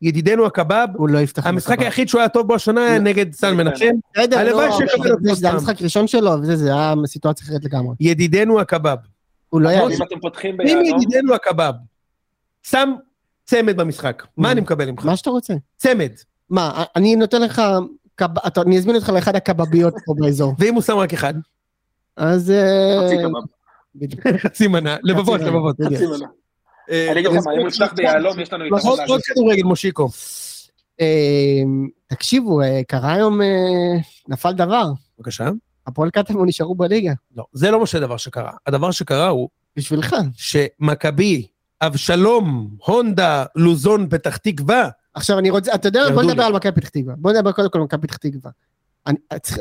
Speaker 3: ידידנו הקבב,
Speaker 1: הוא לא יפתח
Speaker 3: המשחק היחיד שהוא היה טוב בו השנה היה נגד סן מנחם.
Speaker 1: הלוואי שיקבל אותו זה המשחק הראשון שלו, וזה היה סיטואציה אחרת לגמרי.
Speaker 3: ידידנו הקבב.
Speaker 1: הוא לא היה...
Speaker 4: אם אתם פותחים ביהלום...
Speaker 3: אם ידידנו הקבב שם צמד במשחק, מה אני מקבל ממך?
Speaker 1: מה שאתה רוצה.
Speaker 3: צמד.
Speaker 1: מה, אני נותן לך, אני אזמין אותך לאחד הקבביות פה באזור.
Speaker 3: ואם הוא שם רק אחד?
Speaker 1: אז...
Speaker 4: חצי קבב.
Speaker 3: חצי מנה, לבבות, לבבות.
Speaker 4: חצי מנה. אני אגיד לך מה, אם הוא יפתח ביהלום, יש לנו
Speaker 3: יתרון להגיד. עוד כדורגל, מושיקו.
Speaker 1: תקשיבו, קרה היום, נפל דבר.
Speaker 3: בבקשה.
Speaker 1: הפועל קטמון נשארו בליגה.
Speaker 3: לא, זה לא מה שהדבר שקרה. הדבר שקרה הוא...
Speaker 1: בשבילך.
Speaker 3: שמכבי, אבשלום, הונדה, לוזון, פתח תקווה.
Speaker 1: עכשיו אני רוצה, אתה יודע, בוא נדבר על מכבי פתח תקווה. בוא נדבר קודם כל על מכבי פתח תקווה.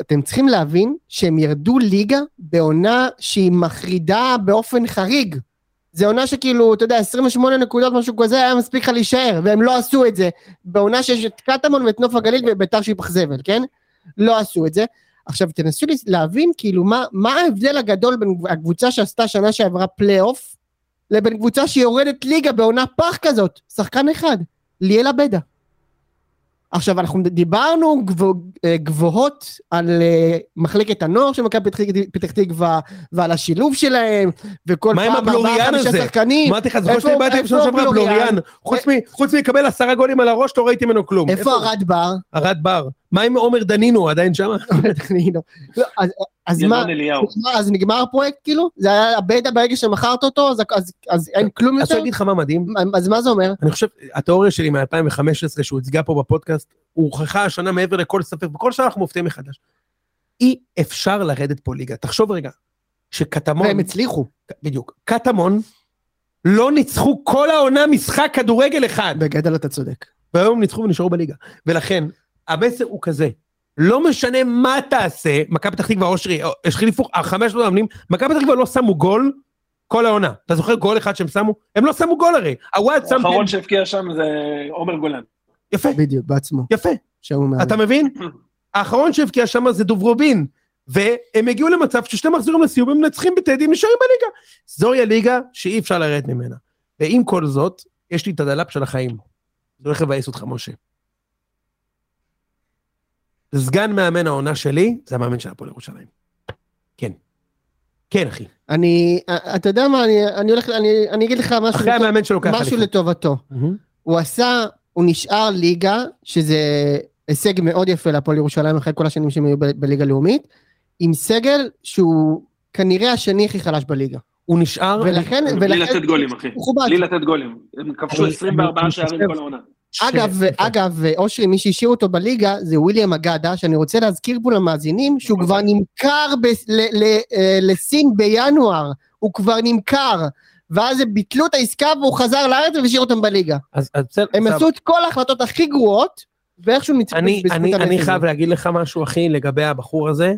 Speaker 1: אתם צריכים להבין שהם ירדו ליגה בעונה שהיא מחרידה באופן חריג. זה עונה שכאילו, אתה יודע, 28 נקודות, משהו כזה, היה מספיק לך להישאר, והם לא עשו את זה. בעונה שיש את קטמון ואת נוף הגליל וביתר שהיא פח זבל, כן? לא עשו את זה. עכשיו תנסו להבין כאילו מה, מה ההבדל הגדול בין הקבוצה שעשתה שנה שעברה פלייאוף, לבין קבוצה שיורדת ליגה בעונה פח כזאת, שחקן אחד, ליאל עבדה. עכשיו אנחנו דיברנו גבוה, אה, גבוהות על uh, מחלקת הנוער של מכבי פתח תקווה ועל השילוב שלהם וכל
Speaker 3: פעם ארבעה חמישה
Speaker 1: שחקנים.
Speaker 3: אמרתי לך, זוכר שאני באתי עם שנה שעברה בלוריאן, חוץ מלקבל עשרה גולים על הראש לא ראיתי ממנו כלום.
Speaker 1: איפה ארד בר?
Speaker 3: ארד בר. מה עם עומר דנינו עדיין שם? עומר דנינו.
Speaker 1: לא, אז מה, אז נגמר הפרויקט כאילו? זה היה הבטא ברגע שמכרת אותו, אז אין כלום יותר?
Speaker 3: אז אני אגיד לך מה מדהים.
Speaker 1: אז מה זה אומר?
Speaker 3: אני חושב, התיאוריה שלי מ-2015 שהוצגה פה בפודקאסט, הוכחה השנה מעבר לכל ספק, וכל שנה אנחנו מופתעים מחדש. אי אפשר לרדת פה ליגה. תחשוב רגע, שקטמון...
Speaker 1: והם הצליחו.
Speaker 3: בדיוק. קטמון לא ניצחו כל העונה משחק כדורגל אחד.
Speaker 1: בגדל אתה צודק.
Speaker 3: והיום ניצחו ונשארו בליגה. ולכן, המסר הוא כזה, לא משנה מה תעשה, מכבי פתח תקווה אושרי, יש לך ליפוך, החמש לא מאמנים, מכבי פתח תקווה לא שמו גול כל העונה. אתה זוכר גול אחד שהם שמו? הם לא שמו גול הרי. הוואט שם...
Speaker 4: האחרון שהבקיע שם זה עומר גולן.
Speaker 3: יפה.
Speaker 1: בדיוק, בעצמו.
Speaker 3: יפה. אתה מבין? האחרון שהבקיע שם זה דוברובין. והם הגיעו למצב ששתי מחזורים לסיום הם מנצחים בטדים, נשארים בליגה. זוהי הליגה שאי אפשר לרדת ממנה. ועם כל זאת, יש לי את הדלאפ של החיים. זה הולך לבאס אותך, משה. סגן מאמן העונה שלי, זה המאמן של הפועל ירושלים. כן. כן, אחי.
Speaker 1: אני, אתה יודע מה, אני, אני הולך, אני, אני אגיד לך משהו,
Speaker 3: אחרי המאמן שלו ככה.
Speaker 1: משהו לטובתו. Mm-hmm. הוא עשה, הוא נשאר ליגה, שזה הישג מאוד יפה להפועל ירושלים אחרי כל השנים שהם היו בליגה לאומית, עם סגל שהוא כנראה השני הכי חלש בליגה.
Speaker 3: הוא נשאר...
Speaker 1: ולכן...
Speaker 4: בלי לתת גולים, אחי. בלי לתת גולים. הם כבשו 24 שערים כל העונה.
Speaker 1: אגב, אגב, אושרי, מי שהשאיר אותו בליגה זה וויליאם אגדה, שאני רוצה להזכיר פה למאזינים שהוא כבר נמכר אה, לסין בינואר, הוא כבר נמכר, ואז הם ביטלו את העסקה והוא חזר לארץ והשאיר אותם בליגה. הם עשו את כל ההחלטות הכי גרועות, ואיכשהו ניצחו
Speaker 3: בזכות הנפש. אני חייב להגיד לך משהו, אחי, לגבי הבחור הזה.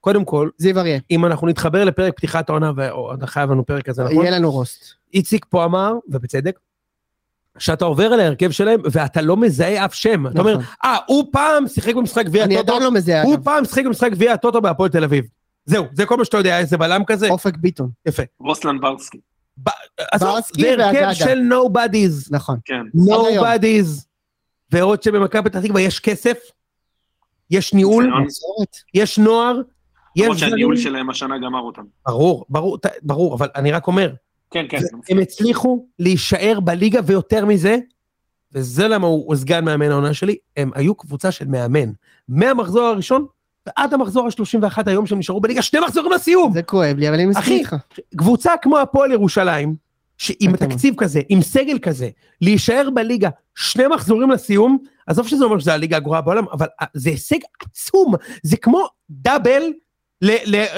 Speaker 3: קודם כל,
Speaker 1: זיו אריה.
Speaker 3: אם אנחנו נתחבר לפרק פתיחת העונה, ואתה חייב לנו פרק כזה, נכון?
Speaker 1: יהיה לנו רוסט.
Speaker 3: איציק פה אמר, ובצדק, שאתה עובר על ההרכב שלהם ואתה לא מזהה אף שם. אתה אומר, נכון. אה, הוא פעם שיחק במשחק גביע
Speaker 1: הטוטו. אני עדיין לא מזהה.
Speaker 3: הוא פעם שיחק במשחק גביע הטוטו בהפועל תל אביב. זהו, זה כל מה שאתה יודע, איזה בלם כזה.
Speaker 1: אופק ביטון.
Speaker 3: יפה.
Speaker 4: רוסלן ברסקי.
Speaker 1: ברסקי
Speaker 3: זה הרכב של nobodies.
Speaker 1: נכון.
Speaker 4: כן.
Speaker 3: nobodies. ועוד שבמכבי פתח תקווה יש כסף, יש ניהול, יש נוער,
Speaker 4: יש... למרות שהניהול שלהם השנה גמר אותם.
Speaker 3: ברור, ברור, ברור, אבל אני רק אומר,
Speaker 4: כן, כן.
Speaker 3: הם הצליחו להישאר בליגה ויותר מזה, וזה למה הוא סגן מאמן העונה שלי, הם היו קבוצה של מאמן. מהמחזור הראשון ועד המחזור ה-31 היום שהם נשארו בליגה, שני מחזורים לסיום.
Speaker 1: זה כואב לי, אבל אני מסכים איתך.
Speaker 3: קבוצה כמו הפועל ירושלים, שעם תקציב כזה, עם סגל כזה, להישאר בליגה שני מחזורים לסיום, עזוב שזה אומר שזה הליגה הגרועה בעולם, אבל זה הישג עצום, זה כמו דאבל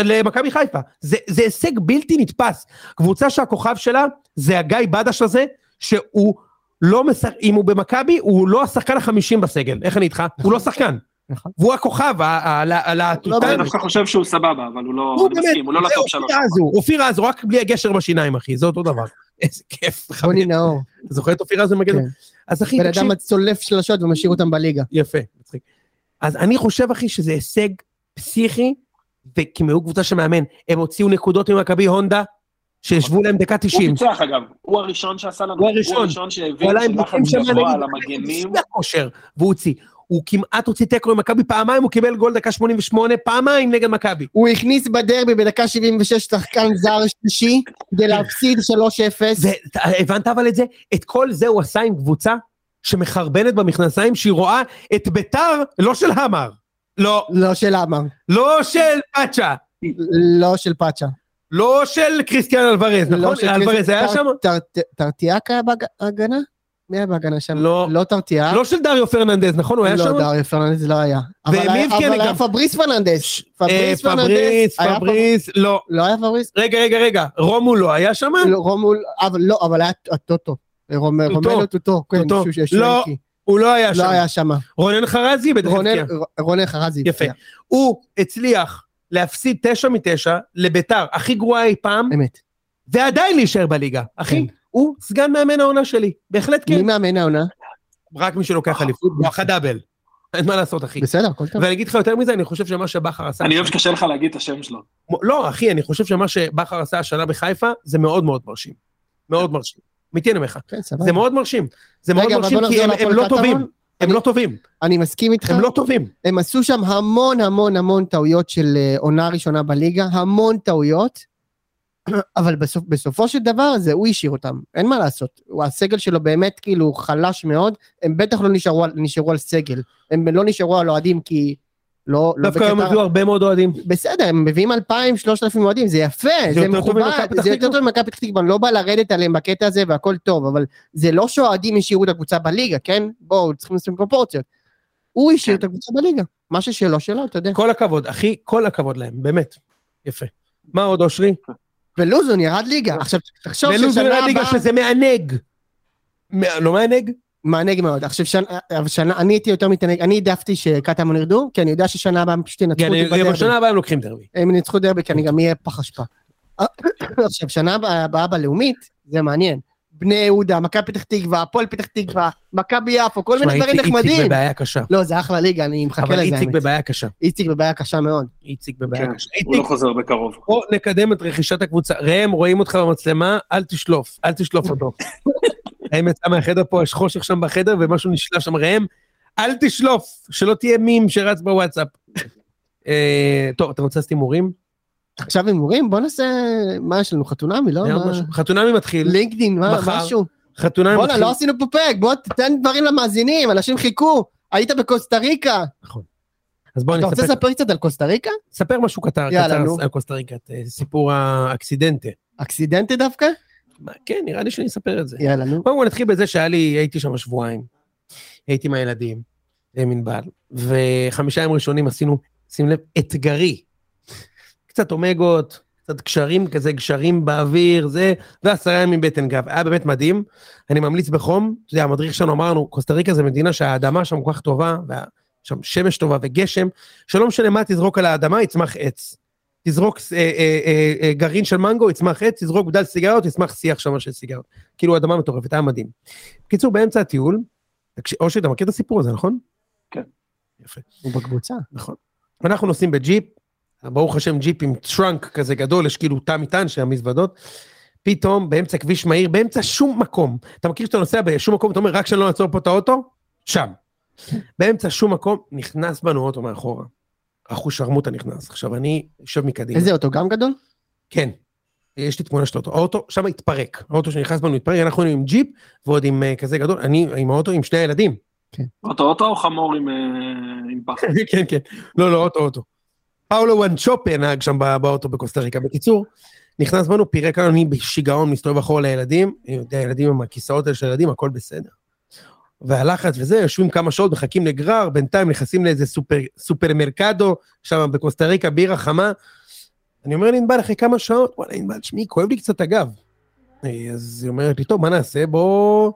Speaker 3: למכבי חיפה. זה, זה הישג בלתי נתפס. קבוצה שהכוכב שלה זה הגיא בדש הזה, שהוא לא משחק, אם הוא במכבי, הוא לא השחקן החמישים בסגל. איך אני איתך? הוא לא שחקן. נכון. והוא הכוכב,
Speaker 4: הלהטוטן. אני דווקא חושב שהוא סבבה, אבל הוא לא, אני מסכים, הוא לא לטופ שלוש.
Speaker 3: אופיר רז, הוא רק בלי הגשר בשיניים, אחי, זה אותו דבר. איזה כיף.
Speaker 1: רוני נאור.
Speaker 3: אתה זוכר את אופיר רז במגן? כן.
Speaker 1: אז אחי, תקשיב. בן אדם צולף שלשות ומשאיר אותם בליגה.
Speaker 3: יפה, מצחיק. אז אני חושב, אחי, שזה הישג פסיכי וכי הם היו קבוצה שמאמן, הם הוציאו נקודות ממכבי הונדה, שישבו להם דקה 90.
Speaker 4: הוא ניצח אגב, הוא הראשון שעשה לנו, הוא
Speaker 3: הראשון,
Speaker 4: הוא הראשון שהבין שלחץ גבוה על המגנים.
Speaker 3: והוא הוציא. הוא כמעט הוציא תיקו עם מכבי פעמיים, הוא קיבל גול דקה 88, פעמיים נגד מכבי.
Speaker 1: הוא הכניס בדרבי בדקה 76 שחקן זר שלישי, כדי להפסיד 3-0.
Speaker 3: הבנת אבל את זה? את כל זה הוא עשה עם קבוצה שמחרבנת במכנסיים, שהיא רואה את ביתר, לא של המר. לא.
Speaker 1: לא של עמר.
Speaker 3: לא של פאצ'ה.
Speaker 1: לא של פאצ'ה.
Speaker 3: לא של קריסטיאן אלוורז, לא נכון? אלוורז היה שם?
Speaker 1: טרטיאק היה בהגנה? מי היה בהגנה שם?
Speaker 3: לא.
Speaker 1: לא טרטיאק.
Speaker 3: לא של דריו פרננדז, נכון? הוא היה שם?
Speaker 1: לא, דריו פרננדז לא היה. אבל היה פבריס פרננדז.
Speaker 3: פבריס פרננדז. פבריס, לא.
Speaker 1: לא היה פבריס?
Speaker 3: רגע, רגע, רגע. רומול לא היה שם?
Speaker 1: לא, רומול, לא, אבל היה הטוטו. רומלו טוטו. כן,
Speaker 3: טוטו. לא. הוא לא היה
Speaker 1: לא
Speaker 3: שם.
Speaker 1: לא היה שם.
Speaker 3: רונן חרזי בטח
Speaker 1: הבקיע. רונן חרזי.
Speaker 3: יפה. הוא הצליח להפסיד תשע מתשע לביתר, הכי גרועה אי פעם.
Speaker 1: אמת.
Speaker 3: ועדיין להישאר בליגה. אחי, כן. הוא סגן מאמן העונה שלי. בהחלט כן.
Speaker 1: מי מאמן העונה?
Speaker 3: רק מי שלוקח אליפות, בואכה דאבל. אין מה לעשות, אחי.
Speaker 1: בסדר, הכל טוב.
Speaker 3: ואני אגיד לך יותר מזה, אני חושב שמה שבכר עשה...
Speaker 4: אני אוהב שקשה לך להגיד את השם שלו.
Speaker 3: לא, אחי, אני חושב שמה שבכר עשה השנה בחיפה, זה מאוד מאוד מרשים. מאוד מרשים. אמיתי אני אומר לך. כן, זה מאוד מרשים. זה מאוד מרשים כי הם לא טובים. הם לא טובים.
Speaker 1: אני מסכים איתך.
Speaker 3: הם לא טובים.
Speaker 1: הם עשו שם המון המון המון טעויות של אה, עונה ראשונה בליגה, המון טעויות, אבל בסופ, בסופו של דבר זה הוא השאיר אותם, אין מה לעשות. הסגל שלו באמת כאילו חלש מאוד, הם בטח לא נשארו, נשארו על סגל, הם לא נשארו על אוהדים כי לא,
Speaker 3: לא דווקא הם הביאו הרבה מאוד אוהדים.
Speaker 1: בסדר, הם מביאים 2,000, 3,000 אוהדים, זה יפה, זה, זה מכובד, זה יותר טוב ממכבי פתח תקווה, אני לא בא לרדת עליהם בקטע הזה והכל טוב, אבל זה לא שאוהדים השאירו את הקבוצה בליגה, כן? בואו, צריכים לשים פרופורציות. הוא השאיר את הקבוצה בליגה, מה ששלו שלו, אתה יודע.
Speaker 3: כל הכבוד, אחי, כל הכבוד להם, באמת. יפה. מה עוד, אושרי?
Speaker 1: ולוזון ירד ליגה, עכשיו תחשוב
Speaker 3: ששנה הבאה... ולוזון ירד ליגה שזה מענג. לא מענג?
Speaker 1: מענג מאוד. עכשיו, שנה, שנה, אני הייתי יותר מתענג, אני העדפתי שקטמון ירדו, כי אני יודע ששנה הבאה הם פשוט ינצחו
Speaker 3: אותי בדרבי. בשנה הבאה הם לוקחים דרבי.
Speaker 1: הם ינצחו דרבי, כי אני גם אהיה פח אשפה. עכשיו, שנה הבאה בלאומית, זה מעניין. בני יהודה, מכבי פתח תקווה, הפועל פתח תקווה, מכבי יפו, כל מיני דברים נחמדים.
Speaker 3: איציק בבעיה קשה.
Speaker 1: לא, זה אחלה ליגה, אני מחכה לזה.
Speaker 3: אבל איציק בבעיה קשה.
Speaker 1: איציק בבעיה קשה מאוד.
Speaker 3: איציק בבעיה
Speaker 4: כן,
Speaker 3: קשה.
Speaker 4: הוא לא חוזר בקרוב.
Speaker 3: בוא נקדם את רכישת הקבוצה. ראם, רואים אותך במצלמה, אל תשלוף, אל תשלוף אותו. ראם יצא מהחדר פה, יש חושך שם בחדר ומשהו נשלף שם. ראם, אל תשלוף, שלא תהיה מים שרץ בוואטסאפ. אה, טוב, אתה רוצה לעשות הימורים?
Speaker 1: עכשיו הימורים? בוא נעשה, מה יש לנו, חתונמי, לא?
Speaker 3: חתונמי מתחיל.
Speaker 1: לינקדאין, מה, משהו?
Speaker 3: חתונמי מתחיל.
Speaker 1: בואנה, לא עשינו פה פרק, בוא תתן דברים למאזינים, אנשים חיכו. היית בקוסטה ריקה.
Speaker 3: נכון. אז בוא
Speaker 1: אתה
Speaker 3: אני
Speaker 1: רוצה
Speaker 3: אספר,
Speaker 1: לספר קצת על קוסטה ריקה?
Speaker 3: ספר משהו קטר,
Speaker 1: יאללה,
Speaker 3: קצר
Speaker 1: נו.
Speaker 3: על קוסטה ריקה, אה, סיפור האקסידנטה.
Speaker 1: אקסידנטי דווקא?
Speaker 3: כן, נראה לי שאני אספר את זה.
Speaker 1: יאללה, נו.
Speaker 3: קודם כל נתחיל בזה שהיה לי, הייתי שם שבועיים, הייתי עם הילדים, עם ענבל, וחמישה ימים ראשונים עשינו, שים לב, אתגרי. קצת אומגות, קצת גשרים כזה, גשרים באוויר, זה, ועשרה ימים בטן גב. היה באמת מדהים. אני ממליץ בחום, אתה יודע, המדריך שלנו אמרנו, קוסטה ריקה זה מדינה שהאדמה שם כל כך טובה, וה- שם שמש טובה וגשם, שלא משנה מה תזרוק על האדמה, יצמח עץ. תזרוק אה, אה, אה, אה, גרעין של מנגו, יצמח עץ, תזרוק בדל סיגריות, יצמח שיח שם של סיגריות. כאילו אדמה מטורפת, היה מדהים. בקיצור, באמצע הטיול, אושי, אתה מכיר את הסיפור הזה, נכון?
Speaker 4: כן.
Speaker 3: יפה,
Speaker 1: הוא בקבוצה.
Speaker 3: נכון. אנחנו נוסעים בג'יפ, ברוך השם ג'יפ עם trunk כזה גדול, יש כאילו תא מטען של המזוודות, פתאום באמצע כביש מהיר, באמצע שום מקום, אתה מכיר שאתה נוסע בשום מקום, אתה אומר, רק שלא נעצור פה את האוטו? שם. באמצע שום מקום, נכנס בנו אוטו מאחורה. אחוז שרמוטה נכנס. עכשיו, אני יושב מקדימה.
Speaker 1: איזה אוטו גם גדול?
Speaker 3: כן. יש לי תמונה של האוטו. האוטו שם התפרק. האוטו שנכנס בנו התפרק, אנחנו היינו עם ג'יפ, ועוד עם אה, כזה גדול, אני עם האוטו עם שני הילדים.
Speaker 4: אוטו אוטו או חמור עם, אה, עם פח?
Speaker 3: כן, כן. לא, לא, אוטו, אוטו. פאולו וואנצ'ופה נהג שם בא- באוטו בקוסטה ריקה. בקיצור, נכנס בנו, פירק לנו, אני בשיגעון מסתובב אחורה לילדים, אני יודע, ילדים עם הכיסאות האלה של ילדים, הכל בסדר. והלחץ וזה, יושבים כמה שעות, מחכים לגרר, בינתיים נכנסים לאיזה סופר, סופרמרקדו, שם בקוסטה ריקה, בירה חמה. אני אומר לענבל אחרי כמה שעות, וואלה, ענבל, תשמעי, כואב לי קצת הגב. אז היא אומרת לי, טוב, מה נעשה? בוא,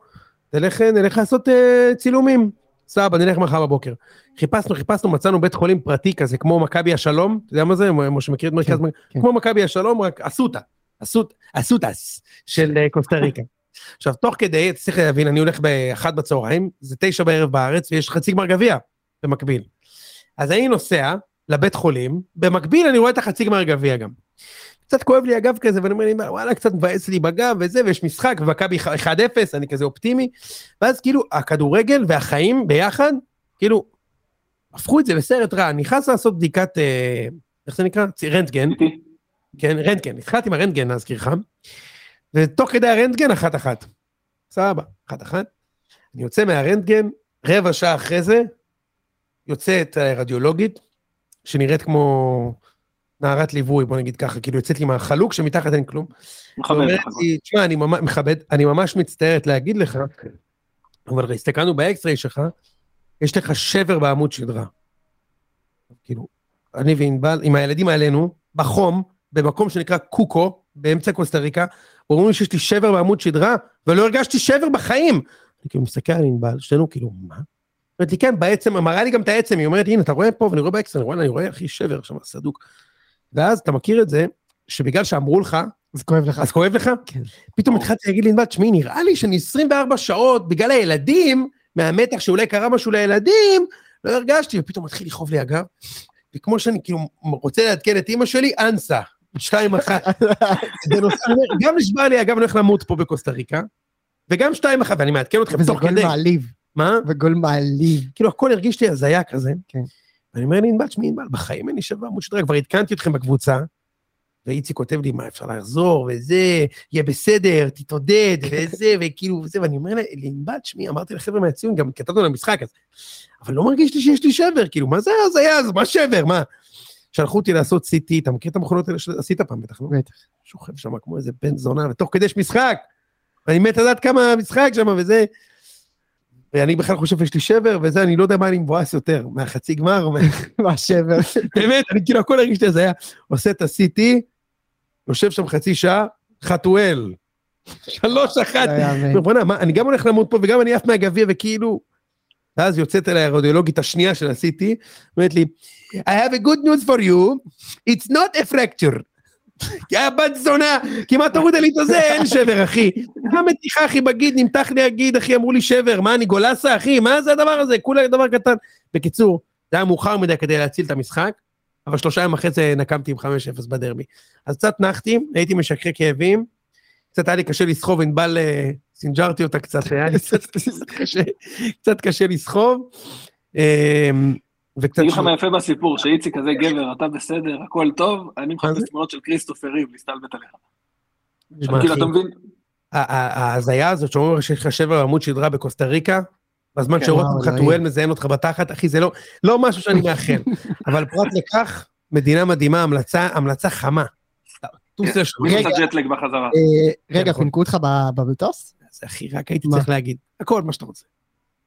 Speaker 3: נלך, נלך לעשות אה, צילומים. סבבה, נלך מחר בבוקר. חיפשנו, חיפשנו, מצאנו בית חולים פרטי כזה, כמו מכבי השלום, אתה יודע מה זה? משה מכיר את מרכז...
Speaker 1: כן, כן.
Speaker 3: כמו מכבי השלום, רק אסותא, אסות, אסותס של אה, קוסטה ריקה. עכשיו, תוך כדי, צריך להבין, אני הולך באחת בצהריים, זה תשע בערב בארץ, ויש חצי גמר גביע במקביל. אז אני נוסע לבית חולים, במקביל אני רואה את החצי גמר גביע גם. קצת כואב לי הגב כזה, ואני אומר לי, וואלה, קצת מבאס לי בגב וזה, ויש משחק, ומכבי 1-0, אני כזה אופטימי, ואז כאילו, הכדורגל והחיים ביחד, כאילו, הפכו את זה לסרט רע, אני נכנס לעשות בדיקת, אה, איך זה נקרא? רנטגן? כן, רנטגן, התחלתי עם הרנטגן להזכירך, ותוך כדי הרנטגן אחת אחת. סבבה, אחת אחת. אני יוצא מהרנטגן, רבע שעה אחרי זה, יוצאת הרדיולוגית, שנראית כמו נערת ליווי, בוא נגיד ככה, כאילו יוצאת לי מהחלוק שמתחת אין כלום.
Speaker 4: מכבד
Speaker 3: תשמע, אני ממש מכבד, אני ממש מצטערת להגיד לך, אבל הסתכלנו ב X-ray שלך, יש לך שבר בעמוד שדרה. כאילו, אני וענבל, עם הילדים עלינו, בחום, במקום שנקרא קוקו, באמצע קוסטה ריקה, אומרים לי שיש לי שבר בעמוד שדרה, ולא הרגשתי שבר בחיים. אני כאילו מסתכל על ענבל, שנינו כאילו, מה? אומרת לי, כן, בעצם, מראה לי גם את העצם, היא אומרת, הנה, אתה רואה פה, ואני רואה ב X-ray, אני רואה, אני רואה, אחי, שבר שם, סדוק. ואז אתה מכיר את זה, שבגלל שאמרו לך,
Speaker 1: אז כואב לך.
Speaker 3: אז כואב לך?
Speaker 1: כן.
Speaker 3: פתאום התחלתי להגיד לענבל, תשמעי, נראה לי שאני 24 שעות, בגלל הילדים, מהמתח שאולי קרה משהו לילדים, לא הרגשתי, ופתאום מתחיל לכאוב לי הגב, וכמו שאני כאילו רוצה לעדכן את אימא שלי, אנסה, שתיים אחת. אני גם נשבע לי, אגב, אני הולך למות פה בקוסטה ריקה, וגם שתיים אחת, ואני מעדכן אתכם
Speaker 1: וזה
Speaker 3: תוך
Speaker 1: גול
Speaker 3: כדי.
Speaker 1: מעליב.
Speaker 3: מה?
Speaker 1: וגול מעליב.
Speaker 3: כאילו הכל הרגיש לי הזיה כזה.
Speaker 1: כן.
Speaker 3: ואני אומר לענבל, תשמעי, ענבל, בחיים אין לי שבר עמוד שדרה, כבר עדכנתי אתכם בקבוצה, ואיציק כותב לי, מה, אפשר לחזור, וזה, יהיה בסדר, תתעודד, וזה, וכאילו, וזה, ואני אומר לענבל, תשמעי, אמרתי לחבר'ה מהציון, גם כתבנו למשחק, אז, אבל לא מרגיש לי שיש לי שבר, כאילו, מה זה הזיה, אז מה שבר, מה? שלחו אותי לעשות CT, אתה מכיר את המכונות האלה שעשית פעם, בטח, לא?
Speaker 1: בטח.
Speaker 3: שוכב שם כמו איזה בן זונה, ותוך כדי יש משחק, ואני מת לדעת כמה המשחק שם, וזה, ואני בכלל חושב שיש לי שבר, וזה, אני לא יודע מה אני מבואס יותר, מהחצי גמר, או מה...
Speaker 1: מה שבר.
Speaker 3: באמת, אני כאילו, הכל הרגיש לי הזיה. עושה את ה-CT, יושב שם חצי שעה, חתואל. שלוש אחת.
Speaker 1: לא
Speaker 3: בוא'נה, אני גם הולך למות פה וגם אני עף מהגביע, וכאילו... ואז יוצאת אליי הרדיולוגית השנייה של ה-CT, אומרת לי, I have a good news for you, it's not a fracture. כי הבת זונה, כמעט תוריד לי את הזה, אין שבר, אחי. מה מתיחה, אחי, בגיד, נמתח לי הגיד, אחי, אמרו לי שבר, מה, אני גולסה, אחי, מה זה הדבר הזה? כולה דבר קטן. בקיצור, זה היה מאוחר מדי כדי להציל את המשחק, אבל שלושה ימים אחרי זה נקמתי עם 5-0 בדרבי. אז קצת נחתי, הייתי משקרי כאבים, קצת היה לי קשה לסחוב, ענבל, אה, סינג'רתי אותה קצת, היה לי קצת קשה, קצת קשה לסחוב. אה, וקצת...
Speaker 4: אני אגיד לך מה יפה בסיפור, שאיציק כזה גבר, אתה בסדר, הכל טוב, אני? מחפש תמונות של כריסטופר ריב, להסתלבט עליך. כאילו, אתה מבין?
Speaker 3: ההזיה הזאת שאומרים שיש לך שבר עמוד שדרה בקוסטה ריקה, בזמן
Speaker 1: כן,
Speaker 3: שרותם
Speaker 1: וואו,
Speaker 3: חתואל. מזיין אותך בתחת, אחי, זה לא, לא משהו שאני מאחל. אבל פרט לכך, מדינה מדהימה, המלצה חמה. טוס לשם.
Speaker 4: מי
Speaker 1: רגע.
Speaker 4: עושה ג'טלג בחזרה?
Speaker 1: אה, רגע,
Speaker 3: נכון.
Speaker 1: חינקו אותך במטוס?
Speaker 3: זה אחי, רק הייתי? צריך להגיד. הכל מה שאתה רוצה.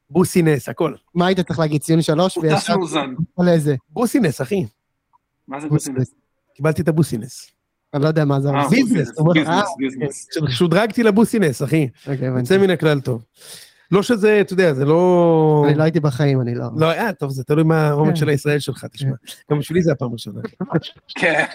Speaker 3: בוסינס, הכל.
Speaker 1: מה היית צריך להגיד? ציון שלוש?
Speaker 4: הוא טס מאוזן.
Speaker 1: על איזה?
Speaker 3: בוסינס, אחי.
Speaker 4: מה זה בוסינס?
Speaker 3: קיבלתי את הבוסינס.
Speaker 1: אני לא יודע מה זה.
Speaker 4: אה,
Speaker 3: business,
Speaker 4: business,
Speaker 1: אה,
Speaker 4: business.
Speaker 3: שודרגתי לבוסינס, אחי.
Speaker 1: הבנתי.
Speaker 3: יוצא מן הכלל טוב. לא שזה, אתה יודע, זה לא...
Speaker 1: אני לא הייתי בחיים, אני לא...
Speaker 3: לא, אה, טוב, זה תלוי מה העומק
Speaker 1: כן.
Speaker 3: של הישראל שלך, תשמע. גם בשבילי זה הפעם הראשונה.
Speaker 4: כן.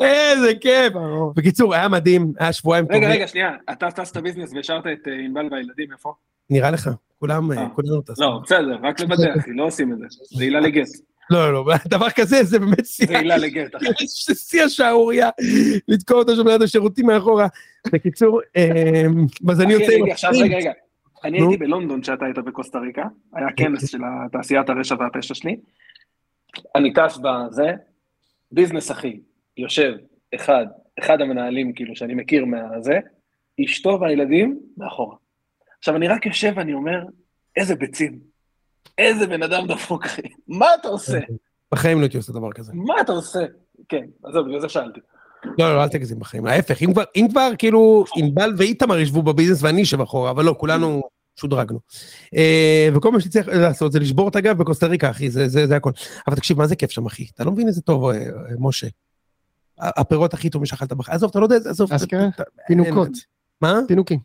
Speaker 3: איזה כיף. בקיצור, היה מדהים, היה שבועיים
Speaker 4: רגע,
Speaker 3: טובים.
Speaker 4: רגע, שנייה. אתה טסת ביזנס והשארת את אה, ענבל והילדים, איפה?
Speaker 3: נראה לך, כולם,
Speaker 4: אה.
Speaker 3: כולנו טסנו.
Speaker 4: לא, בסדר, רק לוודא, אחי, לא עושים את זה. זה עילה לגט.
Speaker 3: לא, לא, לא, דבר כזה זה באמת שיא,
Speaker 4: זה עילה לגט, אחי.
Speaker 3: זה שיא השערורייה, לתקוע אותו שם ליד השירותים מאחורה. בקיצור, אמ, אז אני יוצא עם
Speaker 4: רגע, עכשיו, רגע, רגע. אני. הייתי בלונדון כשאתה היית בקוסטה ריקה, היה כנס של תעשיית הרשע והפשע שלי. אני טס בזה, ביזנס אחי, יושב, אחד, אחד המנהלים כאילו שאני מכיר מהזה, אשתו והילדים מאחורה. עכשיו אני רק יושב ואני אומר, איזה ביצים, איזה בן אדם דפוק אחי, מה אתה עושה?
Speaker 3: בחיים לא הייתי עושה דבר כזה.
Speaker 4: מה אתה עושה? כן, עזוב, בגלל זה שאלתי.
Speaker 3: לא, לא, אל תגזים בחיים. ההפך, אם כבר, אם כאילו, ענבל ואיתמר ישבו בביזנס ואני אשב אחורה, אבל לא, כולנו שודרגנו. אה, וכל מה שצריך לעשות זה לשבור את הגב בקוסטה ריקה, אחי, זה, זה, זה הכל. אבל תקשיב, מה זה כיף שם, אחי? אתה לא מבין איזה טוב, אה, אה, משה. הפירות הכי טובים שאכלת בחיים. עזוב, אתה לא יודע, עזוב.
Speaker 1: אשכרה?
Speaker 3: אתה-
Speaker 1: פינוקות.
Speaker 3: אין- מה?
Speaker 1: פינוקים.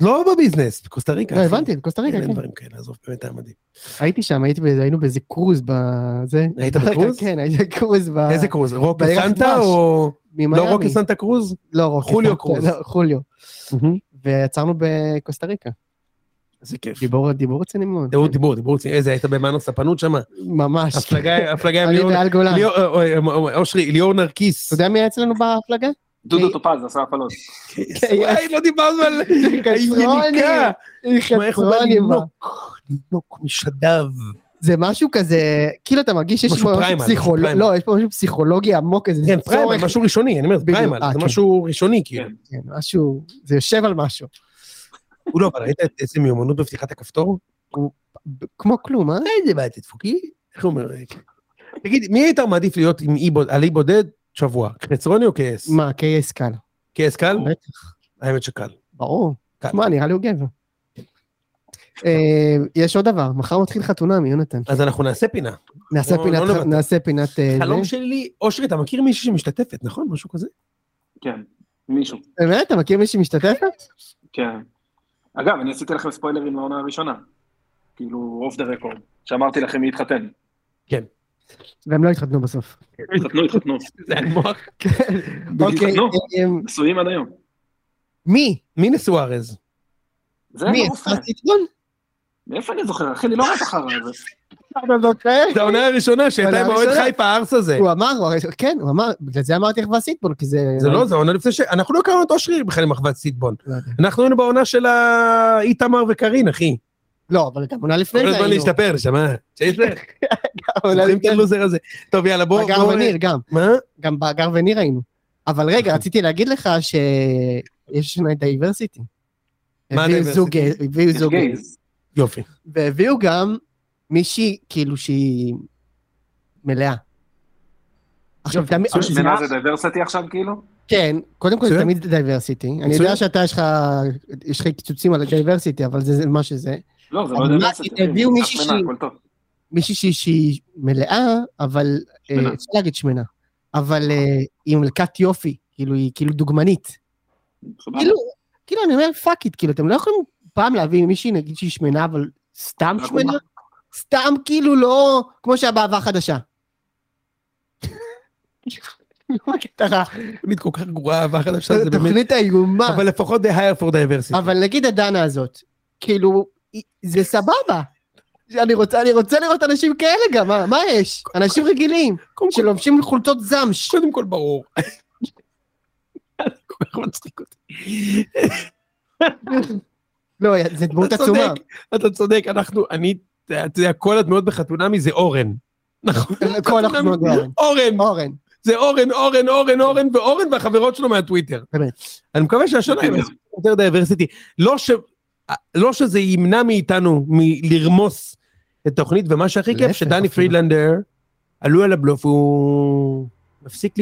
Speaker 3: לא בביזנס, בקוסטה ריקה.
Speaker 1: לא. הבנתי, בקוסטה ריקה,
Speaker 3: אין
Speaker 1: כן.
Speaker 3: דברים כאלה, עזוב, באמת היה מדהים.
Speaker 1: הייתי שם, היינו באיזה קרוז בזה.
Speaker 3: היית בקרוז?
Speaker 1: כן, הייתי בקרוז ב...
Speaker 3: איזה קרוז? רוקה
Speaker 1: בירח
Speaker 3: סנטה. או... לא רוקה סנטה קרוז?
Speaker 1: לא.
Speaker 3: חוליו
Speaker 1: סנטה,
Speaker 3: קרוז.
Speaker 1: לא, חוליו. ויצרנו בקוסטה ריקה.
Speaker 3: איזה כיף.
Speaker 1: דיבור דיבור רציני מאוד.
Speaker 3: דיבור, דיבור, דיבור, איזה, היית במאנו ספנות שמה?
Speaker 1: ממש.
Speaker 3: הפלגה, הפלגה עם
Speaker 1: אני
Speaker 3: ליאור,
Speaker 1: ואל גולן.
Speaker 3: ליאור- אה, אה, אושרי, ליאור נרקיס.
Speaker 1: אתה יודע מי היה אצלנו בהפלגה?
Speaker 4: דודו טופז עשה הפעלות.
Speaker 3: וואי, לא דיברנו על היניקה. שמע, איך הוא בא לינוק, לינוק משדיו.
Speaker 1: זה משהו כזה, כאילו אתה מרגיש שיש פה משהו פסיכולוגי. לא, יש פה משהו פסיכולוגי עמוק, איזה
Speaker 3: כן, פריימל, משהו ראשוני, אני אומר, פריימל,
Speaker 1: אה,
Speaker 3: זה
Speaker 1: כן.
Speaker 3: משהו ראשוני, כאילו.
Speaker 4: כן.
Speaker 1: כן, משהו, זה יושב על משהו.
Speaker 3: הוא לא, אבל ראית את איזה מיומנות בפתיחת הכפתור?
Speaker 1: כמו כלום, אה?
Speaker 3: איזה בעיה תדפוקי? איך הוא אומר? תגיד, מי היית מעדיף להיות עם אי בוד- על אי בודד שבוע? חצרוני או כס?
Speaker 1: מה, קייס קל.
Speaker 3: כס קל?
Speaker 1: בטח,
Speaker 3: האמת שקל.
Speaker 1: ברור.
Speaker 3: קל.
Speaker 1: שמע, נראה לי הוא גבר. אה, יש עוד דבר, מחר מתחיל חתונה מיונתן.
Speaker 3: אז אנחנו נעשה פינה.
Speaker 1: נעשה
Speaker 3: לא-
Speaker 1: פינת,
Speaker 3: לא נוותר.
Speaker 1: נעשה פינת... אה,
Speaker 3: חלום. שלי, אושרי, אתה מכיר מישהי שמשתתפת, נכון? משהו כזה?
Speaker 4: כן, מישהו.
Speaker 1: באמת? אתה מכיר מישהי משתתפת?
Speaker 4: כן. אגב, אני עשיתי לכם ספוילרים לעונה הראשונה. כאילו, אוף דה רקורד. שאמרתי לכם מי יתחתן.
Speaker 1: והם לא התחתנו בסוף.
Speaker 4: התחתנו, התחתנו.
Speaker 3: זה המוח.
Speaker 1: אוקיי,
Speaker 4: התחתנו.
Speaker 1: אה,
Speaker 4: נשואים עד היום.
Speaker 1: מי?
Speaker 3: מי נשוא ארז?
Speaker 4: זה
Speaker 1: מי?
Speaker 4: לא
Speaker 1: ציטרון?
Speaker 4: מאיפה אני זוכר? אחי, אני לא רואה את החרא הזה.
Speaker 1: זוכר?
Speaker 3: זה העונה הראשונה שהייתה עם
Speaker 1: הראשונה?
Speaker 3: חיפה, הארס הזה.
Speaker 1: הוא אמר, כן, הוא אמר, בגלל זה אמרתי אחווה סיטבול, כי זה...
Speaker 3: זה לא, זה העונה לפני ש... אנחנו לא הכרנו את אושרי בכלל עם אחוות סיטבון.
Speaker 1: לא.
Speaker 3: אנחנו היינו בעונה של איתמר וקארין, אחי.
Speaker 1: לא, אבל גם עונה לפני
Speaker 3: כל
Speaker 1: זה
Speaker 3: הזמן
Speaker 1: היינו.
Speaker 3: להשתפר, שמע. שייסר,
Speaker 1: עונה
Speaker 3: זוכרים את
Speaker 1: לפני-
Speaker 3: הלוזר הזה. טוב, יאללה, בואו...
Speaker 1: בגר וניר גם,
Speaker 3: מה?
Speaker 1: גם בגר וניר היינו. אבל רגע, רציתי להגיד לך שיש את דייברסיטי.
Speaker 3: מה?
Speaker 1: זוג, הביאו זוג,
Speaker 4: gays.
Speaker 3: יופי.
Speaker 1: והביאו גם מישהי, כאילו שהיא מלאה. עכשיו, תמיד,
Speaker 3: מצוין.
Speaker 1: זה-
Speaker 4: שמנה זה diversity עכשיו, כאילו?
Speaker 1: כן, קודם כל זה
Speaker 3: מצוין.
Speaker 1: תמיד diversity. אני. יודע שאתה יש לך, יש לך קיצוצים על ה diversity, אבל זה מה שזה.
Speaker 4: לא, זה לא diversity.
Speaker 1: הביאו מישהי
Speaker 4: שמנה,
Speaker 1: שהיא- מלאה, אבל, אה,
Speaker 4: שמנה.
Speaker 1: אפשר להגיד שמנה, אבל אה, היא מלכת יופי, כאילו היא כאילו דוגמנית. כאילו, כאילו אני אומר fuck it, כאילו אתם לא יכולים פעם להביא מישהי נגיד שהיא שמנה, אבל סתם שמנה? סתם כאילו לא, כמו חדשה. לא הקטע רע.
Speaker 3: תמיד כל כך גרועה, אהבה חדשה, זה באמת...
Speaker 1: תוכנית האיומה.
Speaker 3: אבל לפחות they hire for diversity.
Speaker 1: אבל נגיד הדנה הזאת, כאילו, זה סבבה. אני רוצה, אני רוצה לראות אנשים כאלה גם, מה, מה יש? אנשים רגילים, שלובשים חולצות זמש.
Speaker 3: קודם כל ברור. כל כך מצחיק אותי.
Speaker 1: לא, זה דמות
Speaker 3: אתה
Speaker 1: עצומה.
Speaker 3: אתה צודק, אנחנו, אני, אתה יודע, כל הדמויות בחתונמי זה אורן. נכון.
Speaker 1: כל החתונות זה אורן.
Speaker 3: אורן. זה אורן, אורן, אורן, אורן, ואורן והחברות שלו מהטוויטר.
Speaker 1: באמת.
Speaker 3: אני מקווה שהשנה
Speaker 4: בסדר.
Speaker 3: יעשו יותר diversity. לא. לא שזה ימנע מאיתנו מלרמוס את התוכנית, ומה שהכי כיף, שדני פרידלנדר עלו על הבלוף, הוא מפסיק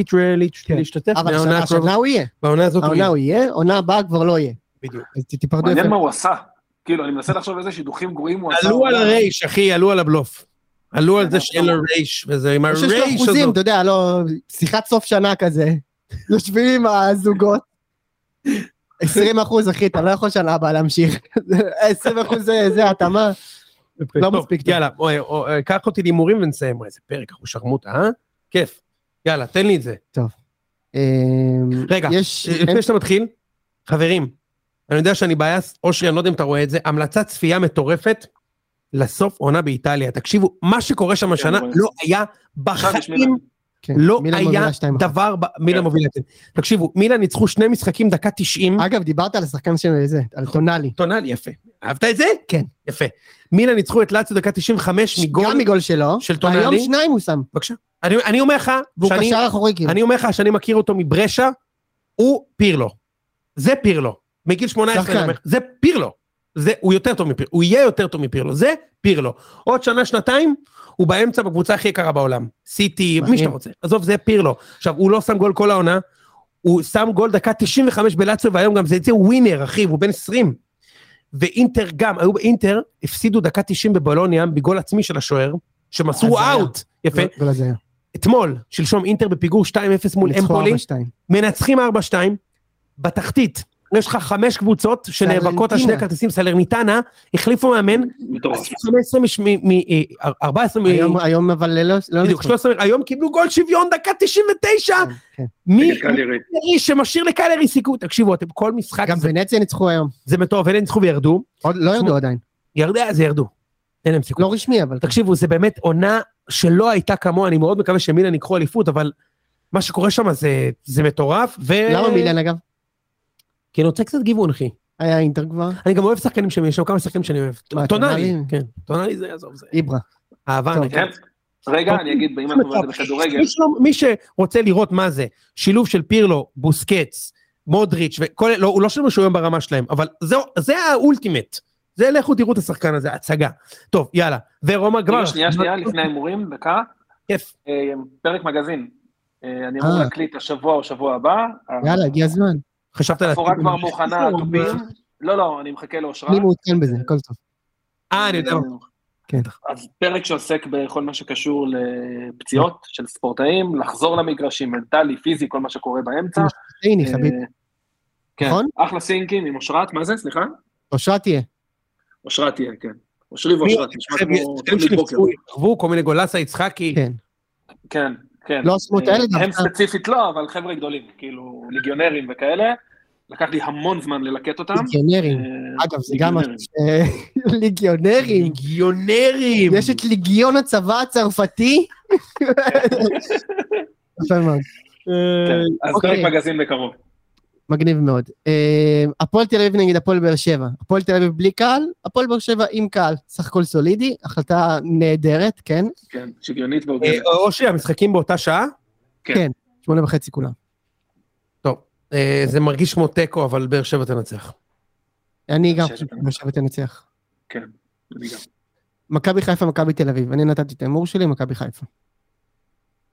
Speaker 1: כן. להשתתף אבל השנה הוא יהיה. בעונה הזאת הוא יהיה. הוא יהיה, עונה הבאה כבר לא יהיה.
Speaker 3: בדיוק.
Speaker 4: תיפרדו מעניין מה הוא עשה. כאילו, אני מנסה לחשוב איזה שידוכים גרועים הוא עשה.
Speaker 3: עלו על הרייש, אחי, עלו על הבלוף. עלו על זה שאין לו רייש, וזה עם הרייש
Speaker 1: הזה. יש לו אחוזים, אתה יודע, לא, שיחת סוף שנה כזה. יושבים עם הזוגות. 20 אחוז, אחי, אתה לא יכול שנה הבאה להמשיך. 20 אחוז זה התאמה. לא מספיק.
Speaker 3: יאללה, קח אותי להימורים ונסיים. איזה פרק, אנחנו שרמוטה, אה? כיף. יאללה, תן לי את זה.
Speaker 1: טוב.
Speaker 3: רגע, לפני שאתה מתחיל, חברים, אני יודע שאני בעייס, אושרי, אני לא יודע אם אתה רואה את זה, המלצת צפייה מטורפת לסוף עונה באיטליה. תקשיבו, מה שקורה שם השנה לא היה בחיים, כן, לא היה דבר, מילה מובילה, כן. תקשיבו, מילה ניצחו שני משחקים דקה 90.
Speaker 1: אגב, דיברת על השחקן של זה, על טונאלי.
Speaker 3: טונאלי, יפה. אהבת את זה?
Speaker 1: כן.
Speaker 3: יפה. מילה ניצחו את לאציו דקה 95 מגול.
Speaker 1: גם מגול שלו.
Speaker 3: של טונאלי.
Speaker 1: והיום שניים הוא שם.
Speaker 3: בבקשה. אני אומר לך,
Speaker 1: והוא קשר אחורי כאילו.
Speaker 3: אני אומר לך שאני מכיר אותו מברשה, הוא פירלו. זה פירלו. מגיל 18, זה פירלו. זה, הוא יותר טוב מפירלו, הוא יהיה יותר טוב מפירלו, זה פירלו. עוד שנה, שנתיים, הוא באמצע בקבוצה הכי יקרה בעולם. סיטי, מי שאתה רוצה. עזוב, זה פירלו. עכשיו, הוא לא שם גול כל העונה, הוא שם גול דקה 95 בלאציו, והיום גם זה יצא ווינר, אחי, הוא בן 20. ואינטר גם, היו באינטר, הפסידו דקה 90 בבולוניה, בגול עצמי של השוער, שמסרו אאוט. יפה. אתמול, שלשום אינטר בפיגור 2-0 מול אמפולי, מנצחים 4-2, בתחתית יש לך חמש קבוצות שנאבקות על שני כרטיסים, סלרניטנה, החליפו מאמן, 14
Speaker 1: מ... היום אבל לא...
Speaker 3: לא בדיוק, 13, היום קיבלו גול שוויון, דקה 99! כן, כן. מי שמשאיר לקלרי סיכוי, תקשיבו, אתם כל משחק...
Speaker 1: גם ונציה ניצחו היום.
Speaker 3: זה מטוב, ונציה ניצחו וירדו.
Speaker 1: לא ירדו עדיין.
Speaker 3: ירדו, זה ירדו. אין להם סיכוי.
Speaker 1: לא רשמי, אבל...
Speaker 3: תקשיבו, זה באמת עונה שלא הייתה כמוה, אני מאוד מקווה שמילן ייקחו אליפות, אבל מה שקורה שם זה מטורף, ו...
Speaker 1: למה מילן אגב?
Speaker 3: כי אני רוצה קצת גיוון, אחי.
Speaker 1: היה אינטר כבר?
Speaker 3: אני גם אוהב שחקנים שם, יש שם כמה שחקנים שאני אוהב. טונאלי, כן. טונאלי זה, עזוב, זה.
Speaker 1: איברה.
Speaker 3: אהבה
Speaker 4: כן. רגע, אני אגיד, אם אנחנו רואים בכדורגל...
Speaker 3: מי שרוצה לראות מה זה, שילוב של פירלו, בוסקץ, מודריץ' וכל... לא, הוא לא שלנו שהוא היום ברמה שלהם, אבל זה האולטימט. זה לכו תראו את השחקן הזה, הצגה. טוב, יאללה. ורומא גמר.
Speaker 4: שנייה, שנייה, לפני ההימורים, דקה.
Speaker 3: כיף.
Speaker 4: אה, פרק מגזין. אה, אני אמור אה. להקליט השבוע או שבוע הבא.
Speaker 1: יאללה, הגיע הזמן.
Speaker 3: חשבת על...
Speaker 4: התפורה כבר מוכנה, תופים. לא, לא, אני מחכה לאושרה. אני
Speaker 1: מעודכן בזה, הכל טוב.
Speaker 3: אה, אני יודע.
Speaker 1: כן.
Speaker 4: אז פרק שעוסק בכל מה שקשור לפציעות של ספורטאים, לחזור למגרשים, מנטלי, פיזי, כל מה שקורה באמצע.
Speaker 1: סינקי, אה, חביב.
Speaker 4: כן, נכון? אחלה סינקים עם אושרת, מה זה? סליחה?
Speaker 1: אושרת תהיה.
Speaker 4: אושרת תהיה, כן. אושרי ואושרת, נשמע כמו.
Speaker 3: כל מיני גולסה יצחקי.
Speaker 1: כן.
Speaker 4: כן, כן.
Speaker 1: לא עשו את האלה
Speaker 4: דווקא. הם ספציפית לא, אבל חבר'ה גדולים, כאילו ליגיונרים וכאלה. לקח לי המון זמן ללקט אותם.
Speaker 1: ליגיונרים. אה, אגב, זה גם... ליגיונרים.
Speaker 3: ליגיונרים.
Speaker 1: יש את ליגיון הצבא הצרפתי. יפה מאוד.
Speaker 4: כן, אז פרק אוקיי. מגזין בקרוב.
Speaker 1: מגניב מאוד. אה, הפועל תל אביב נגד הפועל באר שבע. הפועל תל אביב בלי קהל, הפועל באר שבע עם קהל. סך הכל סולידי, החלטה נהדרת, כן?
Speaker 4: כן, שוויונית והוגנת.
Speaker 3: אה, אושי, המשחקים באותה שעה?
Speaker 1: כן. כן, שמונה וחצי כולם.
Speaker 3: טוב, אה, זה מרגיש כמו תיקו, אבל באר שבע תנצח.
Speaker 1: אני גם חושב שבאר שבע תנצח.
Speaker 4: כן, אני גם.
Speaker 1: מכבי חיפה, מכבי תל אביב. אני נתתי את ההימור שלי, מכבי חיפה.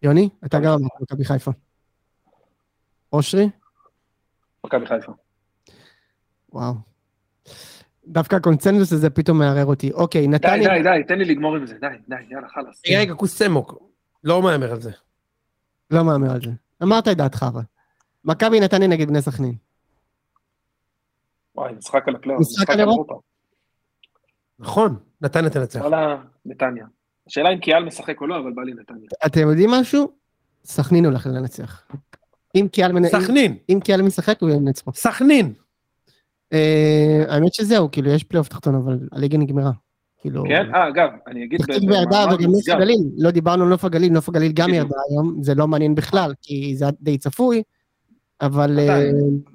Speaker 1: יוני, אתה גם אמרת מכבי חיפה. אושרי?
Speaker 4: מכבי חיפה.
Speaker 1: וואו. דווקא הקונצנזוס הזה פתאום מערער אותי. אוקיי, נתניה...
Speaker 4: די, די, די, תן לי לגמור עם זה, די, די, יאללה, חלאס.
Speaker 3: רגע, רגע, קוסמוק. לא מהמר על זה.
Speaker 1: לא מהמר על זה. אמרת את דעתך אבל. מכבי נתניה נגד בני סכנין.
Speaker 4: וואי, משחק על הפלייאוף.
Speaker 1: משחק על אירופה.
Speaker 3: נכון, נתניה תנצח.
Speaker 4: וואלה, נתניה. השאלה אם קיאל משחק או לא, אבל בא לי נתניה.
Speaker 1: אתם יודעים משהו? סכנין הולך לנצח. אם קיאל מנ...
Speaker 3: סכנין.
Speaker 1: אם קיאל משחק הוא ינצח פה.
Speaker 3: סכנין.
Speaker 1: אה, האמת שזהו, כאילו יש פלייאוף תחתון, אבל הליגה נגמרה. כאילו...
Speaker 4: כן, אה, אגב, אני אגיד...
Speaker 1: תחתית וירדה וגם נוף הגליל, לא דיברנו על נוף הגליל, נוף הגליל גם ירדה היום, זה לא מעניין בכלל, כי זה די צפוי, אבל...
Speaker 4: אה,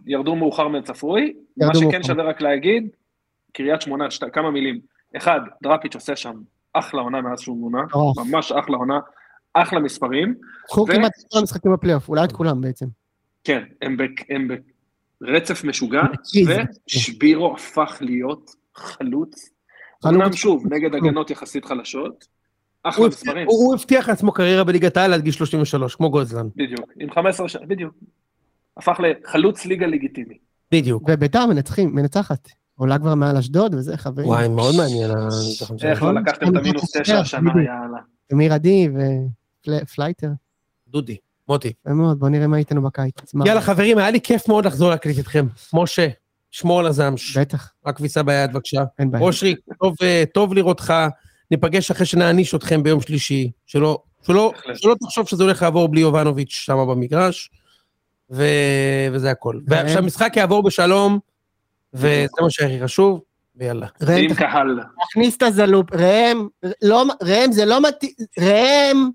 Speaker 4: ירדו מאוחר מהצפוי, מה שכן שווה רק להגיד, קריית שמונה, כמה מילים. אחד, דראפיץ' עושה שם אחלה עונה מאז שהוא מונה, ממש אחלה עונה. אחלה מספרים.
Speaker 1: קחו כמעט את כל המשחקים בפלייאוף, אולי את כולם בעצם.
Speaker 4: כן, הם ברצף משוגע, ושבירו הפך להיות חלוץ. אמנם שוב, נגד הגנות יחסית חלשות. אחלה מספרים.
Speaker 3: הוא הבטיח לעצמו קריירה בליגת העל עד גיל 33, כמו גוזלן.
Speaker 4: בדיוק, עם 15 שנה, בדיוק. הפך לחלוץ ליגה לגיטימי.
Speaker 3: בדיוק.
Speaker 1: וביתר מנצחים, מנצחת. עולה כבר מעל אשדוד וזה, חברים.
Speaker 3: וואי, מאוד מעניין.
Speaker 4: איך לא לקחתם את המינוס תשע השנה, יאללה.
Speaker 1: אמיר עדי ופלייטר.
Speaker 3: דודי, מוטי.
Speaker 1: מאוד, בוא נראה מה איתנו בקיץ.
Speaker 3: יאללה חברים, היה לי כיף מאוד לחזור להקליט איתכם. משה, שמור על הזמש.
Speaker 1: בטח.
Speaker 3: רק כביסה ביד, בבקשה.
Speaker 1: אין בעיה.
Speaker 3: אושרי, טוב, טוב לראותך. ניפגש אחרי שנעניש אתכם ביום שלישי. שלא, שלא, שלא תחשוב שזה הולך לעבור בלי יובנוביץ' שם במגרש. ו... וזה הכל. ושהמשחק יעבור בשלום, וזה מה שהכי חשוב, ויאללה.
Speaker 4: קהל.
Speaker 1: תכניס את הזלופ, ראם, לא, ראם זה לא מתאים, ראם.